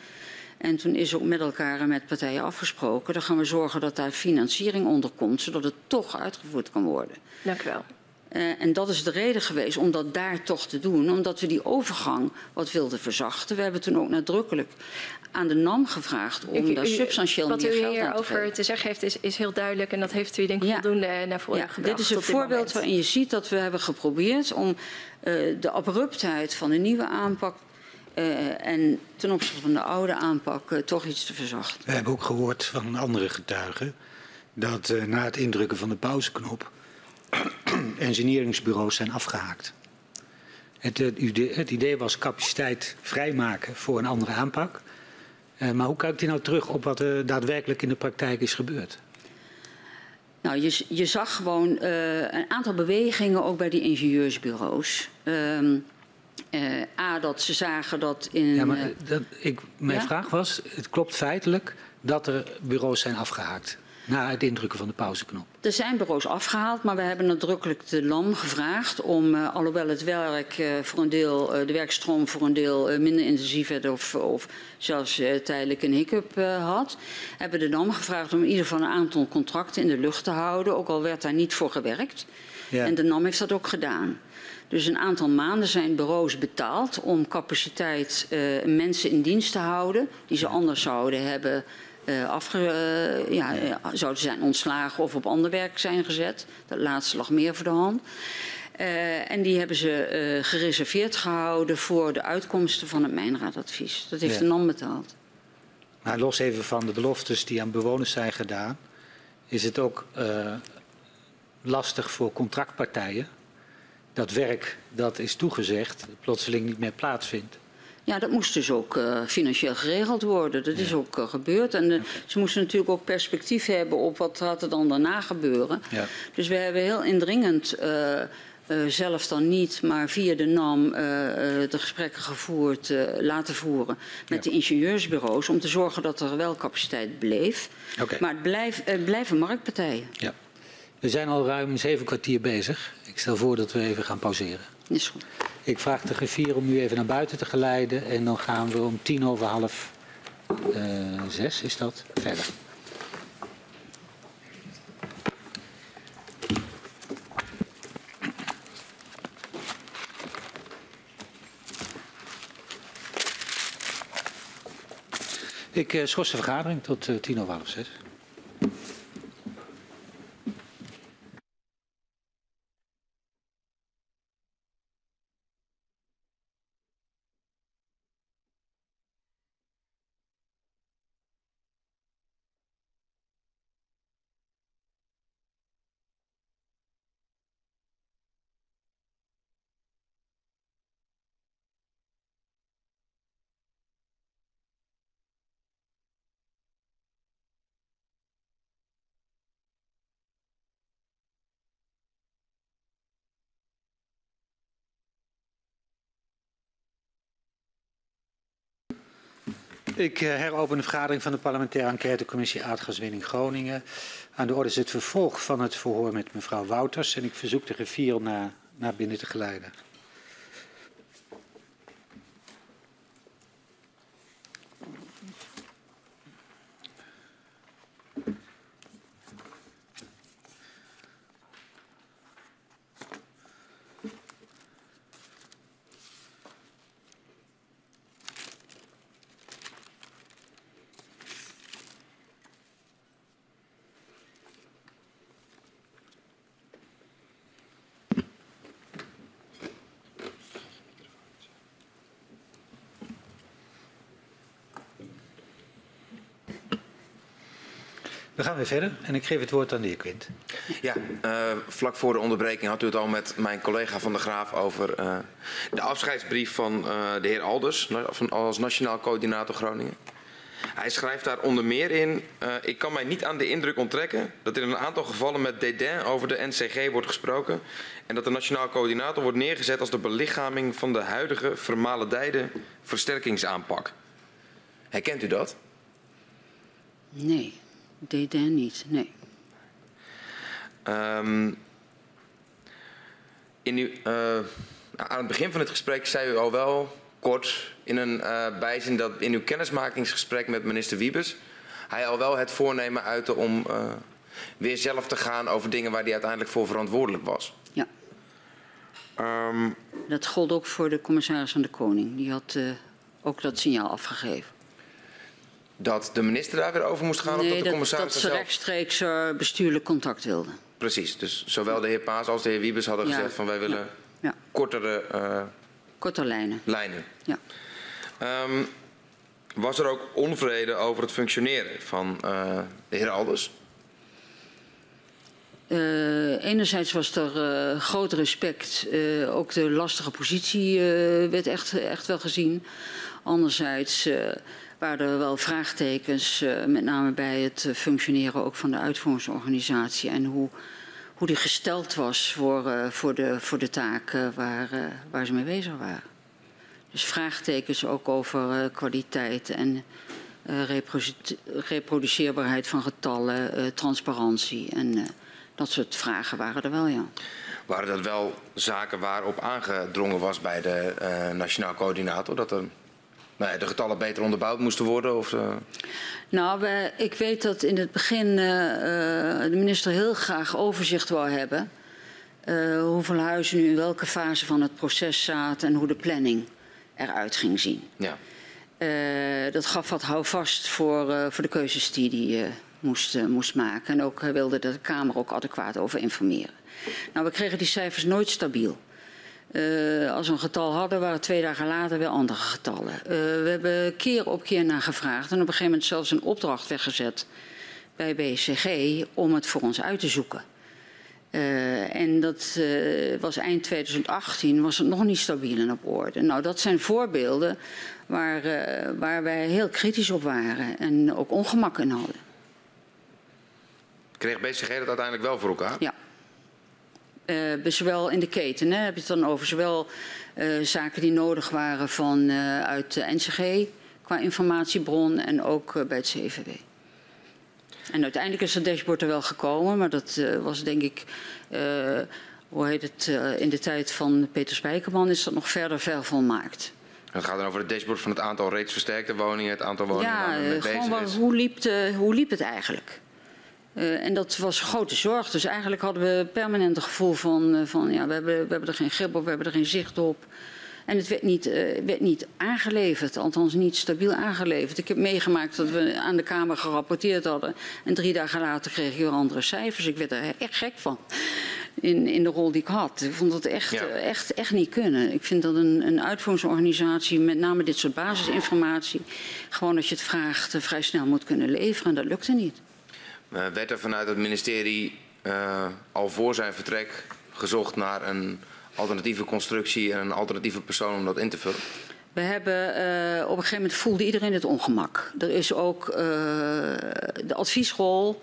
En toen is ook met elkaar en met partijen afgesproken. Dan gaan we zorgen dat daar financiering onder komt, zodat het toch uitgevoerd kan worden. Dank u wel. Uh, en dat is de reden geweest om dat daar toch te doen. Omdat we die overgang wat wilden verzachten. We hebben toen ook nadrukkelijk aan de NAM gevraagd om u, daar substantieel meer geld aan te geven. Wat u hierover te zeggen heeft is, is, heel duidelijk. En dat heeft u denk ik ja. voldoende naar voren ja, gebracht. Dit is een voorbeeld moment. waarin je ziet dat we hebben geprobeerd om uh, de abruptheid van de nieuwe aanpak uh, en ten opzichte van de oude aanpak uh, toch iets te verzachten. We hebben ook gehoord van andere getuigen dat uh, na het indrukken van de pauzeknop <clears throat> engineeringsbureaus zijn afgehaakt. Het, het, idee, was capaciteit vrijmaken voor een andere aanpak. Uh, maar hoe kijkt u nou terug op wat er daadwerkelijk in de praktijk is gebeurd? Nou, je, je zag gewoon uh, een aantal bewegingen ook bij die ingenieursbureaus. Um, uh, A, dat ze zagen dat in. Ja, maar dat, ik, mijn ja? vraag was: het klopt feitelijk dat er bureaus zijn afgehaakt na het indrukken van de pauzeknop. Er zijn bureaus afgehaald, maar we hebben nadrukkelijk de LAM gevraagd om, uh, alhoewel het werk uh, voor een deel, uh, de werkstroom voor een deel minder intensief werd of, of zelfs tijdelijk een hiccup had, hebben de LAM gevraagd om in ieder geval een aantal contracten in de lucht te houden, ook al werd daar niet voor gewerkt. Ja. En de NAM heeft dat ook gedaan. Dus een aantal maanden zijn bureaus betaald om capaciteit mensen in dienst te houden die ze anders zouden hebben uh, afge, uh, ja, uh, zouden zijn ontslagen of op ander werk zijn gezet. Dat laatste lag meer voor de hand. en die hebben ze gereserveerd gehouden voor de uitkomsten van het mijnraadadvies. Dat heeft ja. de NAM betaald. Maar los even van de beloftes die aan bewoners zijn gedaan, is het ook lastig voor contractpartijen dat werk dat is toegezegd plotseling niet meer plaatsvindt. Ja, dat moest dus ook uh, financieel geregeld worden. Dat ja. is ook uh, gebeurd. En uh, ze moesten natuurlijk ook perspectief hebben op wat gaat er dan daarna gebeuren. Ja. Dus we hebben heel indringend, zelf dan niet, maar via de NAM de gesprekken gevoerd, laten voeren met ja. de ingenieursbureaus. Om te zorgen dat er wel capaciteit bleef. Okay. Maar het, blijf, het blijven marktpartijen. Ja. We zijn al ruim zeven kwartier bezig. Ik stel voor dat we even gaan pauzeren. Is goed. Ik vraag de griffier om u even naar buiten te geleiden en dan gaan we om tien over half uh, zes, is dat, verder. Ik uh, schors de vergadering tot uh, tien over half zes. Ik uh, heropen de vergadering van de parlementaire enquêtecommissie aardgaswinning Groningen. Aan de orde is het vervolg van het verhoor met mevrouw Wouters. En ik verzoek de griffier naar, naar binnen te geleiden. Gaan weer verder en ik geef het woord aan de heer Quint. Ja, uh, vlak voor de onderbreking had u het al met mijn collega Van der Graaf over uh, de afscheidsbrief van uh, de heer Alders als Nationaal Coördinator Groningen. Hij schrijft daar onder meer in, ik kan mij niet aan de indruk onttrekken dat in een aantal gevallen met dédain over de NCG wordt gesproken en dat de Nationaal Coördinator wordt neergezet als de belichaming van de huidige vermalendijde versterkingsaanpak. Herkent u dat? Nee. Dédain niet, nee. Um, in uw, uh, aan het begin van het gesprek zei u al wel kort in een uh, bijzin dat in uw kennismakingsgesprek met minister Wiebes hij al wel het voornemen uitte om uh, weer zelf te gaan over dingen waar hij uiteindelijk voor verantwoordelijk was. Ja. Um, dat gold ook voor de commissaris van de Koning. Die had ook dat signaal afgegeven dat de minister daar weer over moest gaan? Nee, of dat de commissaris dat ze zelf... rechtstreeks uh, bestuurlijk contact wilden. Precies, dus zowel de heer Paas als de heer Wiebes hadden ja. gezegd van wij willen ja. Ja. kortere uh, Korte lijnen. lijnen. Ja. Um, was er ook onvrede over het functioneren van uh, de heer Alders? Uh, enerzijds was er uh, groot respect. Uh, ook de lastige positie werd echt, echt wel gezien. Anderzijds waren er wel vraagtekens, uh, met name bij het uh, functioneren ook van de uitvoeringsorganisatie en hoe, hoe die gesteld was voor, uh, voor, de, voor de taken waar, waar ze mee bezig waren. Dus vraagtekens ook over kwaliteit en reproduceerbaarheid van getallen, transparantie en dat soort vragen waren er wel, ja. Waren dat wel zaken waarop aangedrongen was bij de Nationaal Coördinator? Dat er nou de getallen beter onderbouwd moesten worden? Of, uh... Nou, wij, ik weet dat in het begin uh, de minister heel graag overzicht wou hebben. Hoeveel huizen nu in welke fase van het proces zaten en hoe de planning eruit ging zien. Ja. dat gaf wat houvast voor, voor de keuzes die hij moest, moest maken. En ook wilde de Kamer ook adequaat over informeren. Nou, we kregen die cijfers nooit stabiel. Uh, als we een getal hadden, waren twee dagen later weer andere getallen. Uh, we hebben keer op keer naar gevraagd en op een gegeven moment zelfs een opdracht weggezet bij BCG om het voor ons uit te zoeken. Uh, en dat was eind 2018, was het nog niet stabiel en op orde. Nou, dat zijn voorbeelden waar, waar wij heel kritisch op waren en ook ongemak in hadden. Kreeg BCG dat uiteindelijk wel voor elkaar? Ja. Uh, zowel in de keten, hè, heb je het dan over zowel uh, zaken die nodig waren van, uh, uit de NCG qua informatiebron en ook bij het CVW. En uiteindelijk is het dashboard er wel gekomen, maar dat was denk ik, hoe heet het, in de tijd van Peter Spijkerman is dat nog verder ver volmaakt. Het gaat dan over het dashboard van het aantal reeds versterkte woningen, het aantal woningen ja, waar men mee bezig is. Hoe liep, de, hoe liep het eigenlijk? Uh, en dat was grote zorg. Dus eigenlijk hadden we permanent het gevoel van, uh, van ja, we hebben, we hebben er geen grip op, we hebben er geen zicht op. En het werd niet, uh, werd niet aangeleverd, althans niet stabiel aangeleverd. Ik heb meegemaakt dat we aan de Kamer gerapporteerd hadden. En drie dagen later kreeg je weer andere cijfers. Ik werd er echt gek van. In, in de rol die ik had. Ik vond dat echt, ja. echt, echt niet kunnen. Ik vind dat een, een uitvoeringsorganisatie, met name dit soort basisinformatie, gewoon als je het vraagt, vrij snel moet kunnen leveren. En dat lukte niet. Uh, werd er vanuit het ministerie uh, al voor zijn vertrek gezocht naar een alternatieve constructie en een alternatieve persoon om dat in te vullen? We hebben uh, op een gegeven moment voelde iedereen het ongemak. Er is ook de adviesrol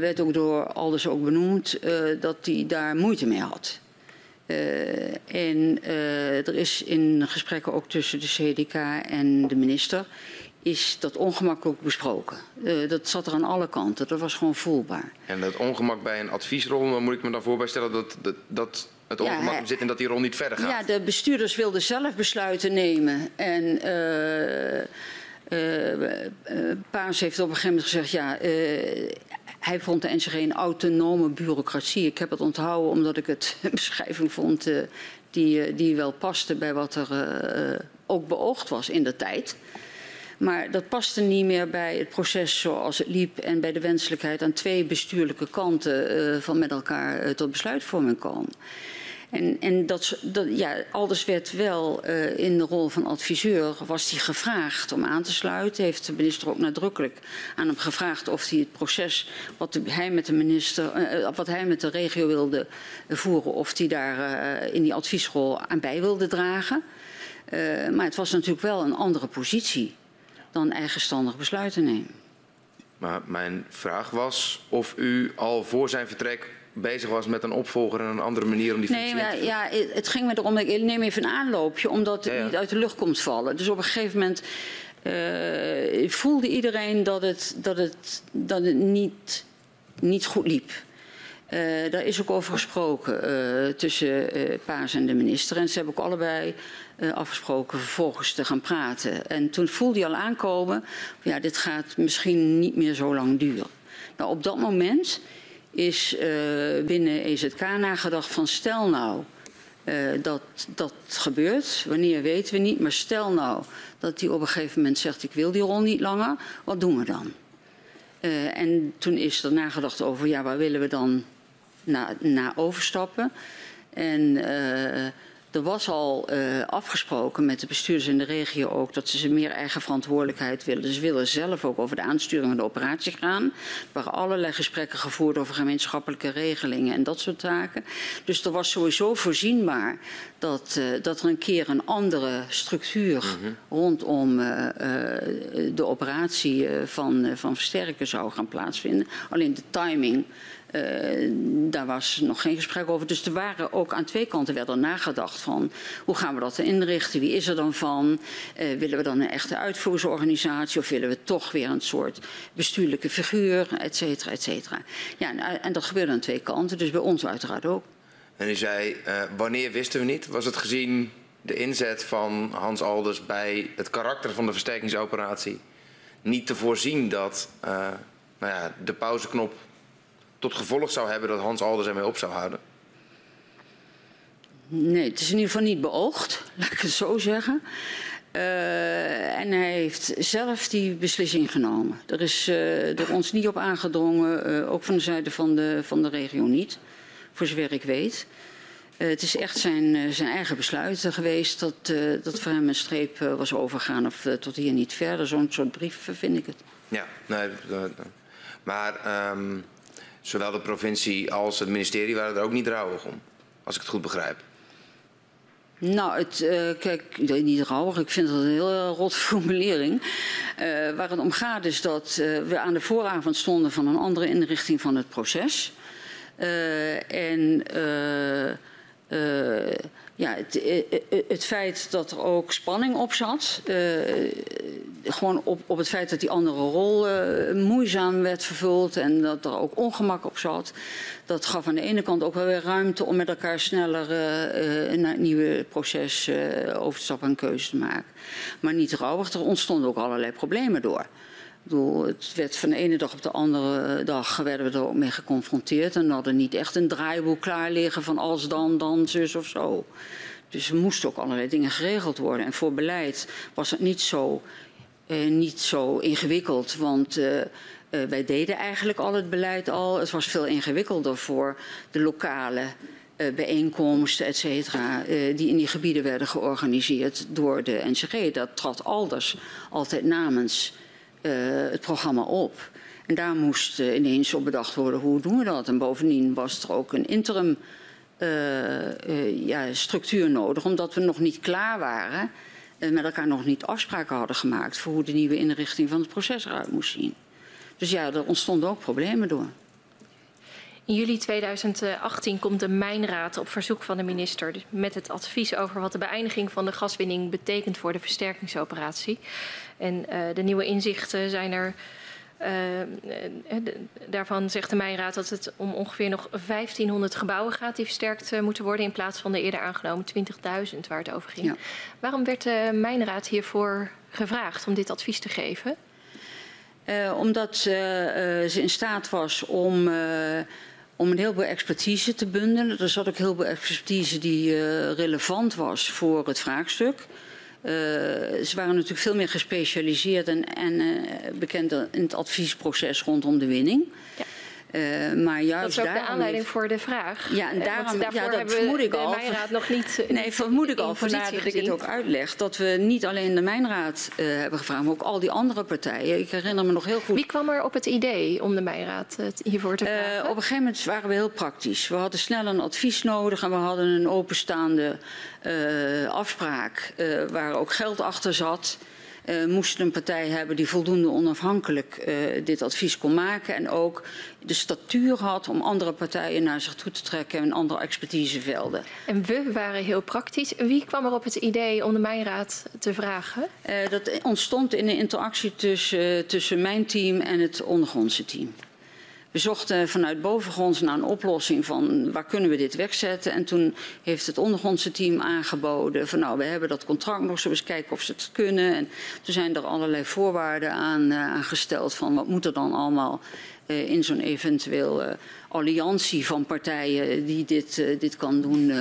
werd ook door Alders ook benoemd dat hij daar moeite mee had. en er is in gesprekken ook tussen de CDK en de minister is dat ongemak ook besproken. Uh, dat zat er aan alle kanten, dat was gewoon voelbaar. En dat ongemak bij een adviesrol, dan moet ik me dan voorbij stellen dat, dat, dat het ongemak ja, zit en dat die rol niet verder gaat. Ja, de bestuurders wilden zelf besluiten nemen. En uh, uh, Paas heeft op een gegeven moment gezegd, ja, hij vond de NCG een autonome bureaucratie. Ik heb het onthouden omdat ik het <laughs> een beschrijving vond die, die wel paste bij wat er ook beoogd was in de tijd. Maar dat paste niet meer bij het proces zoals het liep en bij de wenselijkheid aan twee bestuurlijke kanten uh, van met elkaar uh, tot besluitvorming komen. En, en dat, dat, ja, Alders werd wel uh, in de rol van adviseur, was hij gevraagd om aan te sluiten. Heeft de minister ook nadrukkelijk aan hem gevraagd of hij het proces wat hij met de minister, wat hij met de regio wilde voeren, of hij daar uh, in die adviesrol aan bij wilde dragen. maar het was natuurlijk wel een andere positie dan eigenstandig besluiten nemen. Maar mijn vraag was of u al voor zijn vertrek bezig was met een opvolger en een andere manier om die functie nee, te Ja, het ging me erom, ik neem even een aanloopje, omdat het ja, ja. niet uit de lucht komt vallen. Dus op een gegeven moment uh, voelde iedereen dat het, dat het, dat het niet, niet goed liep. Uh, daar is ook over gesproken uh, tussen Paas en de minister. En ze hebben ook allebei afgesproken vervolgens te gaan praten. En toen voelde hij al aankomen, ja, dit gaat misschien niet meer zo lang duren. Nou, op dat moment is binnen EZK nagedacht van stel nou dat dat gebeurt. Wanneer weten we niet, maar stel nou dat hij op een gegeven moment zegt ik wil die rol niet langer. Wat doen we dan? en toen is er nagedacht over, ja, waar willen we dan na, na overstappen. En er was al uh, afgesproken met de bestuurders in de regio ook dat ze meer eigen verantwoordelijkheid willen. Dus ze willen zelf ook over de aansturing van de operatie gaan. Er waren allerlei gesprekken gevoerd over gemeenschappelijke regelingen en dat soort zaken. Dus er was sowieso voorzienbaar dat, uh, dat er een keer een andere structuur mm -hmm. rondom uh, de operatie van, van versterken zou gaan plaatsvinden. Alleen de timing uh, daar was nog geen gesprek over. Dus er waren ook aan twee kanten werd er nagedacht van hoe gaan we dat inrichten? Wie is er dan van? Uh, willen we dan een echte uitvoeringsorganisatie of willen we toch weer een soort bestuurlijke figuur, et cetera, et cetera. Ja, en, en dat gebeurde aan twee kanten, dus bij ons uiteraard ook. En u zei, wanneer wisten we niet? Was het gezien de inzet van Hans Alders bij het karakter van de versterkingsoperatie niet te voorzien dat nou ja, de pauzeknop tot gevolg zou hebben dat Hans Alders ermee op zou houden? Nee, het is in ieder geval niet beoogd, <laughs> laat ik het zo zeggen. Uh, en hij heeft zelf die beslissing genomen. Er is uh, door ons niet op aangedrongen, uh, ook van de zijde van de, van de regio niet, voor zover ik weet. het is echt zijn, zijn eigen besluit geweest dat, dat voor hem een streep was overgaan of tot hier niet verder. Zo'n soort brief vind ik het. Ja, nee, maar um, Zowel de provincie als het ministerie waren er ook niet rouwig om, als ik het goed begrijp. Nou, het, uh, kijk, niet rouwig, ik vind dat een heel rot <laughs> formulering. Uh, waar het om gaat is dat uh, we aan de vooravond stonden van een andere inrichting van het proces. en ja, het, eh, eh, het, feit dat er ook spanning op zat, gewoon op, op het feit dat die andere rol moeizaam werd vervuld en dat er ook ongemak op zat, dat gaf aan de ene kant ook wel weer ruimte om met elkaar sneller uh, naar het nieuwe proces over te stappen en keuzes te maken. Maar niet rouwig, er ontstonden ook allerlei problemen door. Het werd van de ene dag op de andere dag werden we er ook mee geconfronteerd. En hadden niet echt een draaiboek klaar liggen van als dan, dan, zus of zo. Dus er moesten ook allerlei dingen geregeld worden. En voor beleid was het niet zo, eh, niet zo ingewikkeld. Want uh, uh, wij deden eigenlijk al het beleid al. Het was veel ingewikkelder voor de lokale uh, bijeenkomsten, et cetera, uh, die in die gebieden werden georganiseerd door de NCG. Dat trad Alders altijd namens het programma op. En daar moest uh, ineens op bedacht worden hoe doen we dat. En bovendien was er ook een interim uh, ja, structuur nodig, omdat we nog niet klaar waren, met elkaar nog niet afspraken hadden gemaakt voor hoe de nieuwe inrichting van het proces eruit moest zien. Dus ja, er ontstonden ook problemen door. In juli 2018 komt de Mijnraad op verzoek van de minister met het advies over wat de beëindiging van de gaswinning betekent voor de versterkingsoperatie. En uh, de nieuwe inzichten zijn er. Uh, daarvan zegt de Mijnraad dat het om ongeveer nog 1500 gebouwen gaat die versterkt uh, moeten worden in plaats van de eerder aangenomen 20.000 waar het over ging. Ja. Waarom werd de Mijnraad hiervoor gevraagd om dit advies te geven? omdat ze in staat was om om een heleboel expertise te bundelen. Er zat ook heel veel expertise die uh, relevant was voor het vraagstuk. Uh, ze waren natuurlijk veel meer gespecialiseerd en, uh, bekend in het adviesproces rondom de winning. Ja. Uh, maar juist dat is ook de aanleiding voor de vraag. Ja, en daarom, ja, dat vermoed ik al. Mijnraad nog niet. Nee, vermoed ik al. Vandaar dat ik het ook uitleg. Dat we niet alleen de Mijnraad uh, hebben gevraagd, maar ook al die andere partijen. Ik herinner me nog heel goed. Wie kwam er op het idee om de Mijnraad hiervoor te vragen? Uh, op een gegeven moment waren we heel praktisch. We hadden snel een advies nodig en we hadden een openstaande afspraak waar ook geld achter zat. Uh, moesten een partij hebben die voldoende onafhankelijk uh, dit advies kon maken. En ook de statuur had om andere partijen naar zich toe te trekken in andere expertisevelden. En we waren heel praktisch. Wie kwam er op het idee om de Mijnraad te vragen? Uh, dat ontstond in de interactie tussen, tussen mijn team en het ondergrondse team. We zochten vanuit bovengronds naar een oplossing van waar kunnen we dit wegzetten. En toen heeft het ondergrondse team aangeboden van nou we hebben dat contract nog, eens kijken of ze het kunnen. En toen zijn er allerlei voorwaarden aan, uh, aangesteld van wat moet er dan allemaal uh, in zo'n eventueel uh, alliantie van partijen die dit, dit kan doen.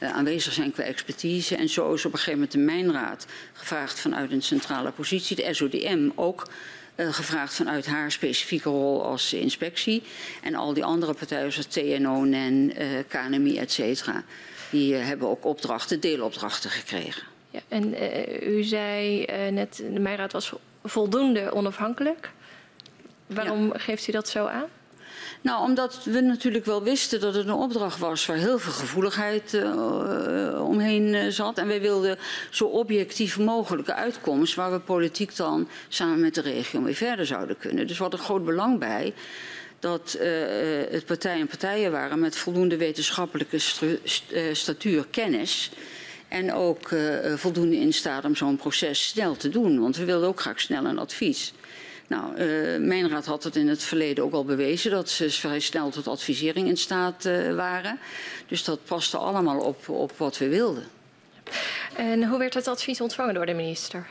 aanwezig zijn qua expertise. En zo is op een gegeven moment de Mijnraad gevraagd vanuit een centrale positie, de SODM ook, uh, gevraagd vanuit haar specifieke rol als inspectie. En al die andere partijen zoals TNO, NEN, uh, KNMI, et cetera, die uh, hebben ook opdrachten, deelopdrachten gekregen. Ja, en u zei net, de Meiraad was voldoende onafhankelijk. Waarom ja. geeft u dat zo aan? Nou, omdat we natuurlijk wel wisten dat het een opdracht was waar heel veel gevoeligheid uh, omheen uh, zat. En wij wilden zo objectief mogelijke uitkomst waar we politiek dan samen met de regio mee verder zouden kunnen. Dus we hadden groot belang bij dat het partijen en partijen waren met voldoende wetenschappelijke statuur, kennis. En ook voldoende in staat om zo'n proces snel te doen. Want we wilden ook graag snel een advies. Nou, uh, mijn raad had het in het verleden ook al bewezen dat ze vrij snel tot advisering in staat uh, waren. Dus dat paste allemaal op, op wat we wilden. En hoe werd het advies ontvangen door de minister?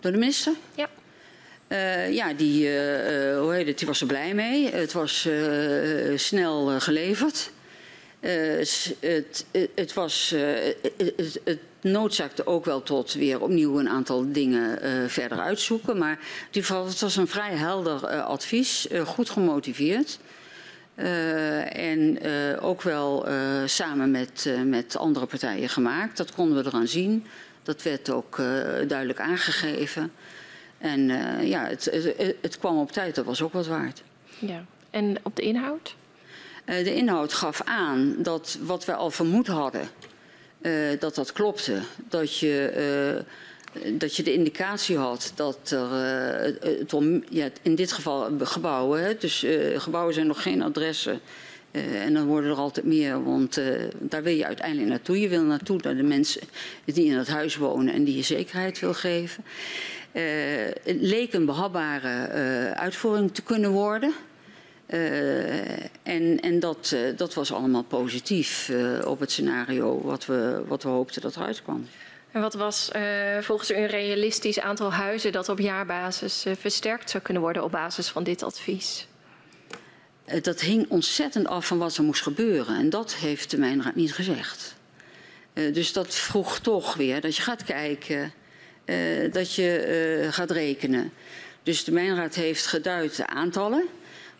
Door de minister? Ja. Uh, ja, die, hoe heet het, die was er blij mee. Het was snel geleverd. Het, het, was, het, het noodzaakte ook wel tot weer opnieuw een aantal dingen verder uitzoeken. Maar het was een vrij helder advies, goed gemotiveerd. en ook wel samen met, met andere partijen gemaakt. Dat konden we eraan zien. Dat werd ook duidelijk aangegeven. En ja, het, het, het, kwam op tijd, dat was ook wat waard. Ja. En op de inhoud? De inhoud gaf aan dat wat we al vermoed hadden, uh, dat dat klopte. Dat je, uh, dat je de indicatie had dat er, het ja, in dit geval gebouwen, hè, dus gebouwen zijn nog geen adressen. en dan worden er altijd meer, want daar wil je uiteindelijk naartoe. Je wil naartoe naar de mensen die in het huis wonen en die je zekerheid wil geven. het leek een behapbare uitvoering te kunnen worden. Uh, en en dat, uh, dat was allemaal positief uh, op het scenario wat we, wat we hoopten dat eruit kwam. En wat was volgens u een realistisch aantal huizen dat op jaarbasis versterkt zou kunnen worden op basis van dit advies? dat hing ontzettend af van wat er moest gebeuren. En dat heeft de Mijnraad niet gezegd. dus dat vroeg toch weer dat je gaat kijken, dat je gaat rekenen. Dus de Mijnraad heeft geduid de aantallen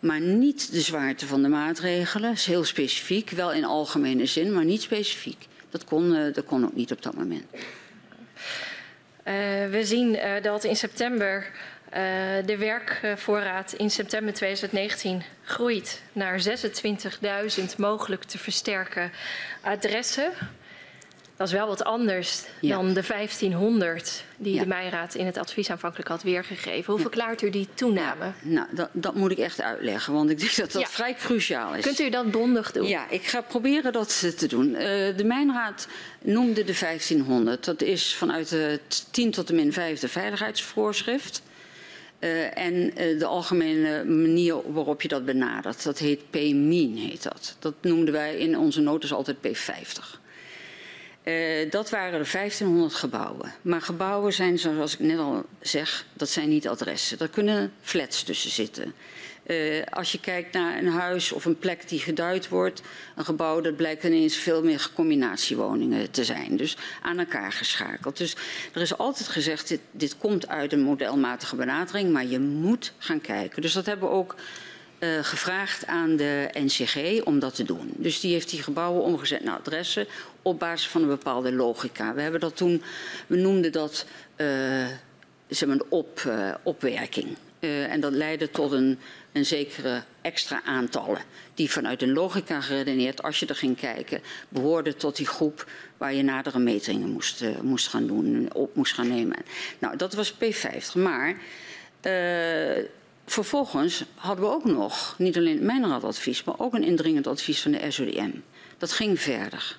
maar niet de zwaarte van de maatregelen. Dat is heel specifiek, wel in algemene zin, maar niet specifiek. Dat kon, uh, dat kon ook niet op dat moment. Uh, we zien uh, dat in september de werkvoorraad in september 2019 groeit naar 26.000 mogelijk te versterken adressen. Dat is wel wat anders Ja. dan de 1500 die Ja. de Mijnraad in het advies aanvankelijk had weergegeven. Hoe verklaart u die toename? Nou, dat, dat moet ik echt uitleggen, want ik denk <laughs> dat dat vrij cruciaal is. Kunt u dat bondig doen? Ja, ik ga proberen dat te doen. Eh, de Mijnraad noemde de 1500. Dat is vanuit het 10 tot de min 5 veiligheidsvoorschrift. Eh, en eh, de algemene manier waarop je dat benadert. Dat heet P-min, heet dat. Dat noemden wij in onze notas altijd P50. Eh, dat waren de 1500 gebouwen. Maar gebouwen zijn, zoals ik net al zeg, dat zijn niet adressen. Daar kunnen flats tussen zitten. Eh, als je kijkt naar een huis of een plek die geduid wordt, een gebouw, dat blijkt ineens veel meer combinatiewoningen te zijn. Dus aan elkaar geschakeld. Dus er is altijd gezegd, dit, komt uit een modelmatige benadering, maar je moet gaan kijken. Dus dat hebben we ook eh, gevraagd aan de NCG om dat te doen. Dus die heeft die gebouwen omgezet naar adressen op basis van een bepaalde logica. We hebben dat toen, we noemden dat eh, de op, eh, opwerking. Eh, en dat leidde tot een, een zekere extra aantallen. Die vanuit een logica geredeneerd, als je er ging kijken, behoorden tot die groep waar je nadere metingen moest, moest gaan doen, op moest gaan nemen. Nou, dat was P50. Maar vervolgens hadden we ook nog, niet alleen mijn raadadvies, maar ook een indringend advies van de SODM. Dat ging verder.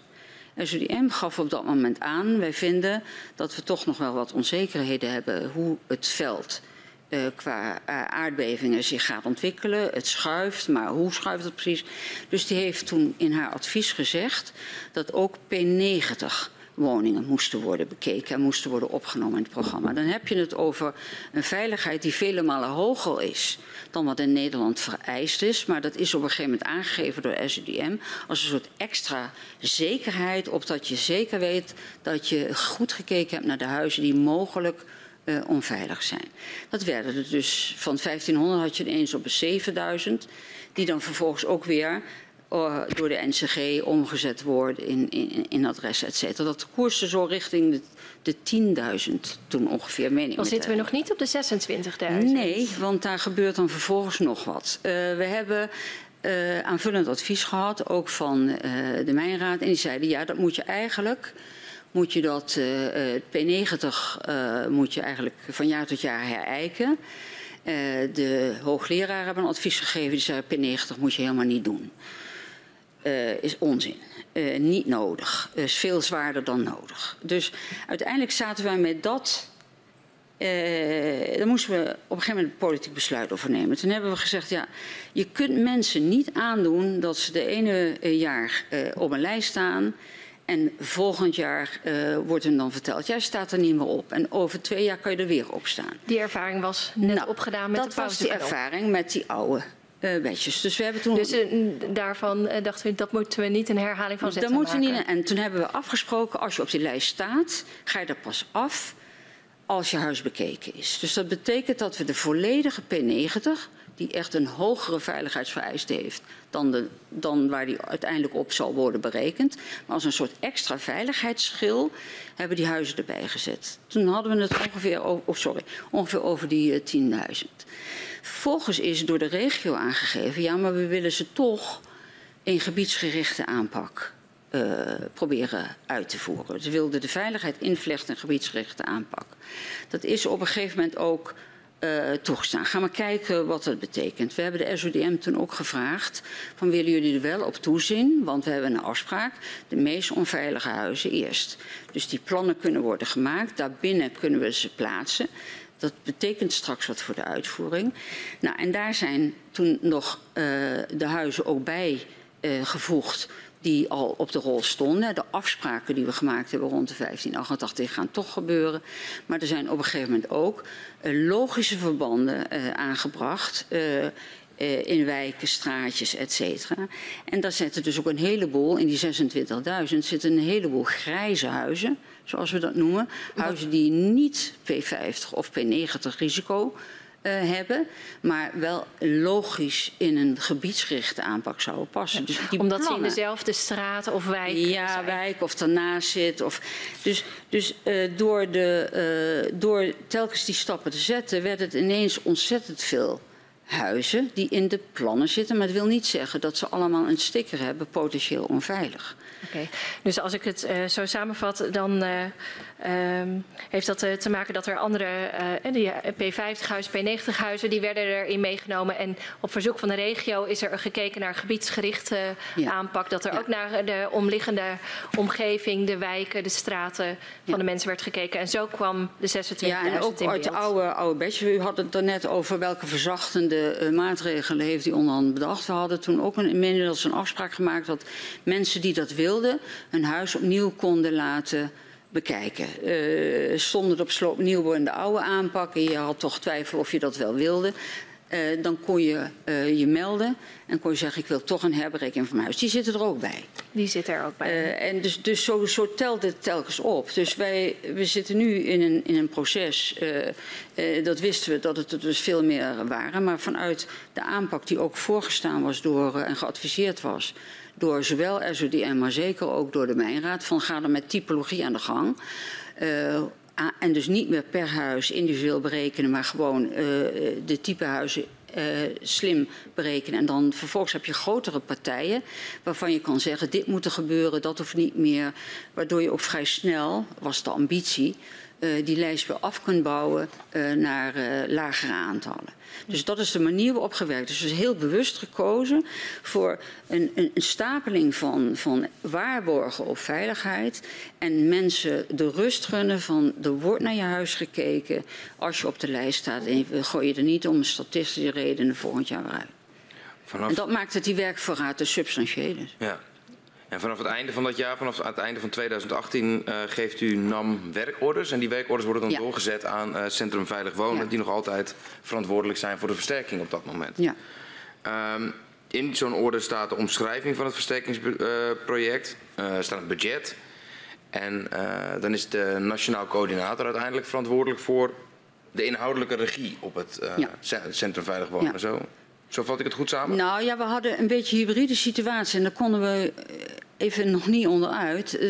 SODM gaf op dat moment aan, wij vinden dat we toch nog wel wat onzekerheden hebben hoe het veld eh, qua eh, aardbevingen zich gaat ontwikkelen. Het schuift, maar hoe schuift het precies? Dus die heeft toen in haar advies gezegd dat ook P90 woningen moesten worden bekeken en moesten worden opgenomen in het programma. Dan heb je het over een veiligheid die vele malen hoger is dan wat in Nederland vereist is. Maar dat is op een gegeven moment aangegeven door SUDM als een soort extra zekerheid, opdat je zeker weet dat je goed gekeken hebt naar de huizen die mogelijk uh, onveilig zijn. Dat werden er dus van 1500 had je ineens op een 7000, die dan vervolgens ook weer door de NCG omgezet worden in, in, in adressen, et cetera. Dat koerste zo richting de, de 10.000 toen ongeveer. Meen ik Dan zitten we nog niet op de 26.000. Nee, want daar gebeurt dan vervolgens nog wat. Uh, we hebben uh, aanvullend advies gehad, ook van uh, de Mijnraad. En die zeiden, ja, dat moet je eigenlijk moet je dat uh, P90 uh, moet je eigenlijk van jaar tot jaar herijken. Uh, de hoogleraren hebben een advies gegeven, die zei P90 moet je helemaal niet doen. Uh, is onzin. Uh, niet nodig. Is veel zwaarder dan nodig. Dus uiteindelijk zaten wij met dat. Daar moesten we op een gegeven moment een politiek besluit over nemen. Toen hebben we gezegd: ja, je kunt mensen niet aandoen dat ze de ene jaar op een lijst staan. En volgend jaar uh, wordt hem dan verteld, jij staat er niet meer op. En over twee jaar kan je er weer op staan. Die ervaring was net nou, opgedaan met dat de was die ervaring met die oude wetjes. Dus we hebben toen... Dus uh, daarvan dachten we, dat moeten we niet een herhaling van zetten dat moeten we niet. En toen hebben we afgesproken, als je op die lijst staat, ga je er pas af als je huis bekeken is. Dus dat betekent dat we de volledige P90 die echt een hogere veiligheidsvereiste heeft dan, de, dan waar die uiteindelijk op zal worden berekend. Maar als een soort extra veiligheidsschil hebben die huizen erbij gezet. Toen hadden we het ongeveer over, oh sorry, ongeveer over die uh, 10.000. Vervolgens is door de regio aangegeven, ja, maar we willen ze toch in gebiedsgerichte aanpak uh, proberen uit te voeren. Ze wilden de veiligheid invlechten in gebiedsgerichte aanpak. Dat is op een gegeven moment ook uh, toegestaan. Ga maar kijken wat dat betekent. We hebben de SODM toen ook gevraagd: van willen jullie er wel op toezien? Want we hebben een afspraak: de meest onveilige huizen eerst. Dus die plannen kunnen worden gemaakt. Daarbinnen kunnen we ze plaatsen. Dat betekent straks wat voor de uitvoering. Nou, en daar zijn toen nog uh, de huizen ook bij uh, gevoegd die al op de rol stonden. De afspraken die we gemaakt hebben rond de 1588 gaan toch gebeuren. Maar er zijn op een gegeven moment ook uh, logische verbanden aangebracht. In wijken, straatjes, et cetera. En daar zitten dus ook een heleboel, in die 26.000 zitten een heleboel grijze huizen, zoals we dat noemen. Huizen die niet P50 of P90 risico uh, hebben, maar wel logisch in een gebiedsgerichte aanpak zouden passen. Dus die Omdat plannen, ze in dezelfde straat of wijk Ja, zijn. wijk of daarnaast zit. Of, dus dus uh, door, de, uh, door telkens die stappen te zetten, werd het ineens ontzettend veel huizen die in de plannen zitten. Maar dat wil niet zeggen dat ze allemaal een sticker hebben, potentieel onveilig. Oké, dus als ik het uh, zo samenvat, dan uh, um, heeft dat uh, te maken dat er andere die P50-huizen, P90-huizen, die werden erin meegenomen. En op verzoek van de regio is er gekeken naar gebiedsgerichte ja. aanpak. Dat er ja. ook naar de omliggende omgeving, de wijken, de straten van de mensen werd gekeken. En zo kwam de 26.000 Ja, en ook uit de oude, oude badge. U had het er net over welke verzachtende maatregelen heeft die onderhand bedacht. We hadden toen ook een, inmiddels een afspraak gemaakt dat mensen die dat wilden hun huis opnieuw konden laten bekijken. Uh, stonden op sloop nieuwe en de oude aanpakken. Je had toch twijfel of je dat wel wilde. Uh, dan kon je uh, je melden en kon je zeggen: Ik wil toch een herberekening van mijn huis. Die zitten er ook bij. Die zit er ook bij. Uh, en dus, dus zo, zo telt het telkens op. Dus wij we zitten nu in een, in een proces. dat wisten we dat het er dus veel meer waren. Maar vanuit de aanpak die ook voorgestaan was door en geadviseerd was door zowel SODM, maar zeker ook door de Mijnraad, van ga er met typologie aan de gang. Uh, en dus niet meer per huis individueel berekenen, maar gewoon uh, de type huizen uh, slim berekenen. En dan vervolgens heb je grotere partijen waarvan je kan zeggen: dit moet er gebeuren, dat hoeft niet meer. Waardoor je ook vrij snel, was de ambitie, die lijst weer af kunt bouwen uh, naar uh, lagere aantallen. Dus dat is de manier waarop gewerkt is. Dus heel bewust gekozen voor een, een, een stapeling van, van waarborgen op veiligheid. En mensen de rust gunnen van er wordt naar je huis gekeken als je op de lijst staat. En we gooien er niet om statistische redenen volgend jaar weer uit. Vanaf... En dat maakt het die werkvoorraad te substantieel is. Ja. En vanaf het einde van dat jaar, vanaf het einde van 2018, uh, geeft u NAM werkorders. En die werkorders worden dan ja. doorgezet aan uh, Centrum Veilig Wonen, ja. die nog altijd verantwoordelijk zijn voor de versterking op dat moment. Ja. Um, in zo'n order staat de omschrijving van het versterkingsproject, uh, staat het budget. En dan is de nationaal coördinator uiteindelijk verantwoordelijk voor de inhoudelijke regie op het. Centrum Veilig Wonen. Zo. Zo vat ik het goed samen? Nou ja, we hadden een beetje hybride situatie en daar konden we even nog niet onderuit. Uh,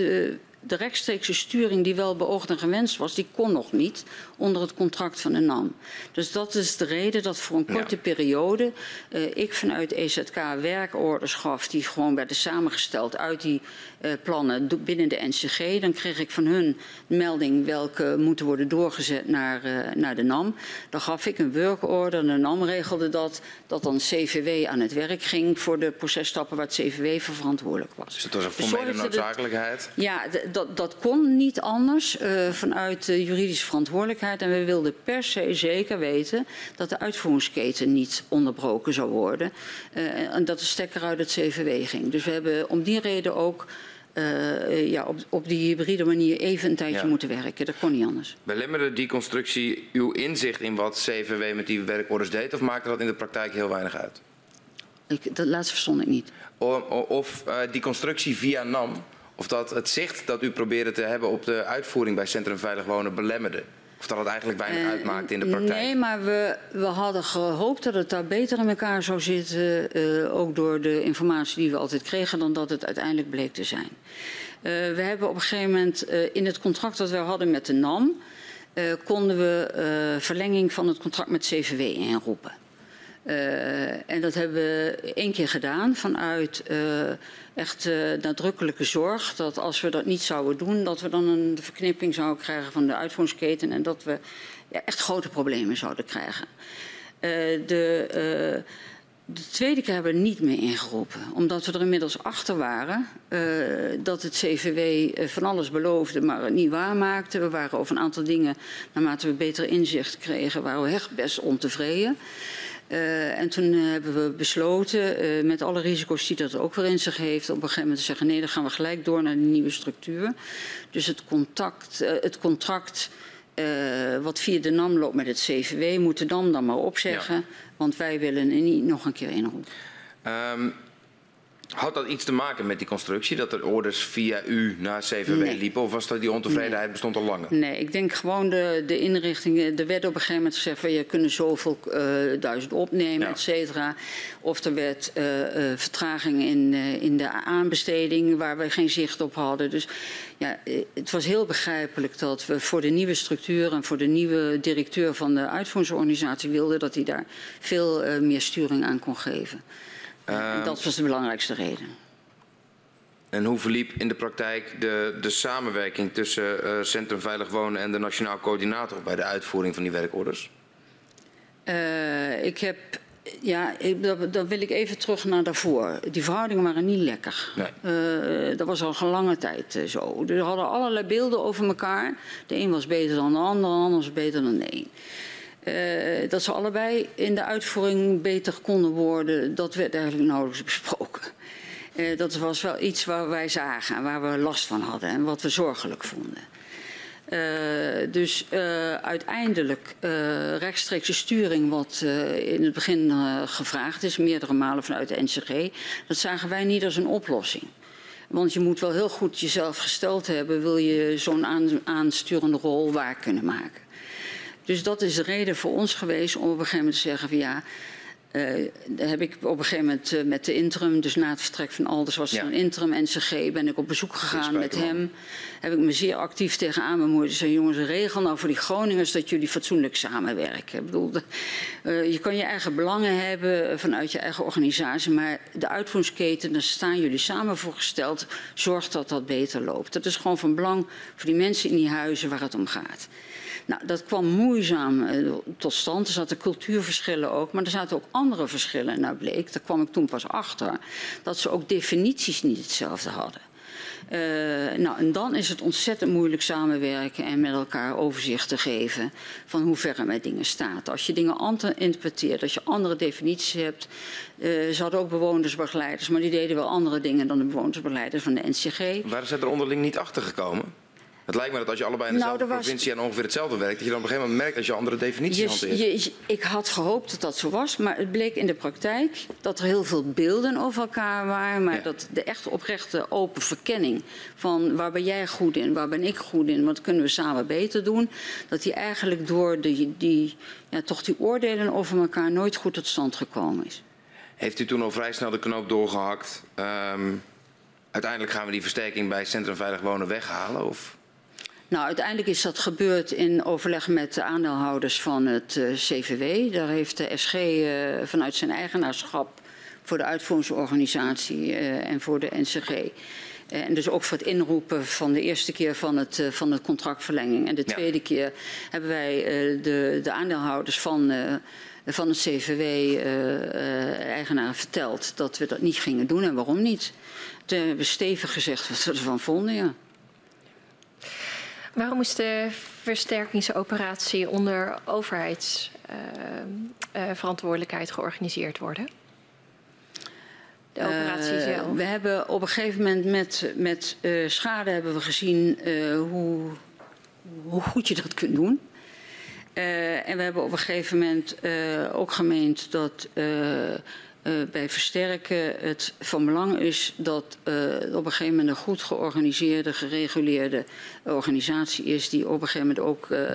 de rechtstreekse sturing die wel beoogd en gewenst was, die kon nog niet onder het contract van de NAM. Dus dat is de reden dat voor een korte ja. periode uh, ik vanuit EZK werkorders gaf die gewoon werden samengesteld uit die uh, plannen binnen de NCG. Dan kreeg ik van hun melding welke moeten worden doorgezet naar, uh, naar de NAM. Dan gaf ik een workorder. De NAM regelde dat, dat dan CVW aan het werk ging voor de processtappen waar het CVW voor verantwoordelijk was. Dus dat was een formele dus noodzakelijkheid? Het, ja, dat, dat kon niet anders vanuit de juridische verantwoordelijkheid. En we wilden per se zeker weten dat de uitvoeringsketen niet onderbroken zou worden. Uh, en dat de stekker uit het CVW ging. Dus we hebben om die reden ook uh, ja, op, op die hybride manier even een tijdje ja. moeten werken. Dat kon niet anders. Belemmerde die constructie uw inzicht in wat CVW met die werkorders deed? Of maakte dat in de praktijk heel weinig uit? Ik, dat laatste verstond ik niet. Of, of uh, die constructie via NAM, of dat het zicht dat u probeerde te hebben op de uitvoering bij Centrum Veilig Wonen belemmerde? Of dat het eigenlijk weinig uh, uitmaakt in de praktijk? Nee, maar we, we hadden gehoopt dat het daar beter in elkaar zou zitten. Uh, ook door de informatie die we altijd kregen, dan dat het uiteindelijk bleek te zijn. Uh, we hebben op een gegeven moment in het contract dat we hadden met de NAM. konden we verlenging van het contract met CVW inroepen. Uh, en dat hebben we één keer gedaan vanuit uh, echt uh, nadrukkelijke zorg. Dat als we dat niet zouden doen, dat we dan een verknipping zouden krijgen van de uitvoeringsketen. En dat we ja, echt grote problemen zouden krijgen. de, de tweede keer hebben we niet meer ingeroepen. Omdat we er inmiddels achter waren dat het CVW van alles beloofde, maar het niet waarmaakte. We waren over een aantal dingen, naarmate we beter inzicht kregen, waren we echt best ontevreden. Uh, en toen uh, hebben we besloten, uh, met alle risico's die dat ook weer in zich heeft, op een gegeven moment te zeggen: nee, dan gaan we gelijk door naar de nieuwe structuur. Dus het, contact, het contract wat via de NAM loopt met het CVW, moet de NAM dan maar opzeggen, ja. want wij willen er niet nog een keer inroepen. Um, Had dat iets te maken met die constructie? Dat er orders via u naar CVW Nee. liepen? Of was dat die ontevredenheid bestond al langer? Nee, ik denk gewoon de, de inrichting. Er werd op een gegeven moment gezegd van je kunt zoveel eh, duizend opnemen, Ja. et cetera. Of er werd eh, eh, vertraging in, eh, in de aanbesteding waar we geen zicht op hadden. Dus ja, eh, het was heel begrijpelijk dat we voor de nieuwe structuur en voor de nieuwe directeur van de uitvoeringsorganisatie wilden dat hij daar veel eh, meer sturing aan kon geven. En Ehm, dat was de belangrijkste reden. En hoe verliep in de praktijk de, de samenwerking tussen eh, Centrum Veilig Wonen en de Nationaal Coördinator bij de uitvoering van die werkorders? Eh, ik heb, ja, ik, dat- dan wil ik even terug naar daarvoor. Die verhoudingen waren niet lekker. Nee. Eh, dat was al een lange tijd zo. Er hadden allerlei beelden over elkaar. De een was beter dan de ander, de ander was beter dan de een. Eh, dat ze allebei in de uitvoering beter konden worden, dat werd eigenlijk nauwelijks besproken. Eh, dat was wel iets waar wij zagen en waar we last van hadden en wat we zorgelijk vonden. Eh, dus uiteindelijk rechtstreekse sturing, wat in het begin gevraagd is, meerdere malen vanuit de NCG, dat zagen wij niet als een oplossing. Want je moet wel heel goed jezelf gesteld hebben, wil je zo'n aan, aansturende rol waar kunnen maken. Dus dat is de reden voor ons geweest om op een gegeven moment te zeggen van ja. eh, daar heb ik op een gegeven moment eh, met de interim, dus na het vertrek van Alders was er een interim NCG, ben ik op bezoek gegaan met hem. Heb ik me zeer actief tegenaan bemoeid. Ik zei, jongens, regel nou voor die Groningers dat jullie fatsoenlijk samenwerken. Ik bedoel, de- eh, je kan je eigen belangen hebben vanuit je eigen organisatie, maar de uitvoeringsketen, daar staan jullie samen voor gesteld. Zorg dat dat beter loopt. Dat is gewoon van belang voor die mensen in die huizen waar het om gaat. Nou, dat kwam moeizaam eh, tot stand. Er zaten cultuurverschillen ook, maar er zaten ook andere verschillen. Nou bleek, daar kwam ik toen pas achter, dat ze ook definities niet hetzelfde hadden. Eh, nou, en dan is het ontzettend moeilijk samenwerken en met elkaar overzicht te geven van hoe ver het met dingen staat. Als je dingen anders interpreteert, als je andere definities hebt. eh, ze hadden ook bewonersbegeleiders, maar die deden wel andere dingen dan de bewonersbegeleiders van de NCG. Waren ze er onderling niet achter gekomen? Het lijkt me dat als je allebei in Nou, dezelfde er was- provincie en ongeveer hetzelfde werkt, dat je dan op een gegeven moment merkt als je andere definities Je, hanteert. je- ik had gehoopt dat dat zo was, maar het bleek in de praktijk dat er heel veel beelden over elkaar waren. Maar Ja. dat de echte oprechte open verkenning van waar ben jij goed in, waar ben ik goed in, wat kunnen we samen beter doen. Dat die eigenlijk door die, die, ja, toch die oordelen over elkaar nooit goed tot stand gekomen is. Heeft u toen al vrij snel de knoop doorgehakt? Ehm, uiteindelijk gaan we die versterking bij Centrum Veilig Wonen weghalen? Of? Nou, uiteindelijk is dat gebeurd in overleg met de aandeelhouders van het eh, CVW. Daar heeft de SG eh, vanuit zijn eigenaarschap voor de uitvoeringsorganisatie eh, en voor de NCG. en dus ook voor het inroepen van de eerste keer van het, van het contractverlenging. En de Ja. tweede keer hebben wij de, de aandeelhouders van, van het CVW-eigenaar verteld dat we dat niet gingen doen en waarom niet. Toen hebben we stevig gezegd wat we ervan vonden, ja. Waarom moest de versterkingsoperatie onder overheidsverantwoordelijkheid georganiseerd worden? De operatie Eh, zelf. We hebben op een gegeven moment met, met eh, schade hebben we gezien eh, hoe, hoe goed je dat kunt doen. Eh, en we hebben op een gegeven moment eh, ook gemeend dat eh, eh, bij versterken het van belang is dat eh, op een gegeven moment een goed georganiseerde, gereguleerde organisatie is die op een gegeven moment ook eh,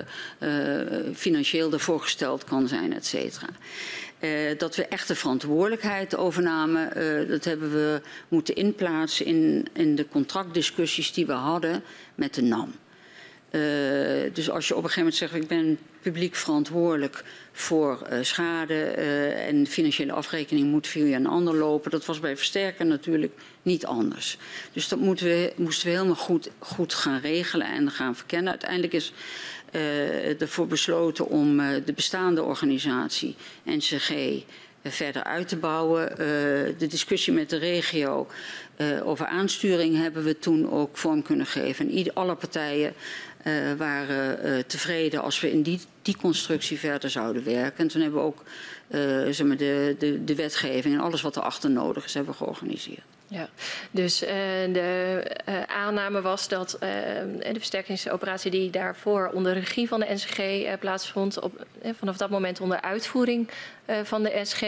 eh, financieel ervoor gesteld kan zijn, et cetera. Eh, dat we echt de verantwoordelijkheid overnamen, eh, dat hebben we moeten inplaatsen in, in de contractdiscussies die we hadden met de NAM. Eh, dus als je op een gegeven moment zegt, ik ben publiek verantwoordelijk voor eh, schade eh, en financiële afrekening moet via een ander lopen, dat was bij Versterken natuurlijk niet anders. Dus dat moeten we, moesten we helemaal goed, goed gaan regelen en gaan verkennen. Uiteindelijk is eh, ervoor besloten om de bestaande organisatie, NCG, verder uit te bouwen. De discussie met de regio over aansturing hebben we toen ook vorm kunnen geven. Alle partijen eh, waren eh, tevreden als we in die, die constructie verder zouden werken. En toen hebben we ook eh, zeg maar de, de, de wetgeving en alles wat erachter nodig is, hebben georganiseerd. Ja, dus de uh, aanname was dat uh, de versterkingsoperatie die daarvoor onder regie van de NCG plaatsvond, op, vanaf dat moment onder uitvoering van de SG,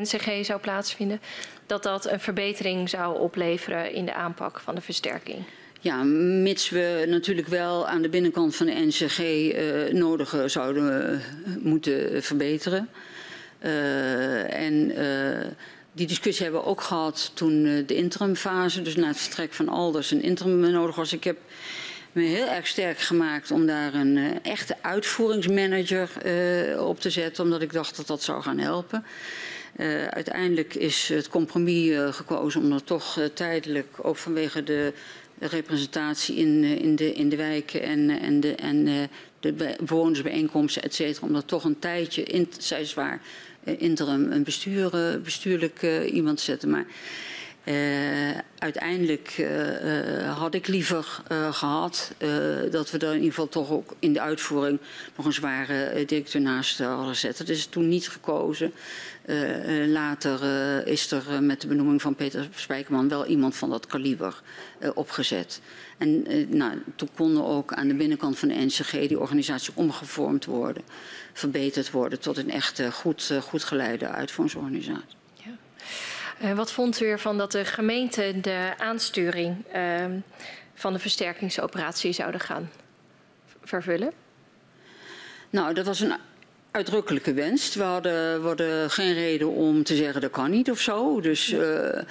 NCG zou plaatsvinden, dat dat een verbetering zou opleveren in de aanpak van de versterking. Ja, mits we natuurlijk wel aan de binnenkant van de NCG nodige zouden moeten verbeteren. en die discussie hebben we ook gehad toen eh, de interimfase, dus na het vertrek van Alders, een interim nodig was. Ik heb me heel erg sterk gemaakt om daar een uh, echte uitvoeringsmanager uh, op te zetten, omdat ik dacht dat dat zou gaan helpen. Uh, uiteindelijk is het compromis gekozen om er toch tijdelijk, ook vanwege de representatie in, in, de, in de wijken en, en, de, en de bewonersbijeenkomsten, et cetera, om dat toch een tijdje, in, zij zwaar, eh, interim een bestuur, eh, bestuurlijk eh, iemand zetten. Maar uiteindelijk uh, had ik liever gehad dat we er in ieder geval toch ook in de uitvoering nog een zware directeur naast hadden zetten. Is toen niet gekozen. later is er met de benoeming van Peter Spijkerman wel iemand van dat kaliber opgezet. En nou, toen konden ook aan de binnenkant van de NCG die organisatie omgevormd worden, verbeterd worden tot een echt goed, goed geleide uitvoeringsorganisatie. Uh, wat vond u ervan dat de gemeente de aansturing uh, van de versterkingsoperatie zouden gaan vervullen? Nou, dat was een uitdrukkelijke wens. We hadden, we hadden geen reden om te zeggen dat kan niet of zo. Dus uh,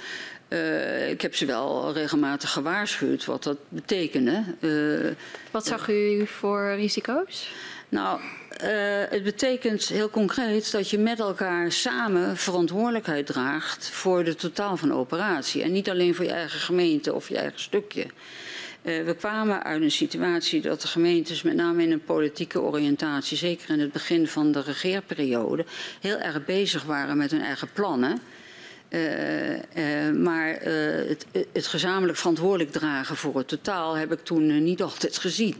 uh, ik heb ze wel regelmatig gewaarschuwd wat dat betekende. Uh, wat zag u voor risico's? Nou, uh, het betekent heel concreet dat je met elkaar samen verantwoordelijkheid draagt voor de totaal van de operatie. En niet alleen voor je eigen gemeente of je eigen stukje. Uh, we kwamen uit een situatie dat de gemeentes, met name in een politieke oriëntatie, zeker in het begin van de regeerperiode, heel erg bezig waren met hun eigen plannen. Uh, uh, maar het, het, gezamenlijk verantwoordelijk dragen voor het totaal heb ik toen niet <laughs> altijd gezien.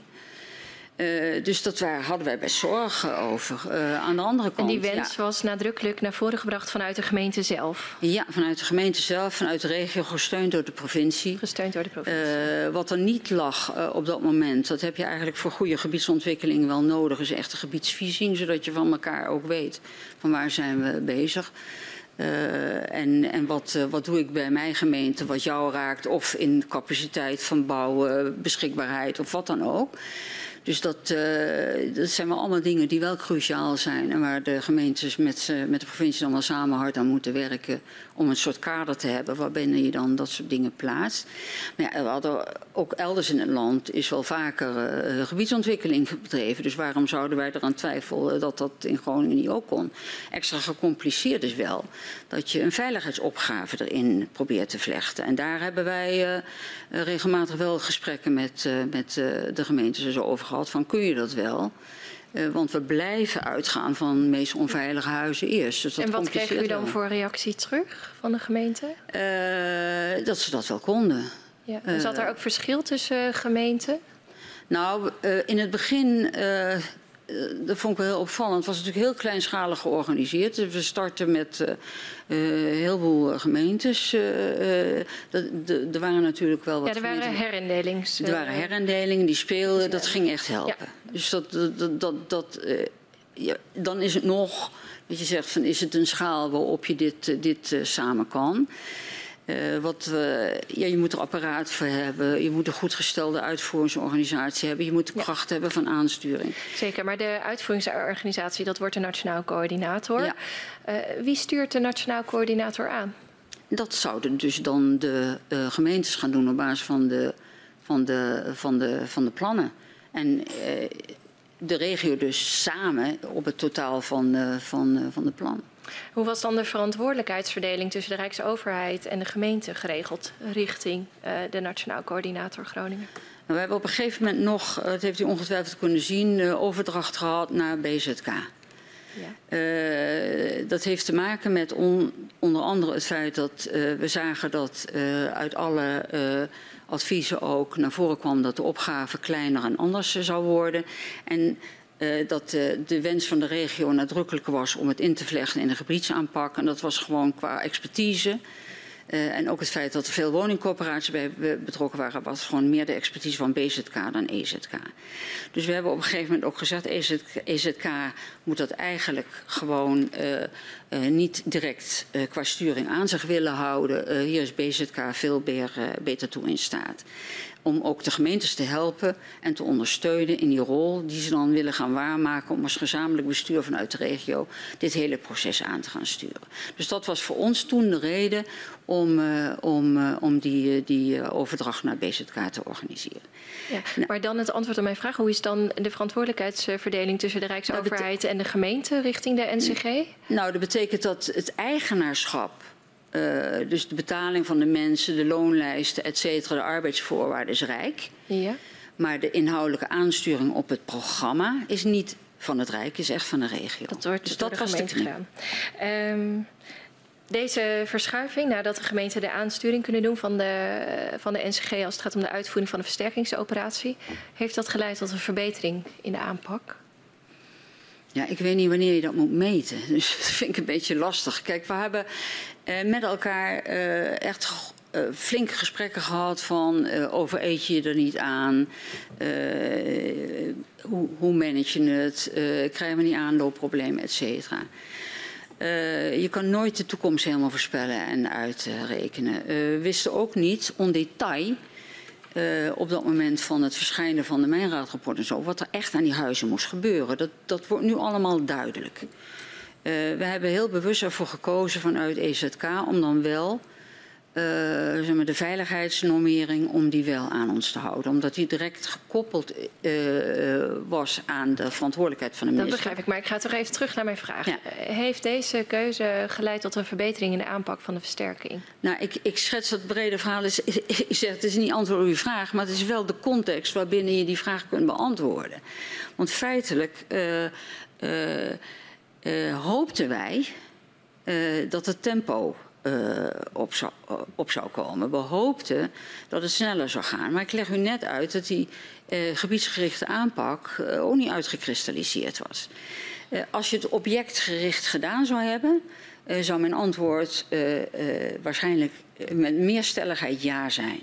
Uh, dus dat waar, hadden wij best zorgen over. Uh, aan de andere kant. En die wens ja. was nadrukkelijk naar voren gebracht vanuit de gemeente zelf? Ja, vanuit de gemeente zelf, vanuit de regio, gesteund door de provincie. Gesteund door de provincie. Uh, wat er niet lag op dat moment, dat heb je eigenlijk voor goede gebiedsontwikkeling wel nodig, is echt een gebiedsvisie, zodat je van elkaar ook weet van waar zijn we bezig. Uh, en en wat, uh, wat doe ik bij mijn gemeente wat jou raakt, of in capaciteit van bouwen, beschikbaarheid of wat dan ook. Dus dat, uh, dat zijn wel allemaal dingen die wel cruciaal zijn en waar de gemeentes met, uh, met de provincie allemaal samen hard aan moeten werken om een soort kader te hebben waarbinnen je dan dat soort dingen plaatst. Maar ja, we hadden ook elders in het land is wel vaker uh, gebiedsontwikkeling bedreven. Dus waarom zouden wij eraan twijfelen dat dat in Groningen niet ook kon? Extra gecompliceerd is wel dat je een veiligheidsopgave erin probeert te vlechten. En daar hebben wij regelmatig wel gesprekken met, met de gemeentes er over gehad gehad van kun je dat wel? Uh, want we blijven uitgaan van de meest onveilige huizen eerst. Dus dat en wat kreeg u dan wel. voor reactie terug van de gemeente? Uh, dat ze dat wel konden. Ja. En zat er ook verschil tussen gemeenten? Nou, in het begin dat vond ik wel heel opvallend. Het was natuurlijk heel kleinschalig georganiseerd. Dus we starten met uh, uh, heel veel gemeentes. er waren natuurlijk wel wat. Ja, er waren herindelings. Er waren herindelingen die speelden. Dat ging echt helpen. Ja. Dus dat, dat, dat, dat ja, dan is het nog. Dat je zegt van is het een schaal waarop je dit, dit samen kan. Uh, wat, uh, ja, je moet er apparaat voor hebben. Je moet een goed gestelde uitvoeringsorganisatie hebben. Je moet de kracht ja. hebben van aansturing. Zeker, maar de uitvoeringsorganisatie, dat wordt de Nationaal Coördinator. Ja. Uh, wie stuurt de Nationaal Coördinator aan? Dat zouden dus dan de gemeentes gaan doen op basis van de, van de, van de, van de plannen. En de regio dus samen op het totaal van, van, van de plannen. Hoe was dan de verantwoordelijkheidsverdeling tussen de Rijksoverheid en de gemeente geregeld richting uh, de Nationaal Coördinator Groningen? Nou, we hebben op een gegeven moment nog, uh, dat heeft u ongetwijfeld kunnen zien, uh, overdracht gehad naar BZK. Ja. Uh, dat heeft te maken met on, onder andere het feit dat we zagen dat uit alle adviezen ook naar voren kwam dat de opgave kleiner en anders zou worden. En uh, dat uh, de wens van de regio nadrukkelijker was om het in te vlechten in de gebiedsaanpak. En dat was gewoon qua expertise Uh, en ook het feit dat er veel woningcorporaties bij betrokken waren, was gewoon meer de expertise van BZK dan EZK. Dus we hebben op een gegeven moment ook gezegd, EZK, EZK moet dat eigenlijk gewoon niet direct qua sturing aan zich willen houden. hier is BZK veel beter toe in staat om ook de gemeentes te helpen en te ondersteunen in die rol die ze dan willen gaan waarmaken om als gezamenlijk bestuur vanuit de regio dit hele proces aan te gaan sturen. Dus dat was voor ons toen de reden om, uh, om, uh, om die, die uh, overdracht naar BZK te organiseren. Ja, nou, maar dan het antwoord op mijn vraag. Hoe is dan de verantwoordelijkheidsverdeling tussen de Rijksoverheid en de gemeente richting de NCG? Nou, dat betekent dat het eigenaarschap uh, dus de betaling van de mensen, de loonlijsten, et cetera, de arbeidsvoorwaarden is rijk. Ja. Maar de inhoudelijke aansturing op het programma is niet van het Rijk, is echt van de regio. Dat wordt dus dat de was gemeente gedaan. Um, deze verschuiving, nadat de gemeenten de aansturing kunnen doen van de, van de NCG als het gaat om de uitvoering van de versterkingsoperatie, heeft dat geleid tot een verbetering in de aanpak? Ja, ik weet niet wanneer je dat moet meten. <laughs> Dus dat vind ik een beetje lastig. Kijk, we hebben uh, met elkaar uh, echt uh, flinke gesprekken gehad van uh, over eet je er niet aan, hoe, hoe manage je het, krijgen we niet aanloopproblemen, et cetera. je kan nooit de toekomst helemaal voorspellen en uitrekenen. we wisten ook niet on detail op dat moment van het verschijnen van de Mijnraadrapport en zo, wat er echt aan die huizen moest gebeuren. Dat, dat wordt nu allemaal duidelijk. Uh, we hebben heel bewust ervoor gekozen vanuit EZK om dan wel uh, zeg maar de veiligheidsnormering om die wel aan ons te houden. Omdat die direct gekoppeld uh, was aan de verantwoordelijkheid van de minister. Dat begrijp ik, maar ik ga toch even terug naar mijn vraag. Ja. Heeft deze keuze geleid tot een verbetering in de aanpak van de versterking? Nou, ik, ik schets dat brede verhaal. Is, ik zeg, het is niet antwoord op uw vraag, maar het is wel de context waarbinnen je die vraag kunt beantwoorden. Want feitelijk hoopten wij dat het tempo uh, op, zou, op zou komen. We hoopten dat het sneller zou gaan. Maar ik leg u net uit dat die uh, gebiedsgerichte aanpak uh, ook niet uitgekristalliseerd was. als je het objectgericht gedaan zou hebben, zou mijn antwoord waarschijnlijk met meer stelligheid ja zijn.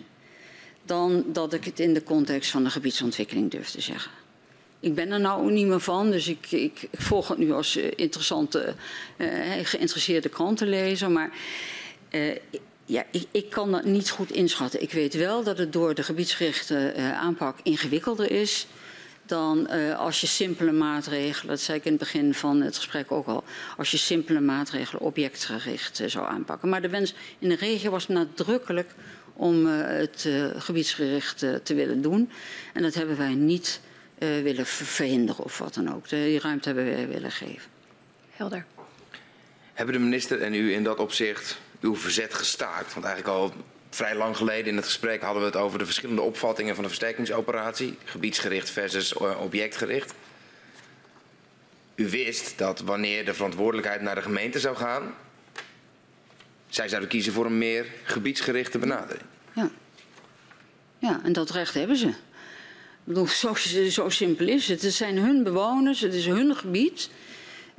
Dan dat ik het in de context van de gebiedsontwikkeling durf te zeggen. Ik ben er nou niet meer van, dus ik, ik, volg het nu als interessante, uh, geïnteresseerde krantenlezer. Maar ja, ik, ik, kan dat niet goed inschatten. Ik weet wel dat het door de gebiedsgerichte aanpak ingewikkelder is dan als je simpele maatregelen, dat zei ik in het begin van het gesprek ook al, als je simpele maatregelen objectgericht zou aanpakken. Maar de wens in de regio was nadrukkelijk om het gebiedsgericht te willen doen. En dat hebben wij niet willen verhinderen of wat dan ook. De, die ruimte hebben wij willen geven. Helder. Hebben de minister en u in dat opzicht uw verzet gestaakt? Want eigenlijk al vrij lang geleden in het gesprek hadden we het over de verschillende opvattingen van de versterkingsoperatie. Gebiedsgericht versus eh, objectgericht. U wist dat wanneer de verantwoordelijkheid naar de gemeente zou gaan, zij zouden kiezen voor een meer gebiedsgerichte benadering. Ja, ja en dat recht hebben ze. Bedoel, zo, zo simpel is het. Het zijn hun bewoners, het is hun gebied.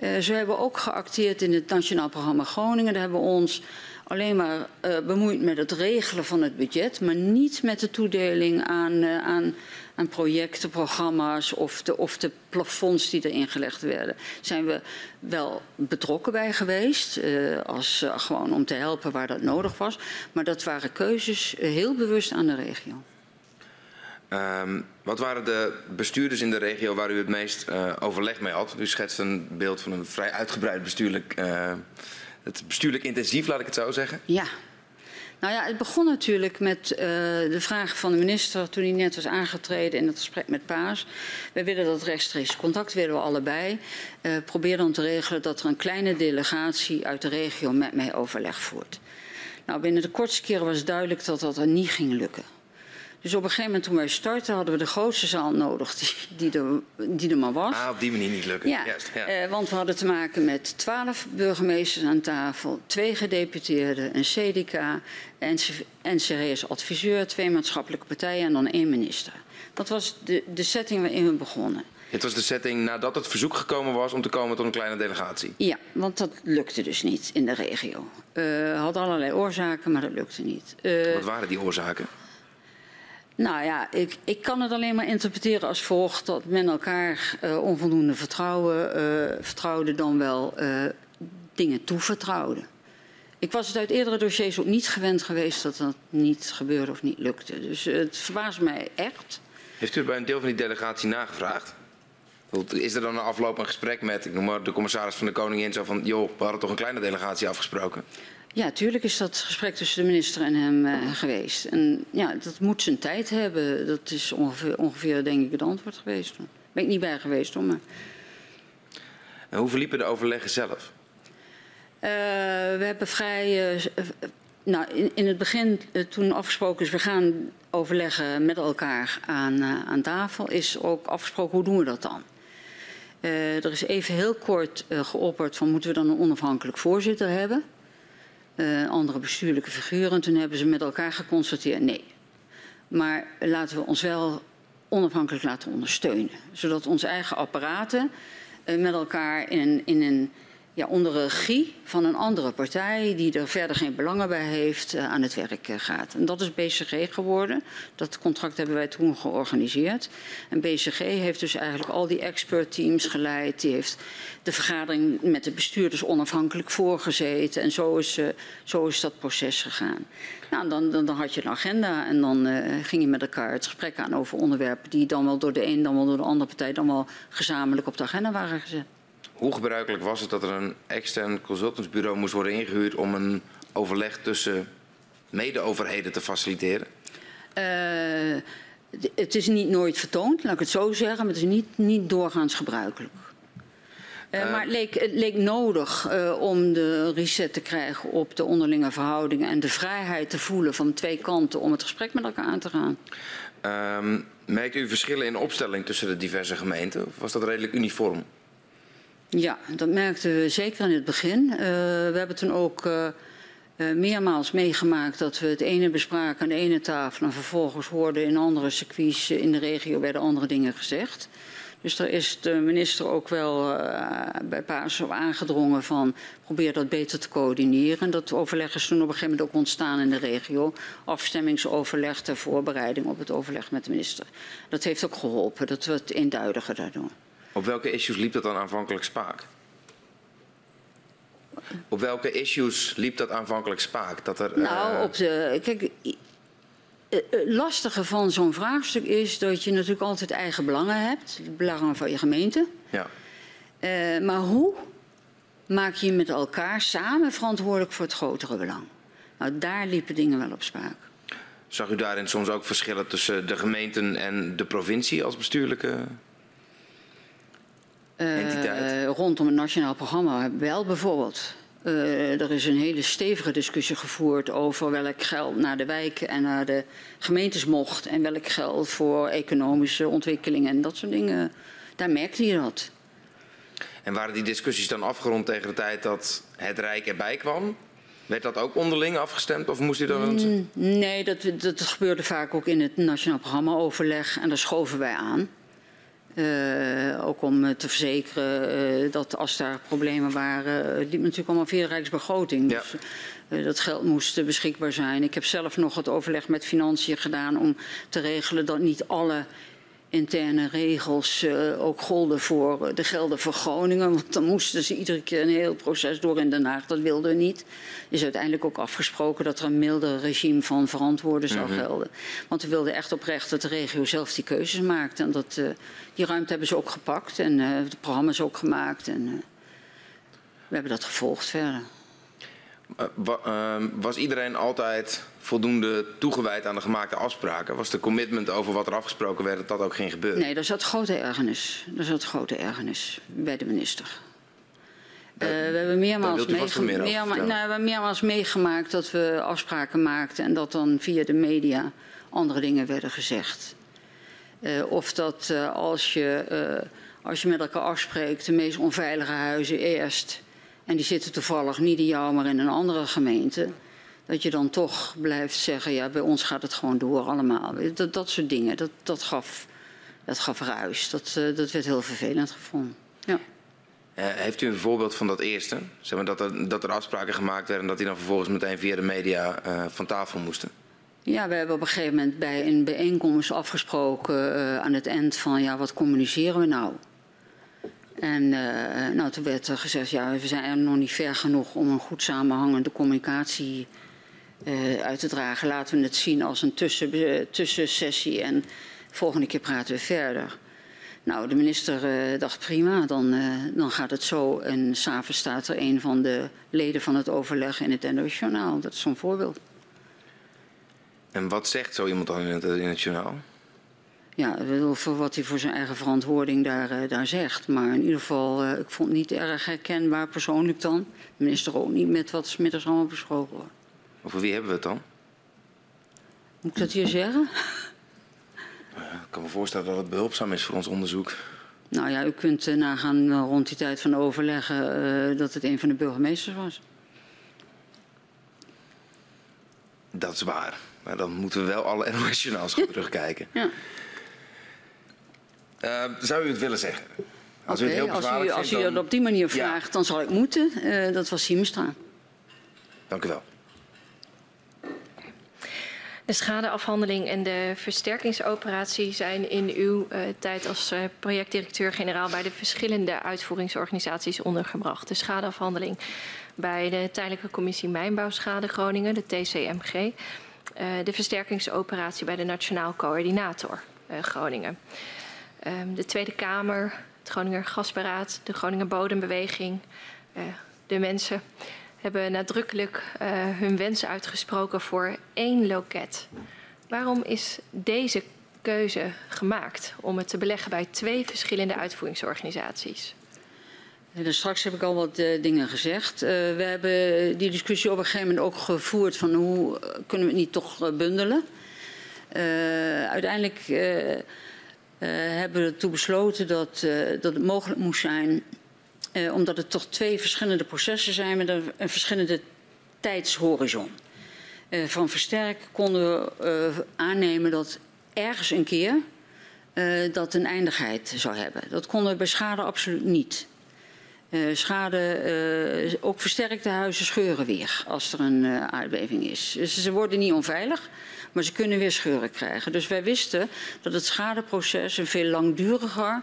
Uh, hebben ook geacteerd in het Nationaal Programma Groningen. Daar hebben we ons alleen maar uh, bemoeid met het regelen van het budget, maar niet met de toedeling aan, uh, aan, aan projecten, programma's of de, of de plafonds die erin gelegd werden. Zijn we wel betrokken bij geweest, als, gewoon om te helpen waar dat nodig was. Maar dat waren keuzes heel bewust aan de regio. Um, wat waren de bestuurders in de regio waar u het meest uh, overleg mee had? U schetst een beeld van een vrij uitgebreid bestuurlijk, uh, het bestuurlijk intensief, laat ik het zo zeggen. Ja. Nou ja, het begon natuurlijk met uh, de vraag van de minister toen hij net was aangetreden in het gesprek met Paas. Wij willen dat rechtstreeks contact, willen we allebei. Probeer dan te regelen dat er een kleine delegatie uit de regio met mij overleg voert. Nou, binnen de kortste keren was duidelijk dat dat er niet ging lukken. Dus op een gegeven moment toen wij starten hadden we de grootste zaal nodig die, die, er, die er maar was. Ah, op die manier niet lukken. Ja, Juist, ja. Uh, want we hadden te maken met twaalf burgemeesters aan tafel, twee gedeputeerden, een CDK, NCR als adviseur, twee maatschappelijke partijen en dan één minister. Dat was de, de setting waarin we begonnen. Het was de setting nadat het verzoek gekomen was om te komen tot een kleine delegatie. Ja, want dat lukte dus niet in de regio. Uh, had allerlei oorzaken, maar dat lukte niet. Uh, Wat waren die oorzaken? Nou ja, ik, ik kan het alleen maar interpreteren als volgt dat men elkaar uh, onvoldoende vertrouwen, vertrouwde dan wel dingen toevertrouwde. Ik was het uit eerdere dossiers ook niet gewend geweest dat dat niet gebeurde of niet lukte. Dus het verbaast mij echt. Heeft u bij een deel van die delegatie nagevraagd? Is er dan een afloop een gesprek met, ik noem maar, de commissaris van de Koningin, zo van, joh, we hadden toch een kleine delegatie afgesproken? Ja, tuurlijk is dat gesprek tussen de minister en hem uh, geweest. En ja, dat moet zijn tijd hebben. Dat is ongeveer, ongeveer denk ik, het antwoord geweest. Daar ben ik niet bij geweest, hoor. Maar... En hoe verliepen de overleggen zelf? Uh, we hebben vrij. Uh, nou, in, in, het begin, toen afgesproken is, we gaan overleggen met elkaar aan, aan tafel, is ook afgesproken hoe doen we dat dan? Er is even heel kort geopperd van moeten we dan een onafhankelijk voorzitter hebben? Uh, andere bestuurlijke figuren. Toen hebben ze met elkaar geconstateerd nee. Maar laten we ons wel onafhankelijk laten ondersteunen. Zodat onze eigen apparaten met elkaar in, in een ja, onder regie van een andere partij die er verder geen belangen bij heeft uh, aan het werk uh, gaat. En dat is BCG geworden. Dat contract hebben wij toen georganiseerd. En BCG heeft dus eigenlijk al die expertteams geleid. Die heeft de vergadering met de bestuurders onafhankelijk voorgezeten. En zo is, uh, zo is dat proces gegaan. Nou, dan, dan, dan, had je een agenda en dan ging je met elkaar het gesprek aan over onderwerpen die dan wel door de een, dan wel door de andere partij, dan wel gezamenlijk op de agenda waren gezet. Hoe gebruikelijk was het dat er een extern consultantsbureau moest worden ingehuurd om een overleg tussen mede-overheden te faciliteren? Uh, het is niet nooit vertoond, laat ik het zo zeggen, maar het is niet, niet doorgaans gebruikelijk. Uh, uh, maar het leek, het leek nodig om de reset te krijgen op de onderlinge verhoudingen en de vrijheid te voelen van twee kanten om het gesprek met elkaar aan te gaan. Ehm, merkt u verschillen in opstelling tussen de diverse gemeenten? Of was dat redelijk uniform? Ja, dat merkten we zeker in het begin. Uh, we hebben toen ook uh, uh, meermaals meegemaakt dat we het ene bespraken aan de ene tafel en vervolgens hoorden in andere circuits in de regio werden andere dingen gezegd. Dus daar is de minister ook wel bij Paas op aangedrongen van probeer dat beter te coördineren. Dat overleg is toen op een gegeven moment ook ontstaan in de regio. Afstemmingsoverleg ter voorbereiding op het overleg met de minister. Dat heeft ook geholpen, dat we het eenduidiger daardoor. Op welke issues liep dat dan aanvankelijk spaak? Op welke issues liep dat aanvankelijk spaak? Dat er, nou, uh... op de. Kijk, het lastige van zo'n vraagstuk is dat je natuurlijk altijd eigen belangen hebt, belangen van je gemeente. Ja. Uh, maar hoe maak je je met elkaar samen verantwoordelijk voor het grotere belang? Nou, daar liepen dingen wel op spaak. Zag u daarin soms ook verschillen tussen de gemeenten en de provincie als bestuurlijke rondom het nationaal programma wel bijvoorbeeld. Uh, er is een hele stevige discussie gevoerd over welk geld naar de wijken en naar de gemeentes mocht. En welk geld voor economische ontwikkelingen en dat soort dingen. Daar merkte je dat. En waren die discussies dan afgerond tegen de tijd dat het Rijk erbij kwam? Werd dat ook onderling afgestemd of moest u dan... Mm, nee, dat, dat gebeurde vaak ook in het nationaal programma overleg en daar schoven wij aan. Uh, ook om te verzekeren uh, dat als daar problemen waren, uh, liep natuurlijk allemaal via de Rijksbegroting. Ja. Dus dat geld moest beschikbaar zijn. Ik heb zelf nog het overleg met financiën gedaan om te regelen dat niet alle interne regels uh, ook golden voor de gelden voor Groningen. Want dan moesten ze iedere keer een heel proces door in Den Haag. Dat wilden we niet. Is uiteindelijk ook afgesproken dat er een milder regime van verantwoorden zou -hmm. gelden. Want we wilden echt oprecht dat de regio zelf die keuzes maakt. En dat, uh, die ruimte hebben ze ook gepakt en uh, de programma's ook gemaakt. En we hebben dat gevolgd verder. ehm, was iedereen altijd voldoende toegewijd aan de gemaakte afspraken? Was de commitment over wat er afgesproken werd dat dat ook ging gebeuren? Nee, daar zat grote ergernis. Daar zat grote ergernis bij de minister. Uh, we hebben meermaals, meege meer meerma nou, we hebben meermaals meegemaakt dat we afspraken maakten en dat dan via de media andere dingen werden gezegd. Uh, of dat uh, als, je, als je met elkaar afspreekt, de meest onveilige huizen eerst, en die zitten toevallig niet in jou, maar in een andere gemeente, dat je dan toch blijft zeggen, ja, bij ons gaat het gewoon door allemaal. Dat, dat soort dingen, dat, dat gaf dat gaf ruis. Dat, uh, dat werd heel vervelend gevonden. Ja. Uh, heeft u een voorbeeld van dat eerste? Zeg maar dat, er, dat er afspraken gemaakt werden en dat die dan vervolgens meteen via de media uh, van tafel moesten? Ja, we hebben op een gegeven moment bij een bijeenkomst afgesproken aan het eind van ja, wat communiceren we nou? En nou, toen werd er gezegd, ja, we zijn nog niet ver genoeg om een goed samenhangende communicatie uit te dragen. Laten we het zien als een tussen, tussensessie en volgende keer praten we verder. Nou, de minister uh, dacht prima, dan, dan gaat het zo. En s'avonds staat er een van de leden van het overleg in het NOS Journaal. Dat is zo'n voorbeeld. En wat zegt zo iemand dan in het, in het journaal? Ja, voor wat hij voor zijn eigen verantwoording daar, daar zegt. Maar in ieder geval, ik vond het niet erg herkenbaar persoonlijk dan. De minister ook niet met wat smiddags allemaal besproken wordt. Over wie hebben we het dan? Moet ik dat hier zeggen? Ik kan me voorstellen dat het behulpzaam is voor ons onderzoek. Nou ja, u kunt uh, nagaan uh, rond die tijd van overleggen uh, dat het een van de burgemeesters was. Dat is waar. Maar dan moeten we wel alle <laughs> NOS-journaals gaan terugkijken. Ja. zou u het willen zeggen? Als, okay, u, het heel als u, als u dan... dat op die manier vraagt, ja. dan zal ik moeten. dat was Siemenstra. Dank u wel. De schadeafhandeling en de versterkingsoperatie zijn in uw uh, tijd als uh, projectdirecteur-generaal bij de verschillende uitvoeringsorganisaties ondergebracht. De schadeafhandeling bij de Tijdelijke Commissie Mijnbouwschade Groningen, de TCMG. Uh, de versterkingsoperatie bij de Nationaal Coördinator Groningen. Ehm, de Tweede Kamer, het Groninger Gasberaad, de Groninger Bodembeweging, de mensen hebben nadrukkelijk uh, hun wens uitgesproken voor één loket. Waarom is deze keuze gemaakt om het te beleggen bij twee verschillende uitvoeringsorganisaties? Dus straks heb ik al wat uh, dingen gezegd. We hebben die discussie op een gegeven moment ook gevoerd van hoe kunnen we het niet toch bundelen. uiteindelijk hebben we ertoe besloten dat, dat het mogelijk moest zijn eh, omdat het toch twee verschillende processen zijn met een, verschillende tijdshorizon. Eh, van versterk konden we uh, aannemen dat ergens een keer uh, dat een eindigheid zou hebben. Dat konden we bij schade absoluut niet. schade, ook versterkte huizen scheuren weer als er een aardbeving is. Dus ze worden niet onveilig, maar ze kunnen weer scheuren krijgen. Dus wij wisten dat het schadeproces een veel langduriger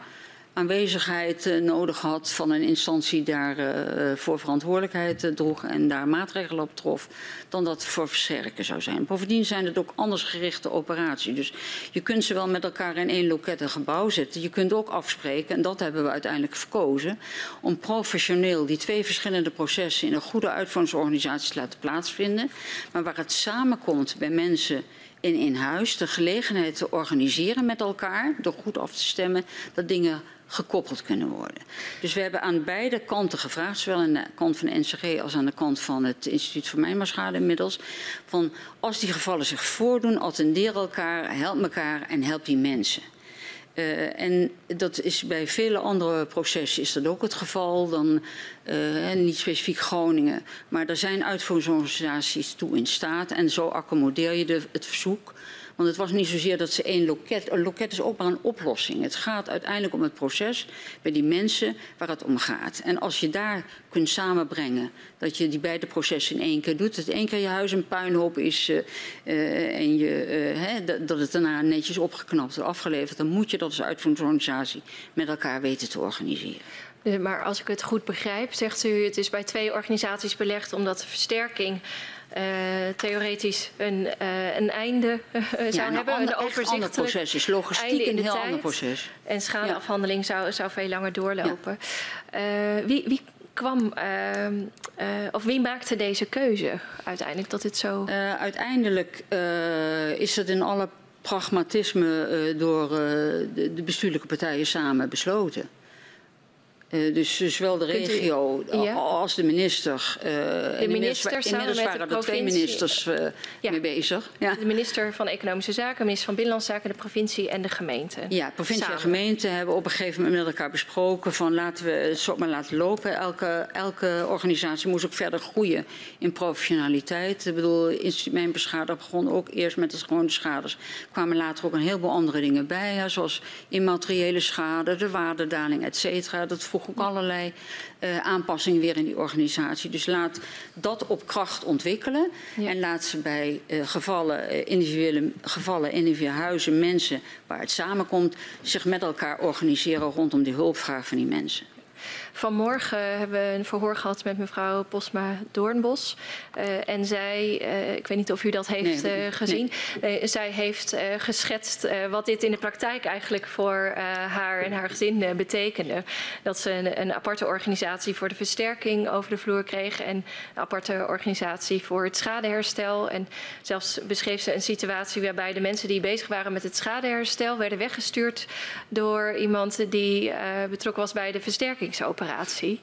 aanwezigheid uh, nodig had van een instantie daar uh, voor verantwoordelijkheid droeg en daar maatregelen op trof, dan dat voor versterken zou zijn. Bovendien zijn het ook anders gerichte operaties. Dus je kunt ze wel met elkaar in één loket een gebouw zetten. Je kunt ook afspreken, en dat hebben we uiteindelijk verkozen, om professioneel die twee verschillende processen in een goede uitvoeringsorganisatie te laten plaatsvinden, maar waar het samenkomt bij mensen in, in huis de gelegenheid te organiseren met elkaar, door goed af te stemmen, dat dingen gekoppeld kunnen worden. Dus we hebben aan beide kanten gevraagd, zowel aan de kant van de NCG als aan de kant van het Instituut voor Mijnbouwschade inmiddels, van als die gevallen zich voordoen, attendeer elkaar, help elkaar en help die mensen. Uh, en dat is bij vele andere processen is dat ook het geval. Dan, uh, niet specifiek Groningen, maar er zijn uitvoeringsorganisaties toe in staat. En zo accommodeer je de, het verzoek want het was niet zozeer dat ze één loket... Een loket is ook maar een oplossing. Het gaat uiteindelijk om het proces bij die mensen waar het om gaat. En als je daar kunt samenbrengen dat je die beide processen in één keer doet... dat één keer je huis een puinhoop is uh, uh, en je, hè, dat het daarna netjes opgeknapt wordt afgeleverd... dan moet je dat als uitvoeringsorganisatie met elkaar weten te organiseren. Maar als ik het goed begrijp, zegt u het is bij twee organisaties belegd omdat de versterking theoretisch een, uh, een einde uh, zou ja, een hebben. Ander, een overzichtelijk proces is logistiek een heel ander proces. En schadeafhandeling ja. zou, zou veel langer doorlopen. Ja. wie, wie kwam, of wie maakte deze keuze uiteindelijk dat dit zo... uiteindelijk is het in alle pragmatisme door de, de bestuurlijke partijen samen besloten. Uh, dus zowel de regio u, ja. als de minister. Uh, de minister inmiddels waren er twee ministers uh, ja. mee bezig. Ja. De minister van Economische Zaken, de minister van Binnenlandse Zaken, de provincie en de gemeente. Ja, provincie Samen. en gemeente hebben op een gegeven moment met elkaar besproken van laten we het zo maar laten lopen. Elke, elke organisatie moest ook verder groeien in professionaliteit. Ik bedoel, mijn beschade begon ook eerst met de gewone schades. Er kwamen later ook een heleboel andere dingen bij, hè, zoals immateriële schade, de waardedaling, et cetera. Dat vroeg ook allerlei uh, aanpassingen weer in die organisatie. Dus laat dat op kracht ontwikkelen. Ja. En laat ze bij uh, gevallen, uh, individuele gevallen, individuele huizen, mensen waar het samenkomt, zich met elkaar organiseren rondom die hulpvraag van die mensen. Vanmorgen hebben we een verhoor gehad met mevrouw Posma Doornbos. Uh, en zij, uh, ik weet niet of u dat heeft nee, uh, gezien, nee. zij heeft geschetst wat dit in de praktijk eigenlijk voor haar en haar gezin betekende. Dat ze een, een, aparte organisatie voor de versterking over de vloer kreeg en een aparte organisatie voor het schadeherstel. En zelfs beschreef ze een situatie waarbij de mensen die bezig waren met het schadeherstel werden weggestuurd door iemand die betrokken was bij de versterkingsoperatie operatie.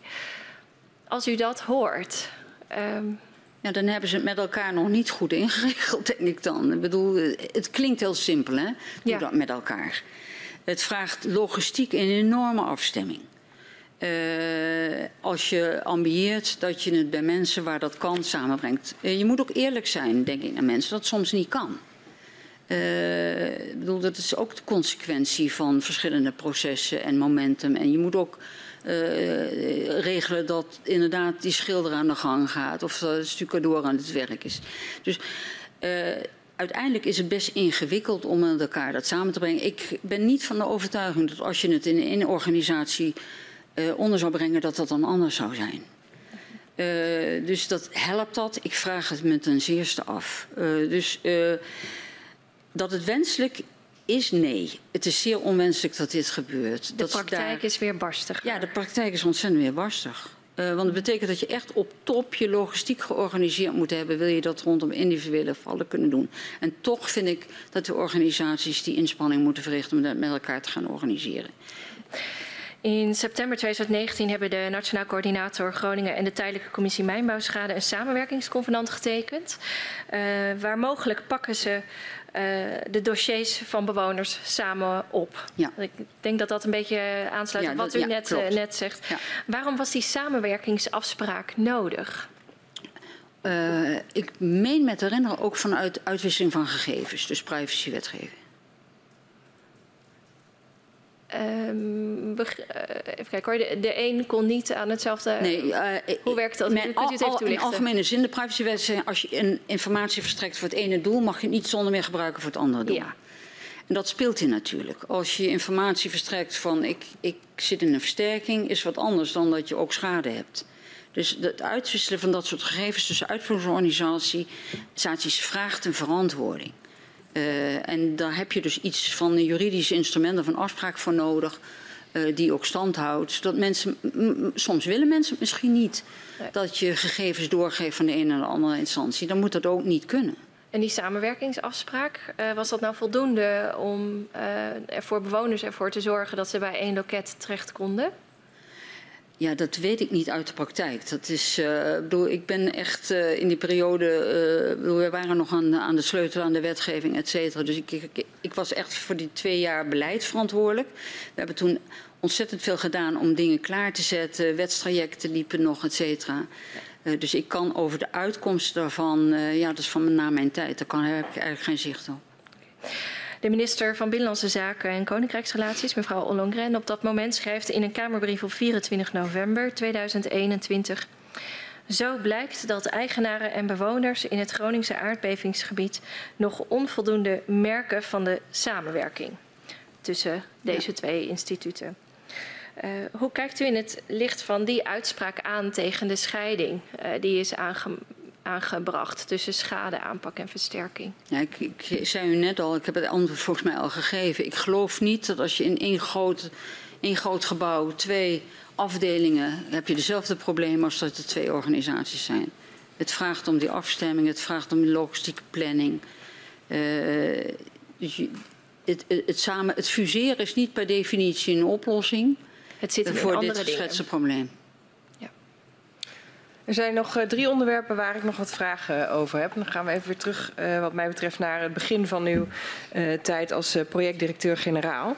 Als u dat hoort. Um... Ja, dan hebben ze het met elkaar nog niet goed ingeregeld, denk ik dan. Ik bedoel, het klinkt heel simpel, hè? Doe ja. dat met elkaar. Het vraagt logistiek een enorme afstemming. Uh, als je ambieert dat je het bij mensen waar dat kan samenbrengt. Uh, je moet ook eerlijk zijn, denk ik, naar mensen, dat soms niet kan. Uh, ik bedoel, dat is ook de consequentie van verschillende processen en momentum. En je moet ook uh, regelen dat inderdaad die schilder aan de gang gaat of dat de stucadoor aan het werk is. Dus uh, uiteindelijk is het best ingewikkeld om met elkaar dat samen te brengen. Ik ben niet van de overtuiging dat als je het in een organisatie uh, onder zou brengen, dat dat dan anders zou zijn. Dus dat helpt dat. Ik vraag het me ten zeerste af. Dus dat het wenselijk is nee. Het is zeer onwenselijk dat dit gebeurt. De dat praktijk daar... is weer barstig. Ja, de praktijk is ontzettend weer barstig. Uh, want het betekent dat je echt op top je logistiek georganiseerd moet hebben. Wil je dat rondom individuele vallen kunnen doen. En toch vind ik dat de organisaties die inspanning moeten verrichten om dat met elkaar te gaan organiseren. In september 2019 hebben de Nationaal Coördinator Groningen en de Tijdelijke Commissie Mijnbouwschade een samenwerkingsconvenant getekend. Uh, waar mogelijk pakken ze de dossiers van bewoners samen op. Ja. Ik denk dat dat een beetje aansluit op ja, wat u net, uh, net, zegt. Waarom was die samenwerkingsafspraak nodig? Uh, ik meen met herinneren ook vanuit uitwisseling van gegevens, dus privacywetgeving. Um, even kijken hoor, de, de een kon niet aan hetzelfde... Nee, uh, Hoe werkt dat? Men, Kunt u het even toelichten? In algemene zin, de privacywet zegt... als je een informatie verstrekt voor het ene doel... mag je het niet zonder meer gebruiken voor het andere doel. Ja. En dat speelt hier natuurlijk. Als je informatie verstrekt van ik, ik zit in een versterking... is wat anders dan dat je ook schade hebt. Dus het uitwisselen van dat soort gegevens tussen uitvoeringsorganisaties vraagt een verantwoording. Uh, en daar heb je dus iets van juridische instrumenten van afspraak voor nodig. Uh, die ook stand houdt. Zodat mensen, soms willen mensen het misschien niet nee. dat je gegevens doorgeeft van de ene naar de andere instantie. Dan moet dat ook niet kunnen. En die samenwerkingsafspraak, uh, was dat nou voldoende om er voor bewoners ervoor te zorgen dat ze bij één loket terecht konden? Ja, dat weet ik niet uit de praktijk. Dat is, uh, bedoel, ik ben echt uh, in die periode, bedoel, we waren nog aan, aan de sleutel aan de wetgeving, et cetera. Dus ik, ik, was echt voor die twee jaar beleid verantwoordelijk. We hebben toen ontzettend veel gedaan om dingen klaar te zetten. Wetstrajecten liepen nog, et cetera. dus ik kan over de uitkomsten daarvan, ja, dat is van na mijn tijd. Daar kan, heb ik eigenlijk geen zicht op. De minister van Binnenlandse Zaken en Koninkrijksrelaties, mevrouw Ollongren, op dat moment schrijft in een Kamerbrief op 24 november 2021. Zo blijkt dat eigenaren en bewoners in het Groningse aardbevingsgebied nog onvoldoende merken van de samenwerking tussen deze ja. twee instituten. Uh, hoe kijkt u in het licht van die uitspraak aan tegen de scheiding uh, die is aange aangebracht tussen schadeaanpak en versterking? Ja, ik, ik, zei u net al, ik heb het antwoord volgens mij al gegeven. Ik geloof niet dat als je in één groot, één groot gebouw twee afdelingen heb je dezelfde problemen als dat er twee organisaties zijn. Het vraagt om die afstemming, het vraagt om die logistieke planning. Uh, dus het, het, het, samen, het fuseren is niet per definitie een oplossing. Het zit voor dit geschetste probleem. Er zijn nog eh, drie onderwerpen waar ik nog wat vragen over heb. Dan gaan we even weer terug, eh, wat mij betreft, naar het begin van uw eh, tijd als eh, projectdirecteur-generaal.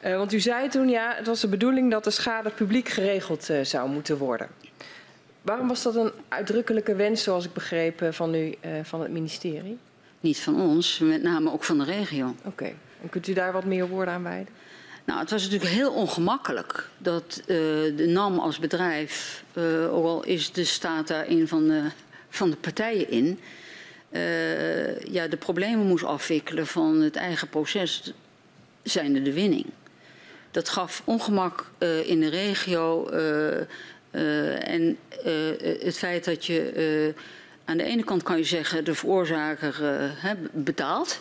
Eh, want u zei toen, ja, het was de bedoeling dat de schade publiek geregeld eh, zou moeten worden. Waarom was dat een uitdrukkelijke wens, zoals ik begreep, eh, van u, eh, van het ministerie? Niet van ons, met name ook van de regio. Oké, en kunt u daar wat meer woorden aan wijden? Nou, het was natuurlijk heel ongemakkelijk dat eh, de NAM als bedrijf, eh, ook al is de staat daar een van de, van de partijen in, eh, ja, de problemen moest afwikkelen van het eigen proces, zijnde de winning. Dat gaf ongemak in de regio en het feit dat je aan de ene kant kan je zeggen de veroorzaker betaalt.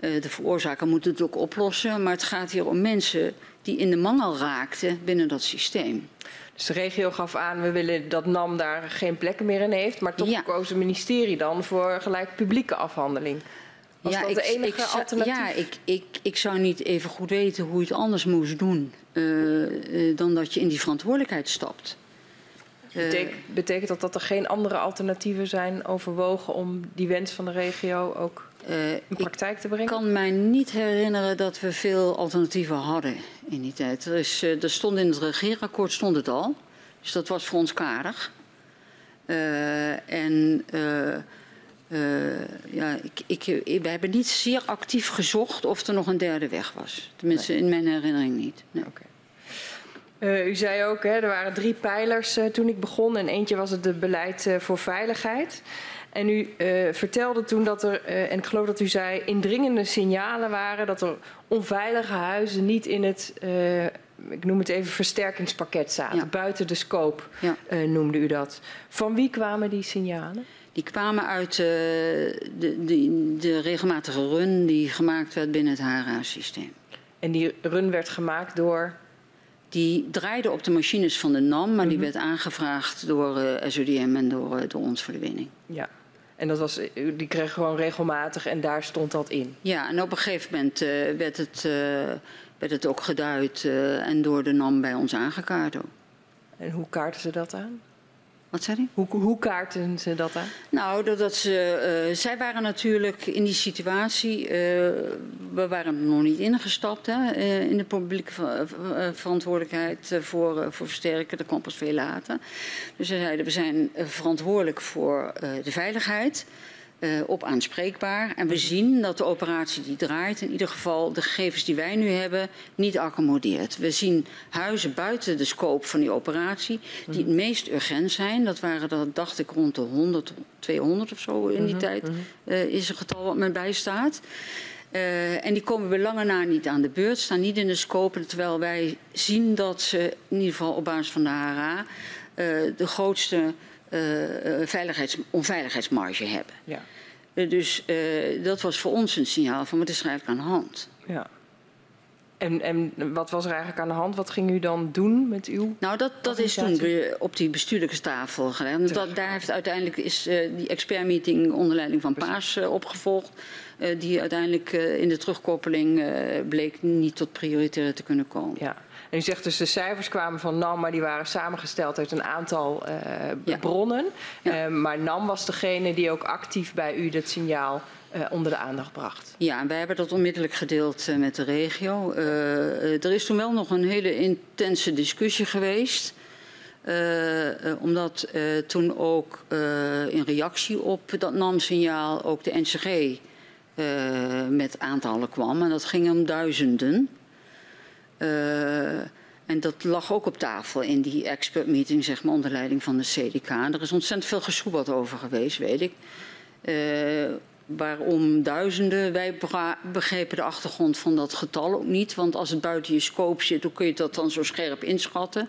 Eh, de veroorzaker moet het ook oplossen, maar het gaat hier om mensen die in de mangel raakten binnen dat systeem. Dus de regio gaf aan, we willen dat NAM daar geen plek meer in heeft. Maar toch Ja. koos het ministerie dan voor gelijk publieke afhandeling. Was dat de enige alternatief? Ja, ik, ik, ik zou niet even goed weten hoe je het anders moest doen eh, eh, dan dat je in die verantwoordelijkheid stapt. Betek- betekent dat dat er geen andere alternatieven zijn overwogen om die wens van de regio ook eh, in ik praktijk te brengen? kan mij niet herinneren dat we veel alternatieven hadden in die tijd. Er, is, eh, er stond in het regeerakkoord stond het al, dus dat was voor ons karig. Eh, en eh, ja, ik, ik, ik- we hebben niet zeer actief gezocht of er nog een derde weg was. Tenminste, in mijn herinnering niet. Nee. Oké. Eh, u zei ook, hè, er waren drie pijlers toen ik begon. En eentje was het de beleid eh, voor veiligheid. En u eh, vertelde toen dat er, eh, en ik geloof dat u zei, indringende signalen waren dat er onveilige huizen niet in het, eh, ik noem het even, versterkingspakket zaten. Ja. Buiten de scope Ja. noemde u dat. Van wie kwamen die signalen? Die kwamen uit de, de, de regelmatige run die gemaakt werd binnen het HRA-systeem. En die run werd gemaakt door. Die draaide op de machines van de NAM, maar die werd aangevraagd door SODM en door, door ons voor de winning. Ja. En dat was, die kreeg gewoon regelmatig en daar stond dat in. Ja, en op een gegeven moment eh, werd, het, eh, werd het ook geduid eh, en door de NAM bij ons aangekaart ook. En hoe kaarten ze dat aan? Wat zei hij? Hoe, hoe kaarten ze dat aan? Nou, doordat ze, eh, zij waren natuurlijk in die situatie. eh, we waren nog niet ingestapt hè, eh, in de publieke ver- verantwoordelijkheid voor, voor versterken. Dat kwam pas veel later. Dus ze zeiden: we zijn verantwoordelijk voor de veiligheid. Eh, op aanspreekbaar. En we zien dat de operatie die draait, in ieder geval de gegevens die wij nu hebben, niet accommodeert. We zien huizen buiten de scope van die operatie die het meest urgent zijn. Dat waren er, dacht ik, rond de 100, 200 of zo in die tijd. eh, is een getal wat me bijstaat. Eh, en die komen we lange na niet aan de beurt, staan niet in de scope. Terwijl wij zien dat ze, in ieder geval op basis van de HRA, de grootste eh, veiligheids, onveiligheidsmarge hebben. Ja. Eh, dus dat was voor ons een signaal van wat is er eigenlijk aan de hand. ja. En, en wat was er eigenlijk aan de hand? Wat ging u dan doen met uw... Nou, dat, dat is toen op die bestuurlijke tafel gelegd. Want Dat, daar heeft uiteindelijk is die expertmeeting onder leiding van Paas eh, opgevolgd. die uiteindelijk in de terugkoppeling bleek niet tot prioritaire te kunnen komen. Ja. En u zegt dus de cijfers kwamen van NAM, maar die waren samengesteld uit een aantal eh, Ja. bronnen. Ja. Eh, maar NAM was degene die ook actief bij u dat signaal eh, onder de aandacht bracht. Ja, en wij hebben dat onmiddellijk gedeeld met de regio. Er is toen wel nog een hele intense discussie geweest. Omdat toen ook in reactie op dat NAM-signaal ook de NCG met aantallen kwam. En dat ging om duizenden. Eh, en dat lag ook op tafel in die expert meeting, zeg maar, onder leiding van de CDK. Er is ontzettend veel gesoebeld over geweest, weet ik. Eh, waarom duizenden? Wij begrepen de achtergrond van dat getal ook niet. Want als het buiten je scope zit, hoe kun je dat dan zo scherp inschatten?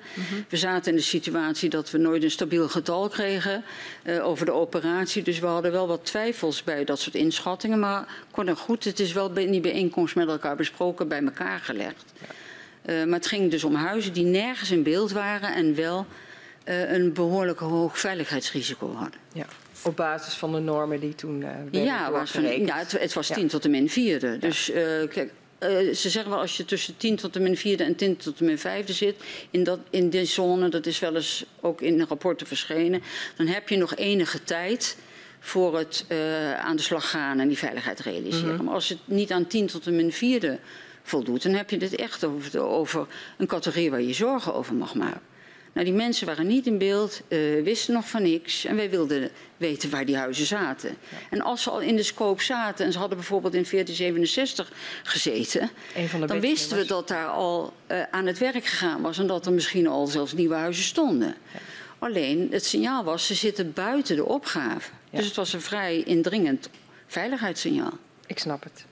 We zaten in de situatie dat we nooit een stabiel getal kregen eh, over de operatie. Dus we hadden wel wat twijfels bij dat soort inschattingen. Maar kort en goed, het is wel in die bijeenkomst met elkaar besproken, bij elkaar gelegd. Eh, maar het ging dus om huizen die nergens in beeld waren en wel eh, een behoorlijk hoog veiligheidsrisico hadden. Ja. Op basis van de normen die toen eh werden Ja, doorgerekend. ja het, het was Ja. 10 tot de min vierde. Dus kijk, uh, ze zeggen wel als je tussen 10 tot de min 4 en 10 tot de min 5 zit, in, dat, in die zone, dat is wel eens ook in de rapporten verschenen, dan heb je nog enige tijd voor het uh, aan de slag gaan en die veiligheid realiseren. Mm -hmm. Maar als het niet aan 10 tot de min 4 voldoet, dan heb je het echt over, over een categorie waar je zorgen over mag maken. Nou, die mensen waren niet in beeld, uh, wisten nog van niks. En wij wilden weten waar die huizen zaten. Ja. En als ze al in de scope zaten en ze hadden bijvoorbeeld in 1467 gezeten, dan wisten we dat daar al uh, aan het werk gegaan was en dat er misschien al zelfs nieuwe huizen stonden. Ja. Alleen het signaal was, ze zitten buiten de opgave. Ja. Dus het was een vrij indringend veiligheidssignaal. Ik snap het.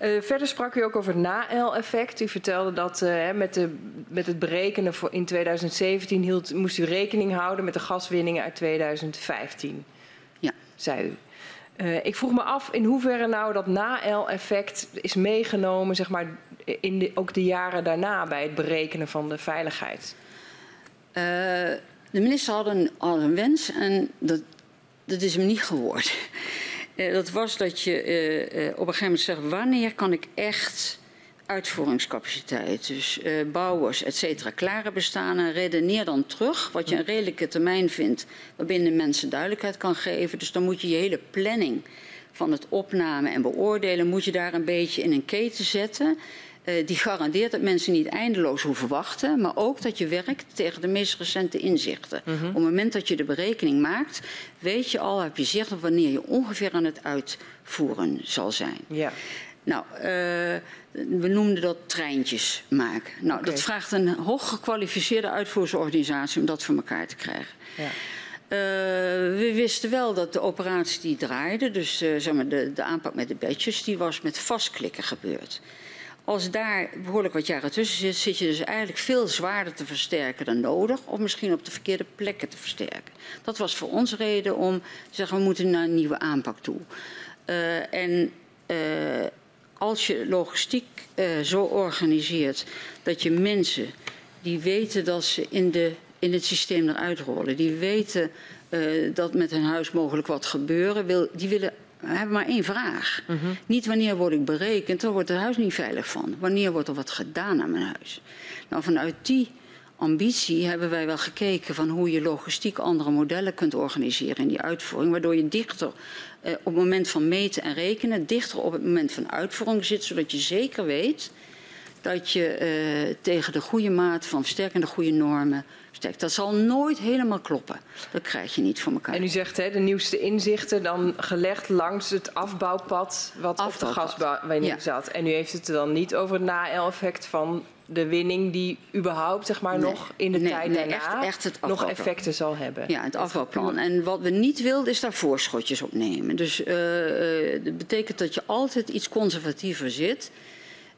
Uh, verder sprak u ook over het na-L-effect. U vertelde dat uh, met, de, met het berekenen voor in 2017 hield, moest u rekening houden met de gaswinningen uit 2015. Ja. Zei u. Uh, ik vroeg me af in hoeverre nou dat na-L-effect is meegenomen, zeg maar, in de, ook de jaren daarna bij het berekenen van de veiligheid. de minister had een, had een wens en dat, dat is hem niet geworden. Uh, dat was dat je uh, uh, op een gegeven moment zegt: wanneer kan ik echt uitvoeringscapaciteit, dus bouwers, et cetera, klaar bestaan en redeneer dan terug wat je een redelijke termijn vindt waarbinnen mensen duidelijkheid kan geven. Dus dan moet je je hele planning van het opnemen en beoordelen, moet je daar een beetje in een keten zetten. Uh, die garandeert dat mensen niet eindeloos hoeven wachten, maar ook dat je werkt tegen de meest recente inzichten. Mm -hmm. Op het moment dat je de berekening maakt, weet je al, heb je zicht op wanneer je ongeveer aan het uitvoeren zal zijn. Ja. Nou, uh, we noemden dat treintjes maken. Nou, okay. dat vraagt een hooggekwalificeerde uitvoeringsorganisatie om dat voor elkaar te krijgen. Ja. Uh, we wisten wel dat de operatie die draaide, dus uh, zeg maar de, de aanpak met de bedjes, die was met vastklikken gebeurd. Als daar behoorlijk wat jaren tussen zit, zit je dus eigenlijk veel zwaarder te versterken dan nodig. Of misschien op de verkeerde plekken te versterken. Dat was voor ons reden om te zeggen, we moeten naar een nieuwe aanpak toe. Uh, en uh, als je logistiek uh, zo organiseert dat je mensen die weten dat ze in, de, in het systeem eruit rollen, die weten dat met hun huis mogelijk wat gebeuren, wil, die willen hebben maar één vraag. -huh. Niet wanneer word ik berekend, dan wordt het huis niet veilig van. Wanneer wordt er wat gedaan aan mijn huis? Nou, vanuit die ambitie hebben wij wel gekeken van hoe je logistiek andere modellen kunt organiseren in die uitvoering. Waardoor je dichter eh, op het moment van meten en rekenen, dichter op het moment van uitvoering zit, zodat je zeker weet dat je eh, tegen de goede maat van versterkende goede normen steekt. Dat zal nooit helemaal kloppen. Dat krijg je niet voor elkaar. En u zegt hè, de nieuwste inzichten dan gelegd langs het afbouwpad wat afbouwpad. op de gaswinning ja. zat. En u heeft het dan niet over het na-effect van de winning die überhaupt zeg maar, nee, nog in de nee, tijd nee, daarna echt, echt nog effecten zal hebben. Ja, het afbouwplan. En wat we niet wilden is daar voorschotjes op nemen. Dus uh, uh, dat betekent dat je altijd iets conservatiever zit.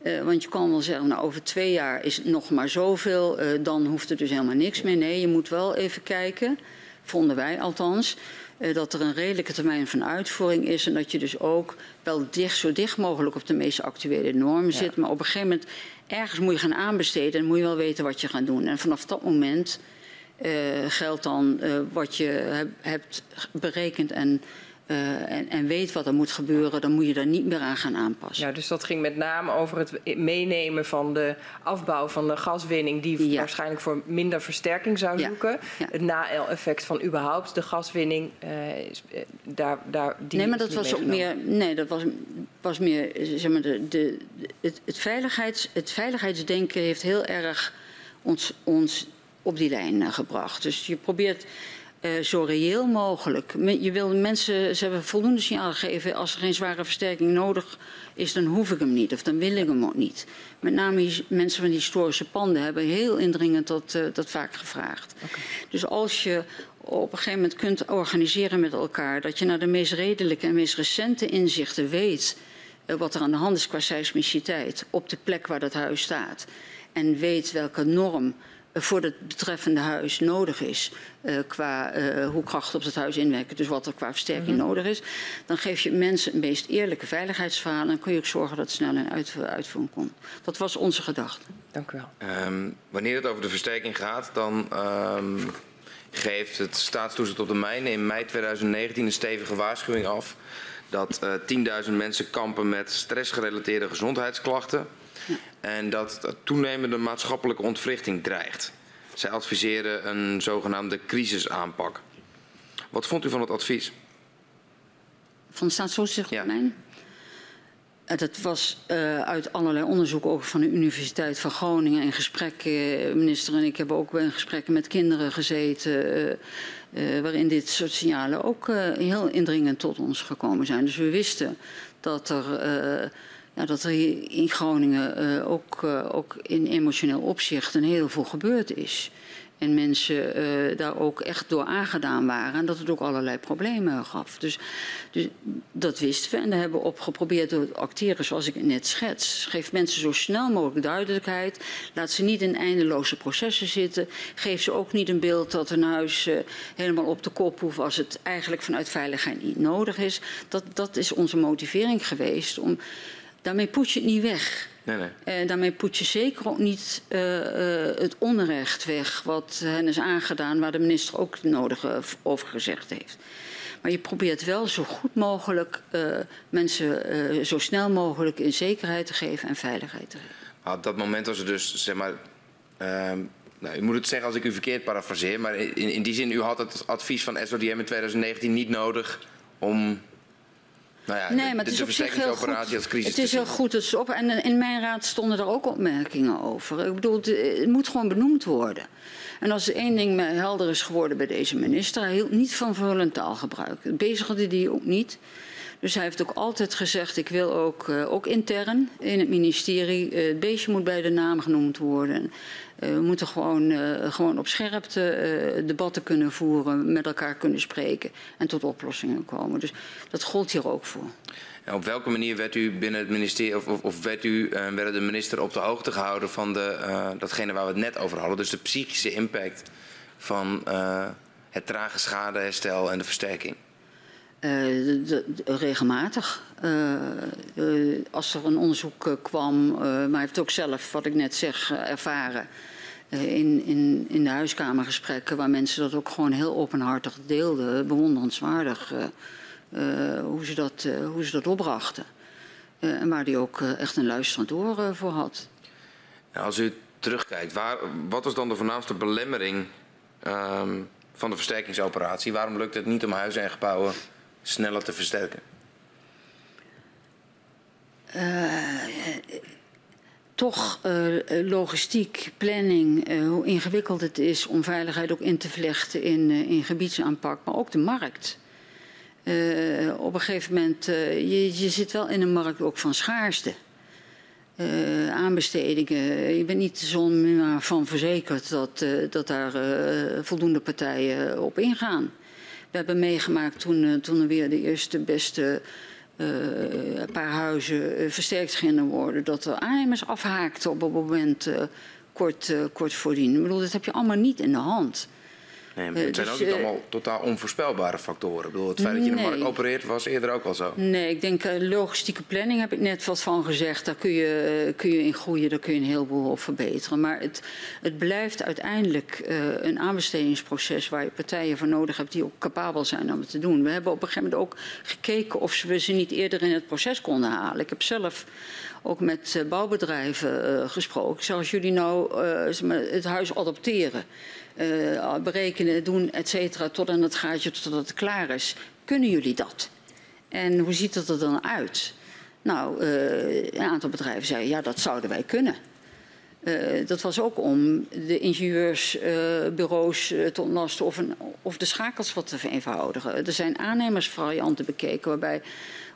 Uh, want je kan wel zeggen, nou, over twee jaar is het nog maar zoveel, uh, dan hoeft er dus helemaal niks meer. Nee, je moet wel even kijken, vonden wij althans, uh, dat er een redelijke termijn van uitvoering is. En dat je dus ook wel dicht, zo dicht mogelijk op de meest actuele normen ja. zit. Maar op een gegeven moment, ergens moet je gaan aanbesteden en moet je wel weten wat je gaat doen. En vanaf dat moment geldt dan wat je heb, hebt berekend en uh, en, en, weet wat er moet gebeuren, dan moet je daar niet meer aan gaan aanpassen. Ja, dus dat ging met name over het meenemen van de afbouw van de gaswinning, die ja. waarschijnlijk voor minder versterking zou zoeken. Ja. Het na-effect van überhaupt de gaswinning, uh, daar, daar, die Nee, maar dat was ook meer. Nee, dat was, was meer. Zeg maar, de, de, het, het, veiligheids, het veiligheidsdenken heeft heel erg ons, ons op die lijn gebracht. Dus je probeert uh, zo reëel mogelijk. Je wil mensen, ze hebben voldoende signaal gegeven. Als er geen zware versterking nodig is, dan hoef ik hem niet. Of dan wil ik hem ook niet. Met name mensen van historische panden hebben heel indringend dat, uh, dat vaak gevraagd. Okay. Dus als je op een gegeven moment kunt organiseren met elkaar... dat je naar de meest redelijke en meest recente inzichten weet... Uh, wat er aan de hand is qua seismiciteit op de plek waar dat huis staat... en weet welke norm voor het betreffende huis nodig is uh, qua uh, hoe krachten op het huis inwerken, dus wat er qua versterking mm -hmm. nodig is, dan geef je mensen een meest eerlijke veiligheidsverhaal en kun je ook zorgen dat het snel in uit, uitvoering komt. Dat was onze gedachte. Dank u wel. Um, wanneer het over de versterking gaat, dan um, geeft het staatstoezicht op de mijnen in mei 2019 een stevige waarschuwing af dat uh, 10.000 mensen kampen met stressgerelateerde gezondheidsklachten. En dat, dat toenemende maatschappelijke ontwrichting dreigt. Zij adviseren een zogenaamde crisisaanpak. Wat vond u van het advies? Van de? Ja. Dat was uh, uit allerlei onderzoeken ook van de Universiteit van Groningen en gesprekken. Minister en ik hebben ook in gesprekken met kinderen gezeten. Uh, uh, waarin dit soort signalen ook heel indringend tot ons gekomen zijn. Dus we wisten dat er ja, dat er hier in Groningen uh, ook, uh, ook in emotioneel opzicht een heel veel gebeurd is. En mensen uh, daar ook echt door aangedaan waren. En dat het ook allerlei problemen gaf. Dus, dus dat wisten we. En daar hebben we op geprobeerd door te acteren zoals ik net schets. Geef mensen zo snel mogelijk duidelijkheid. Laat ze niet in eindeloze processen zitten. Geef ze ook niet een beeld dat een huis helemaal op de kop hoeft als het eigenlijk vanuit veiligheid niet nodig is. Dat, dat is onze motivering geweest om Daarmee poet je het niet weg. Nee, nee. Uh, daarmee poet je zeker ook niet uh, uh, het onrecht weg wat hen is aangedaan, waar de minister ook het nodige over gezegd heeft. Maar je probeert wel zo goed mogelijk mensen zo snel mogelijk in zekerheid te geven en veiligheid te geven. Op dat moment was het dus, zeg maar. Ehm, nou, u moet het zeggen als ik u verkeerd parafraseer, maar in, in die zin, u had het advies van SODM in 2019 niet nodig om nou ja, nee, maar het is op zich heel goed. Het is heel goed. Het op, en in mijn raad stonden er ook opmerkingen over. Ik bedoel, het moet gewoon benoemd worden. En als één ding helder is geworden bij deze minister, hij hield niet van verhullend taalgebruik. Bezigde die ook niet. Dus hij heeft ook altijd gezegd: ik wil ook, uh, ook intern in het ministerie, het beestje moet bij de naam genoemd worden. Uh, we moeten gewoon, gewoon op scherpte debatten kunnen voeren, met elkaar kunnen spreken en tot oplossingen komen. Dus dat gold hier ook voor. En op welke manier werd u binnen het ministerie, of, of, werd u, werd de minister op de hoogte gehouden van de, datgene waar we het net over hadden, dus de psychische impact van het trage schadeherstel en de versterking? Uh, regelmatig. Uh, als er een onderzoek kwam, maar hij heeft ook zelf, wat ik net zeg, ervaren. in, in, in de huiskamergesprekken, waar mensen dat ook gewoon heel openhartig deelden. Bewonderenswaardig hoe, ze dat, hoe ze dat opbrachten. en waar hij ook echt een luisterend oor voor had. Nou, als u terugkijkt, waar, wat was dan de voornaamste belemmering um, van de versterkingsoperatie? Waarom lukt het niet om huizen en gebouwen sneller te versterken? Uh, toch uh, logistiek, planning, uh, hoe ingewikkeld het is om veiligheid ook in te vlechten in, in gebiedsaanpak, maar ook de markt. op een gegeven moment, je, je zit wel in een markt ook van schaarste. aanbestedingen. Je bent niet zomaar van verzekerd dat, dat daar voldoende partijen op ingaan. We hebben meegemaakt toen, eh, toen er weer de eerste beste uh, paar huizen uh, versterkt gingen worden. Dat er aannemers afhaakten op een moment kort, kort voordien. Ik bedoel, dat heb je allemaal niet in de hand. Nee, maar het zijn dus, ook niet allemaal totaal onvoorspelbare factoren. Ik bedoel, het feit dat je in de markt opereert was eerder ook al zo. Nee, ik denk logistieke planning heb ik net wat van gezegd. Daar kun je, kun je in groeien, daar kun je een heleboel op verbeteren. Maar het, het blijft uiteindelijk een aanbestedingsproces waar je partijen voor nodig hebt die ook capabel zijn om het te doen. We hebben op een gegeven moment ook gekeken of we ze niet eerder in het proces konden halen. Ik heb zelf ook met bouwbedrijven gesproken. Zoals jullie nou het huis adopteren uh, berekenen, doen, et cetera, tot aan het gaatje, totdat het klaar is. Kunnen jullie dat? En hoe ziet het er dan uit? Nou, uh, een aantal bedrijven zeiden, ja, dat zouden wij kunnen. Uh, dat was ook om de ingenieursbureaus te ontlasten of, een, of de schakels wat te vereenvoudigen. Er zijn aannemersvarianten bekeken waarbij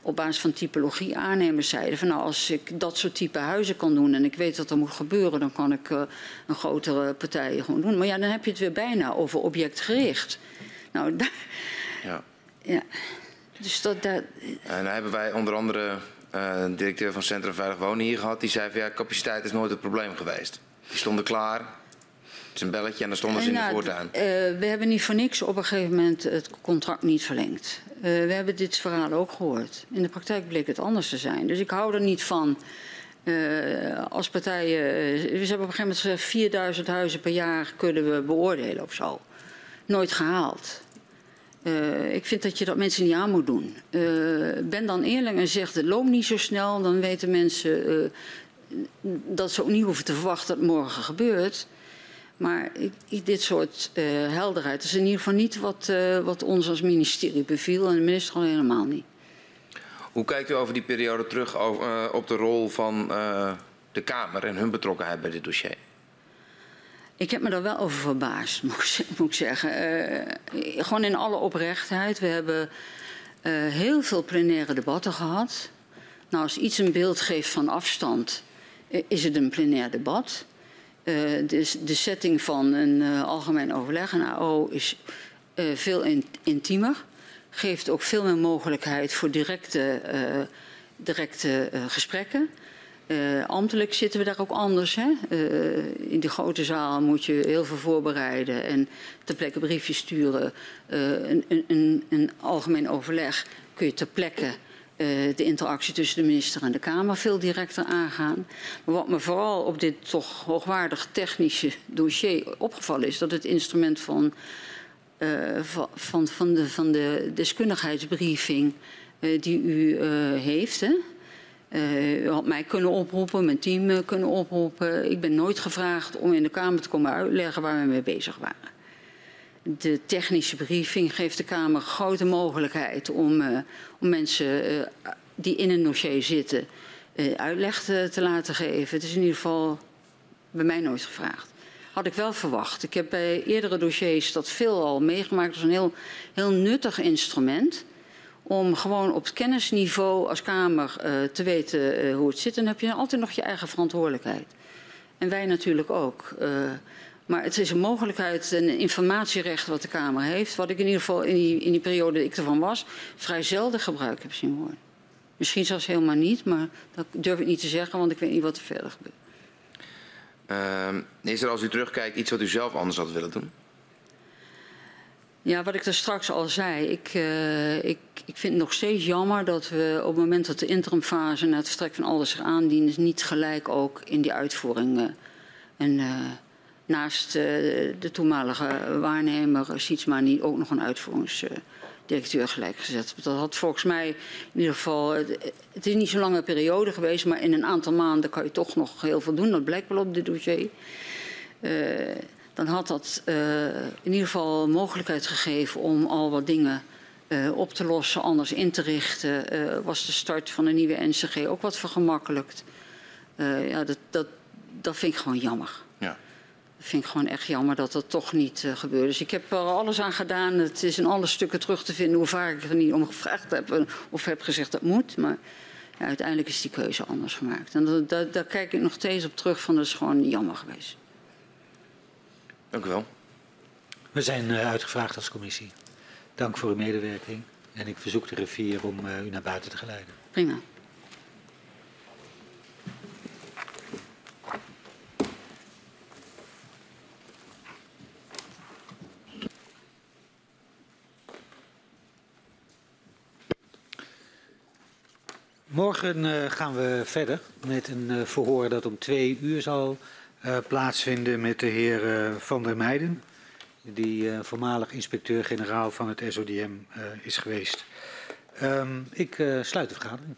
op basis van typologie aannemers zeiden van nou als ik dat soort type huizen kan doen en ik weet dat er moet gebeuren, dan kan ik uh, een grotere partij gewoon doen. Maar ja, dan heb je het weer bijna over objectgericht. Nou, <laughs> daar, ja. ja. Dus dat, dat... En dan hebben wij onder andere uh, directeur van Centrum Veilig Wonen hier gehad. Die zei van ja, capaciteit is nooit het probleem geweest. Die stonden klaar. Het is een belletje en dan stonden ze in de nou, voortuin. Uh, we hebben niet voor niks op een gegeven moment het contract niet verlengd. Uh, we hebben dit verhaal ook gehoord. In de praktijk bleek het anders te zijn. Dus ik hou er niet van. Uh, als partijen. we hebben op een gegeven moment gezegd: 4000 huizen per jaar kunnen we beoordelen of zo. Nooit gehaald. Uh, ik vind dat je dat mensen niet aan moet doen. Uh, ben dan eerlijk en zeg het loopt niet zo snel. Dan weten mensen uh, dat ze ook niet hoeven te verwachten dat morgen gebeurt. Maar ik, dit soort helderheid is in ieder geval niet wat, wat ons als ministerie beviel. En de minister al helemaal niet. Hoe kijkt u over die periode terug over, op de rol van de Kamer en hun betrokkenheid bij dit dossier? Ik heb me daar wel over verbaasd, <laughs> moet ik zeggen. Gewoon in alle oprechtheid. We hebben heel veel plenaire debatten gehad. Nou, als iets een beeld geeft van afstand, is het een plenair debat. Dus de setting van een algemeen overleg, een AO, is veel in, intiemer. Geeft ook veel meer mogelijkheid voor directe, directe gesprekken. Uh, ambtelijk zitten we daar ook anders. Hè? Uh, in de grote zaal moet je heel veel voorbereiden en ter plekke briefjes sturen. Uh, een, een, een, algemeen overleg kun je ter plekke de interactie tussen de minister en de Kamer veel directer aangaan. Maar wat me vooral op dit toch hoogwaardig technische dossier opgevallen is, dat het instrument van, van, van, de, van de deskundigheidsbriefing die u heeft. Hè? U had mij kunnen oproepen, mijn team kunnen oproepen. Ik ben nooit gevraagd om in de Kamer te komen uitleggen waar we mee bezig waren. De technische briefing geeft de Kamer grote mogelijkheid om, uh, om mensen die in een dossier zitten uitleg te, te, laten geven. Het is in ieder geval bij mij nooit gevraagd. Had ik wel verwacht. Ik heb bij eerdere dossiers dat veel al meegemaakt. als een heel, heel nuttig instrument om gewoon op het kennisniveau als Kamer te weten hoe het zit. Dan heb je altijd nog je eigen verantwoordelijkheid. En wij natuurlijk ook. Maar het is een mogelijkheid, een informatierecht wat de Kamer heeft, wat ik in ieder geval in die, in die periode dat ik ervan was, vrij zelden gebruik heb zien worden. Misschien zelfs helemaal niet, maar dat durf ik niet te zeggen, want ik weet niet wat er verder gebeurt. Uh, is er als u terugkijkt iets wat u zelf anders had willen doen? Ja, wat ik er straks al zei. Ik, uh, ik, ik vind het nog steeds jammer dat we op het moment dat de interimfase na het vertrek van alles zich aandient, niet gelijk ook in die uitvoering. Uh, en uh, naast de toenmalige waarnemer Sietsma niet ook nog een uitvoeringsdirecteur gelijk gezet. Dat had volgens mij in ieder geval. Het is niet zo'n lange periode geweest, maar in een aantal maanden kan je toch nog heel veel doen. Dat blijkt wel op dit dossier dan had dat in ieder geval mogelijkheid gegeven om al wat dingen op te lossen, anders in te richten. Was de start van de nieuwe NCG ook wat vergemakkelijkt. ja, dat, dat, dat vind ik gewoon jammer. Ja. Dat vind ik gewoon echt jammer dat dat toch niet gebeurde. Dus ik heb er alles aan gedaan. Het is in alle stukken terug te vinden hoe vaak ik er niet om gevraagd heb of heb gezegd dat moet. Maar ja, uiteindelijk is die keuze anders gemaakt. En daar kijk ik nog steeds op terug van dat is gewoon jammer geweest. Dank u wel. We zijn uh, uitgevraagd als commissie. Dank voor uw medewerking. En ik verzoek de rivier om uh, u naar buiten te geleiden. Prima. Morgen uh, gaan we verder met een verhoor dat om twee uur zal uh, plaatsvinden met de heer uh, Van der Meijden, die uh, voormalig inspecteur-generaal van het SODM is geweest. Um, ik sluit de vergadering.